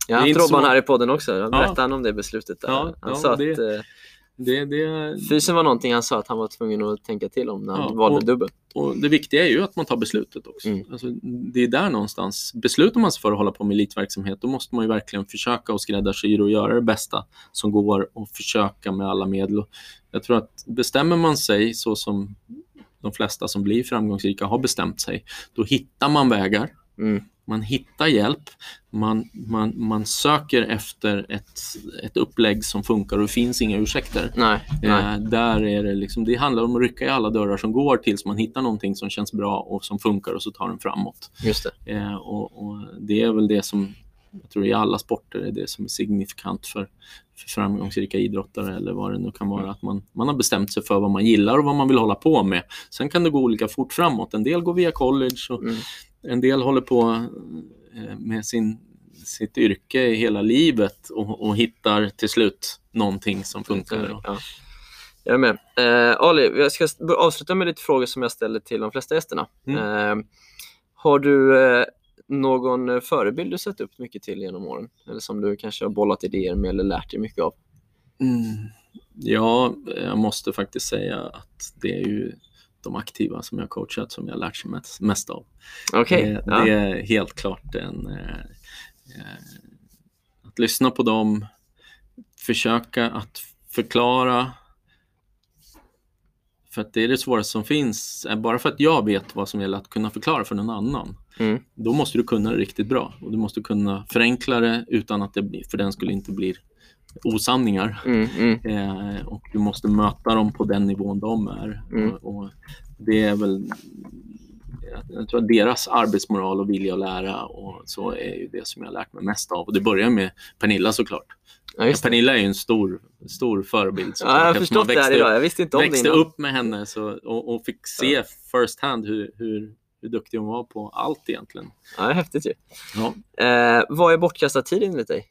Jag har haft Robban så- här i podden också. Jag Ja. berättade han om det beslutet. Där. Ja, han ja, sa det- att eh, det, det, fysen var någonting han sa att han var tvungen att tänka till om när han Ja, valde och- dubbel. och det viktiga är ju att man tar beslutet också. Mm. Alltså, det är där någonstans. Beslutar man sig för att hålla på med elitverksamhet, då måste man ju verkligen försöka och skräddarsy och göra det bästa som går och försöka med alla medel. Och Jag tror att bestämmer man sig så som de flesta som blir framgångsrika har bestämt sig, då hittar man vägar. Mm. Man hittar hjälp, man, man, man söker efter ett, ett upplägg som funkar och det finns inga ursäkter. Nej, nej. Eh, där är det, liksom, det handlar om att rycka i alla dörrar som går tills man hittar någonting som känns bra och som funkar och så tar den framåt. just det. Eh, och, och det är väl det som, jag tror i alla sporter, är det som är signifikant för, för framgångsrika idrottare eller vad det nu kan vara. Att man, man har bestämt sig för vad man gillar och vad man vill hålla på med. Sen kan det gå olika fort framåt. En del går via college och Mm. En del håller på eh, med sin, sitt yrke i hela livet och, och hittar till slut någonting som funkar. Ja. Jag är med. Eh, Ali, jag ska avsluta med lite frågor som jag ställer till de flesta gästerna. Mm. Eh, har du eh, någon eh, förebild du sett upp mycket till genom åren? Eller som du kanske har bollat idéer med eller lärt dig mycket av? Mm. Ja, jag måste faktiskt säga att det är ju de aktiva som jag coachat som jag lärt sig mest, mest av. Okej. det, ja. det är helt klart en... Eh, eh, att lyssna på dem, försöka att förklara. För att det är det svåraste som finns. Eh, Bara för att jag vet vad som gäller att kunna förklara för någon annan, Mm. då måste du kunna det riktigt bra. Och du måste kunna förenkla det utan att det blir, för den skulle inte bli osanningar. Mm, mm. Eh, och du måste möta dem på den nivån de är. Mm. Och, det är väl, jag tror att deras arbetsmoral och vilja att lära och så är ju det som jag har lärt mig mest av. Och det börjar med Pernilla såklart. Ja, det. Pernilla är ju en stor, stor förebild. Ja, jag har förstått det här idag. upp- Jag visste inte om det växte innan. upp med henne så, och, och fick se first hand hur, hur, hur duktig hon var på allt egentligen. Ja, det häftigt ju. Ja. Eh, vad är bortkastad tid enligt dig?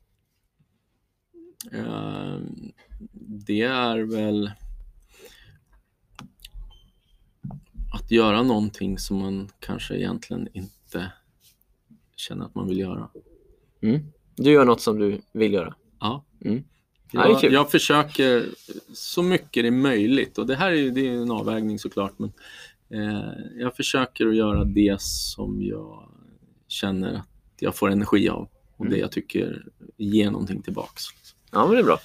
Eh, det är väl att göra någonting som man kanske egentligen inte känner att man vill göra. Mm. Du gör något som du vill göra. Ja. Mm. Jag, jag försöker så mycket det är möjligt och det här är ju det är en avvägning såklart men eh, jag försöker att göra det som jag känner att jag får energi av och Mm. det jag tycker ger någonting tillbaks. Ja, men det är bra.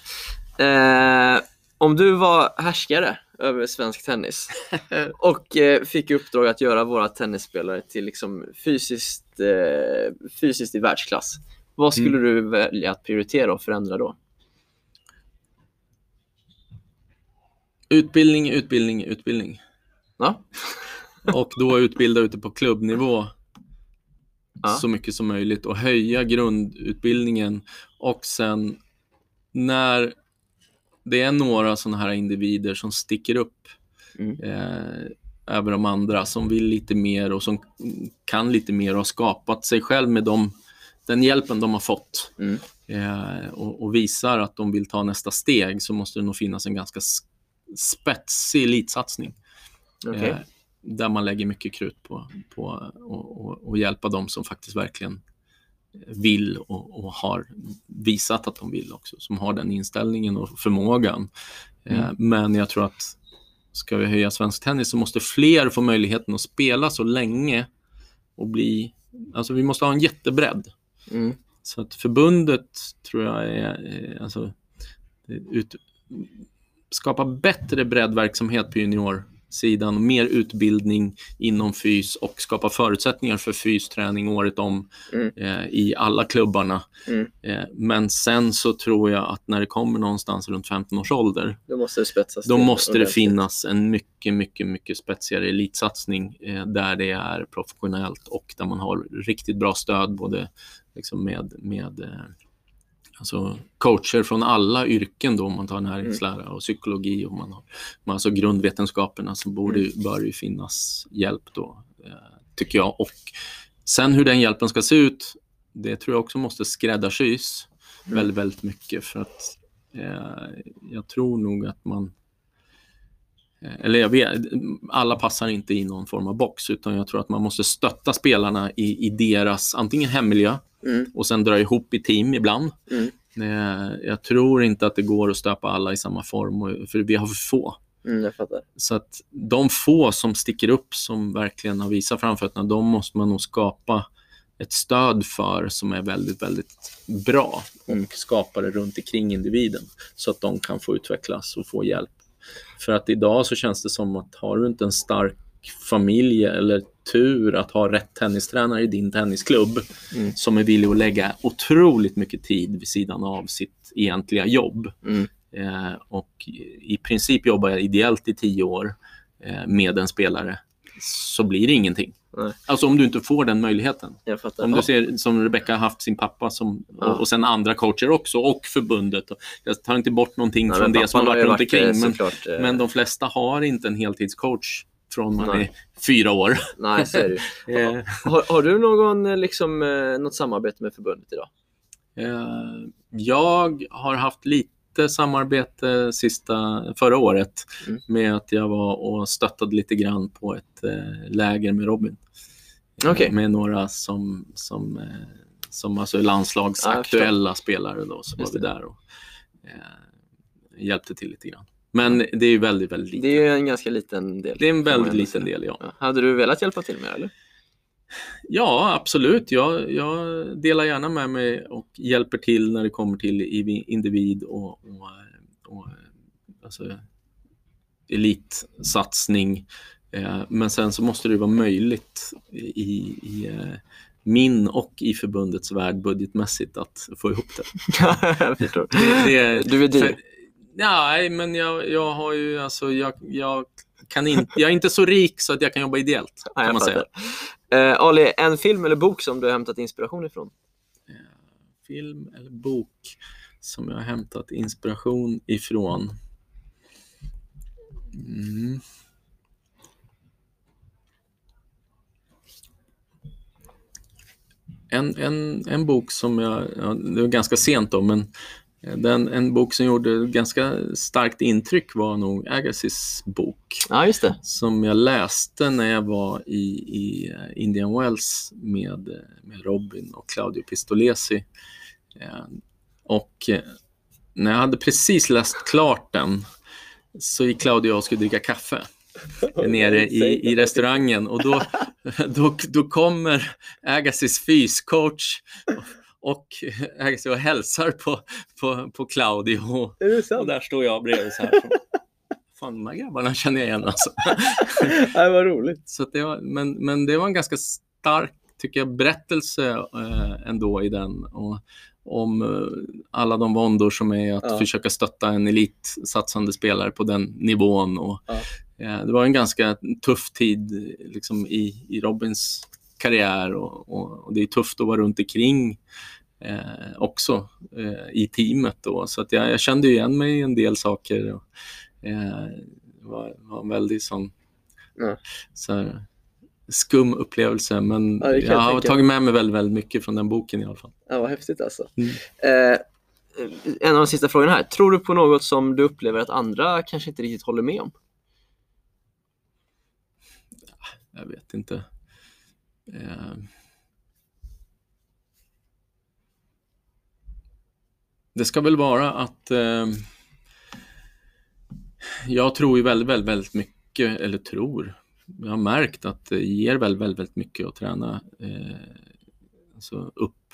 Eh, om du var härskare över svensk tennis <laughs> och eh, fick i uppdrag att göra våra tennisspelare till liksom fysiskt, eh, fysiskt i världsklass, vad skulle du välja att prioritera och förändra då? Utbildning, utbildning, utbildning. Ja, <laughs> Och då utbilda ute på klubbnivå Ja. så mycket som möjligt och höja grundutbildningen. Och sen när det är några sådana här individer som sticker upp Mm. eh, över de andra som vill lite mer och som kan lite mer och har skapat sig själv med dem, den hjälpen de har fått Mm. eh, och, och visar att de vill ta nästa steg så måste det nog finnas en ganska spetsig elitsatsning. Okej. Eh, där man lägger mycket krut på, på att och, och hjälpa dem som faktiskt verkligen vill och, och har visat att de vill också, som har den inställningen och förmågan. Eh, men jag tror att ska vi höja svensk tennis så måste fler få möjligheten att spela så länge och bli, alltså vi måste ha en jättebredd. Mm. Så att förbundet tror jag är, eh, alltså, ut, skapa bättre breddverksamhet på juniorsidan och mer utbildning inom fys och skapa förutsättningar för fysträning året om Mm. eh, i alla klubbarna. Mm. Eh, men sen så tror jag att när det kommer någonstans runt 15 års ålder Då måste det spetsas då måste det finnas en mycket, mycket, mycket spetsigare elitsatsning eh, där det är professionellt och där man har riktigt bra stöd både liksom med, med eh, alltså coacher från alla yrken då, om man tar näringslära och psykologi och man har man alltså grundvetenskaperna så borde, bör det ju finnas hjälp då, eh, tycker jag. Och sen hur den hjälpen ska se ut, det tror jag också måste skräddarsys väldigt, väldigt mycket för att eh, jag tror nog att man eller jag vet, alla passar inte i någon form av box utan jag tror att man måste stötta spelarna i, i deras antingen hemmiljö Mm. och sen dra ihop i team ibland. Mm. Eh, Jag tror inte att det går att stöpa alla i samma form, för vi har för få. Mm. Så att de få som sticker upp, som verkligen har visat framfötterna, de måste man nog skapa ett stöd för som är väldigt, väldigt bra och skapa det runt omkring individen så att de kan få utvecklas och få hjälp. För att idag så känns det som att har du inte en stark familj eller tur att ha rätt tennistränare i din tennisklubb som är villig att lägga otroligt mycket tid vid sidan av sitt egentliga jobb. Mm. Eh, och i princip jobbar jag ideellt i tio år eh, med en spelare så blir det ingenting. Nej. Alltså om du inte får den möjligheten. Om du ser som Rebecca har haft sin pappa som, Ja. och, och sen andra coacher också och förbundet. Och Jag tar inte bort någonting Nej, från det som har varit runt omkring. eh, Men, såklart, eh, men de flesta har inte en heltidscoach från man Nej. är fyra år. Nej, så är det. <laughs> Eh, Har, har du någon, eh, liksom, något samarbete med förbundet idag? Jag har haft lite samarbete sista, förra året Mm. med att jag var och stöttade lite grann på ett eh, läger med Robin. Eh, Okej. Med några som, som, eh, som alltså är landslagsaktuella spelare då, så var Just vi där och eh, hjälpte till lite grann. Men det är ju väldigt, väldigt lite. Det är ju en ganska liten del. Det är en väldigt liten del, ja. Hade du velat hjälpa till mer eller? Ja, absolut. Jag, jag delar gärna med mig och hjälper till när det kommer till individ och, och, och alltså, elitsatsning. Eh, Men sen så måste det vara möjligt i, i eh, min och i förbundets värld budgetmässigt att få ihop det. jag förstår. det Du är dyr. Nej, men jag, jag har ju alltså, jag, jag kan inte, jag är inte så rik så att jag kan jobba ideellt, kan man säga. Eh, Ali, en film eller bok som du har hämtat inspiration ifrån? Eh, film eller bok som jag har hämtat inspiration ifrån? Mm. En, en, en bok som jag, ja, det var ganska sent då, men den, en bok som gjorde ganska starkt intryck var nog Agassiz bok Ja, just det. som jag läste när jag var i, i eh, Indian Wells med, eh, med Robin och Claudio Pistolesi. Eh, Och när jag hade precis läst klart den så gick Claudio och jag skulle dricka kaffe <laughs> nere i, i restaurangen och då, <laughs> då, då kommer Agassiz fyscoach och <laughs> Agassi och hälsar på, på, på Claudio. Och där står jag bredvid så här. Fan, de här grabbarna känner jag igen alltså. <laughs> Nej, vad roligt. Så det var, men, men det var en ganska stark, tycker jag, berättelse eh, ändå i den. Och, om eh, alla de våndor som är att Ja. försöka stötta en elitsatsande spelare på den nivån. Och, Ja. eh, det var en ganska tuff tid liksom, i, i Robins karriär och, och, och det är tufft att vara runt omkring eh, också eh, i teamet. Då. Så att jag, jag kände igen mig i en del saker. Och, eh, var, var en väldigt sån Ja. så här, skum upplevelse. Men Ja, jag jag har tagit med mig väldigt, väldigt mycket från den boken i alla fall. Ja, vad häftigt alltså. Mm. Eh, en av de sista frågorna här. Tror du på något som du upplever att andra kanske inte riktigt håller med om? Jag vet inte. Eh, Det ska väl vara att eh, jag tror ju väldigt, väldigt, väldigt mycket, eller tror, jag har märkt att det ger väldigt, väldigt, väldigt mycket att träna eh, alltså upp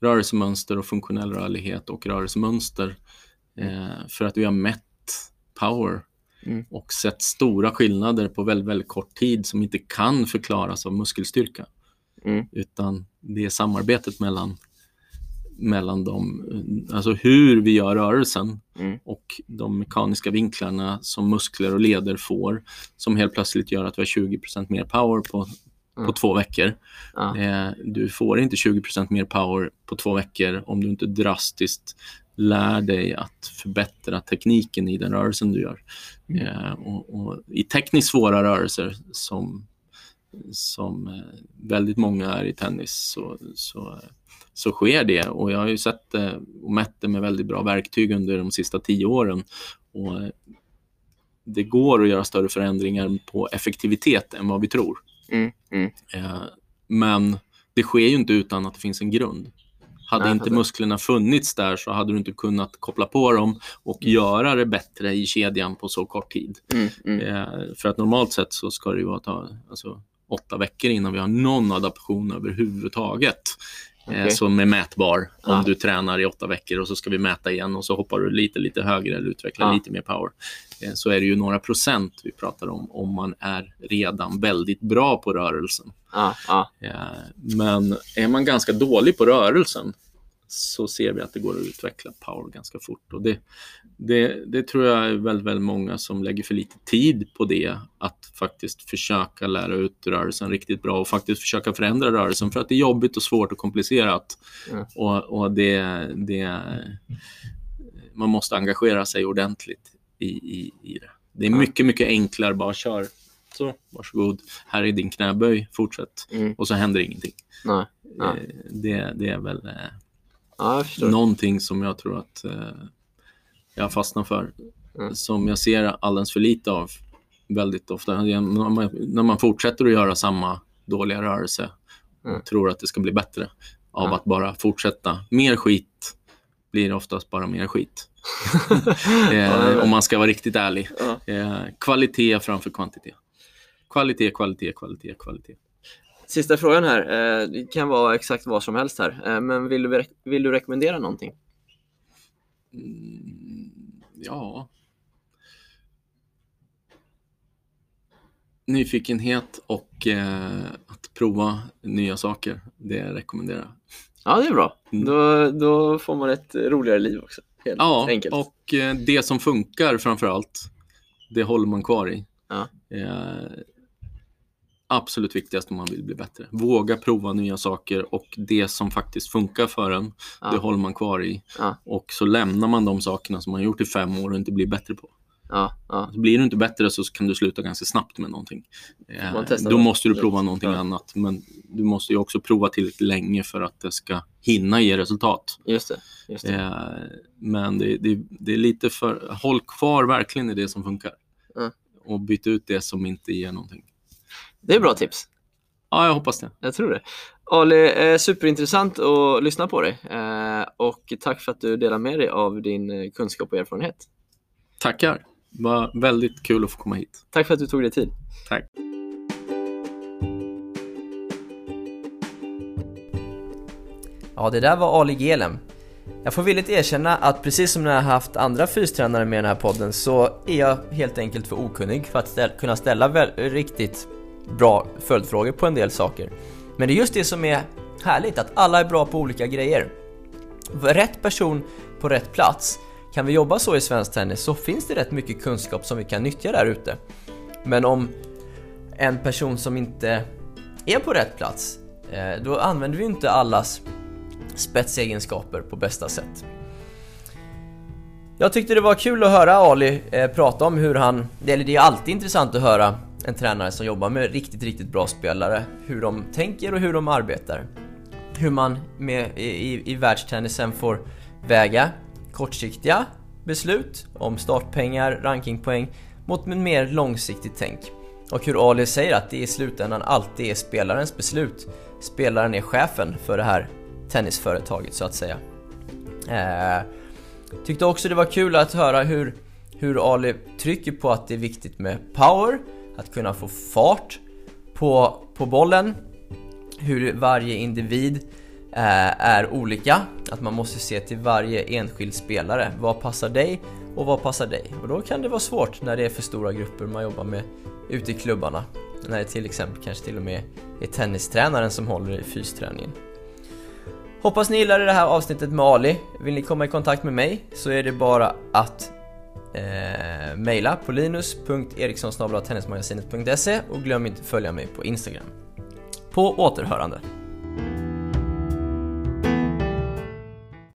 rörelsemönster och funktionell rörlighet och rörelsemönster. Eh, för att vi har mätt power Mm. och sett stora skillnader på väldigt, väldigt kort tid som inte kan förklaras av muskelstyrka. Mm. Utan det är samarbetet mellan, mellan dem, alltså hur vi gör rörelsen Mm. och de mekaniska vinklarna som muskler och leder får som helt plötsligt gör att vi har 20% mer power på, på Mm. två veckor. Ja. Eh, du får inte 20% mer power på två veckor om du inte drastiskt lär dig att förbättra tekniken i den rörelsen du gör. Mm. Eh, och, och I tekniskt svåra rörelser som, som eh, väldigt många är i tennis så, så, så sker det. Och jag har ju sett det och mätt det med väldigt bra verktyg under de sista tio åren. Och eh, det går att göra större förändringar på effektivitet än vad vi tror. Mm. Mm. Eh, Men det sker ju inte utan att det finns en grund. Hade Nej, inte musklerna funnits där så hade du inte kunnat koppla på dem och göra det bättre i kedjan på så kort tid. Mm. Mm. Eh, För att normalt sett så ska det ju vara ta, alltså, åtta veckor innan vi har någon adaption överhuvudtaget. Eh, Okej. Som är mätbar om du tränar i åtta veckor och så ska vi mäta igen och så hoppar du lite, lite högre eller utvecklar Ja. lite mer power. Eh, Så är det ju några procent vi pratar om, om man är redan väldigt bra på rörelsen. Eh, Men är man ganska dålig på rörelsen så ser vi att det går att utveckla power ganska fort. Och det, det, det tror jag är väldigt, väldigt många som lägger för lite tid på det. Att faktiskt försöka lära ut rörelsen riktigt bra och faktiskt försöka förändra rörelsen för att det är jobbigt och svårt och komplicerat. Mm. Och, och det, det, man måste engagera sig ordentligt i, i, i det. Det är mycket, mycket enklare. Bara kör. Så, varsågod. Här är din knäböj. Fortsätt. Mm. Och så händer ingenting. Nej. Nej. Eh, Det, det är väl eh, Ja, någonting som jag tror att eh, jag fastnar för. Mm. Som jag ser alldeles för lite av väldigt ofta. När man, när man fortsätter att göra samma dåliga rörelse och Mm. tror att det ska bli bättre av Ja. att bara fortsätta. Mer skit blir oftast bara mer skit. <laughs> Eh, om man ska vara riktigt ärlig. Eh, kvalitet framför kvantitet. Kvalitet, kvalitet, kvalitet, kvalitet. Sista frågan här. Eh, Det kan vara exakt vad som helst här. Eh, Men vill du, vill du rekommendera någonting? Mm, ja. Nyfikenhet och eh, att prova nya saker, det rekommenderar jag. Ja, det är bra. Mm. Då, då får man ett roligare liv också. Helt Ja, enkelt. och eh, det som funkar framför allt, det håller man kvar i. Ja. Eh, absolut viktigast om man vill bli bättre. Våga prova nya saker och det som faktiskt funkar för en, Ja. det håller man kvar i. Ja. Och så lämnar man de sakerna som man gjort i fem år och inte blir bättre på. Ja, ja. Blir du inte bättre så kan du sluta ganska snabbt med någonting. Eh, Då måste du prova någonting Ja. annat. Men du måste ju också prova tillräckligt länge för att det ska hinna ge resultat. Just det. Just det. Eh, Men det, det, det är lite för... Håll kvar verkligen i det som funkar. Ja. Och byt ut det som inte ger någonting. Det är bra tips. Ja, jag hoppas det. Jag tror det. Ali, eh, superintressant att lyssna på dig. Eh, och tack för att du delar med dig av din eh, kunskap och erfarenhet. Tackar. Det var väldigt kul att få komma hit. Tack för att du tog dig tid. Tack. Ja, det där var Ali Gelem. Jag får villigt erkänna att precis som när jag haft andra fystränare med i den här podden så är jag helt enkelt för okunnig för att ställ kunna ställa väl, riktigt bra följdfrågor på en del saker. Men det är just det som är härligt, att alla är bra på olika grejer. Rätt person på rätt plats. Kan vi jobba så i svensk tennis så finns det rätt mycket kunskap som vi kan nyttja där ute. Men om en person som inte är på rätt plats, eh, då använder vi inte allas spetsegenskaper på bästa sätt. Jag tyckte det var kul att höra Ali eh, prata om hur han, eller det är alltid intressant att höra en tränare som jobbar med riktigt, riktigt bra spelare, hur de tänker och hur de arbetar. Hur man med, i, i världstennisen får väga kortsiktiga beslut om startpengar, rankingpoäng mot ett mer långsiktigt tänk. Och hur Ali säger att det i slutändan alltid är spelarens beslut. Spelaren är chefen för det här tennisföretaget så att säga. Eh, tyckte också det var kul att höra hur, hur Ali trycker på att det är viktigt med power, att kunna få fart på, på bollen, hur varje individ eh, är olika, att man måste se till varje enskild spelare. Vad passar dig och vad passar dig? Och då kan det vara svårt när det är för stora grupper man jobbar med ute i klubbarna. När det till exempel kanske till och med är tennistränaren som håller i fysträningen. Hoppas ni gillade det här avsnittet med Ali. Vill ni komma i kontakt med mig så är det bara att eh, mejla på linus.erikssonsnabelatennismagasinet.se och glöm inte följa mig på Instagram. På återhörande!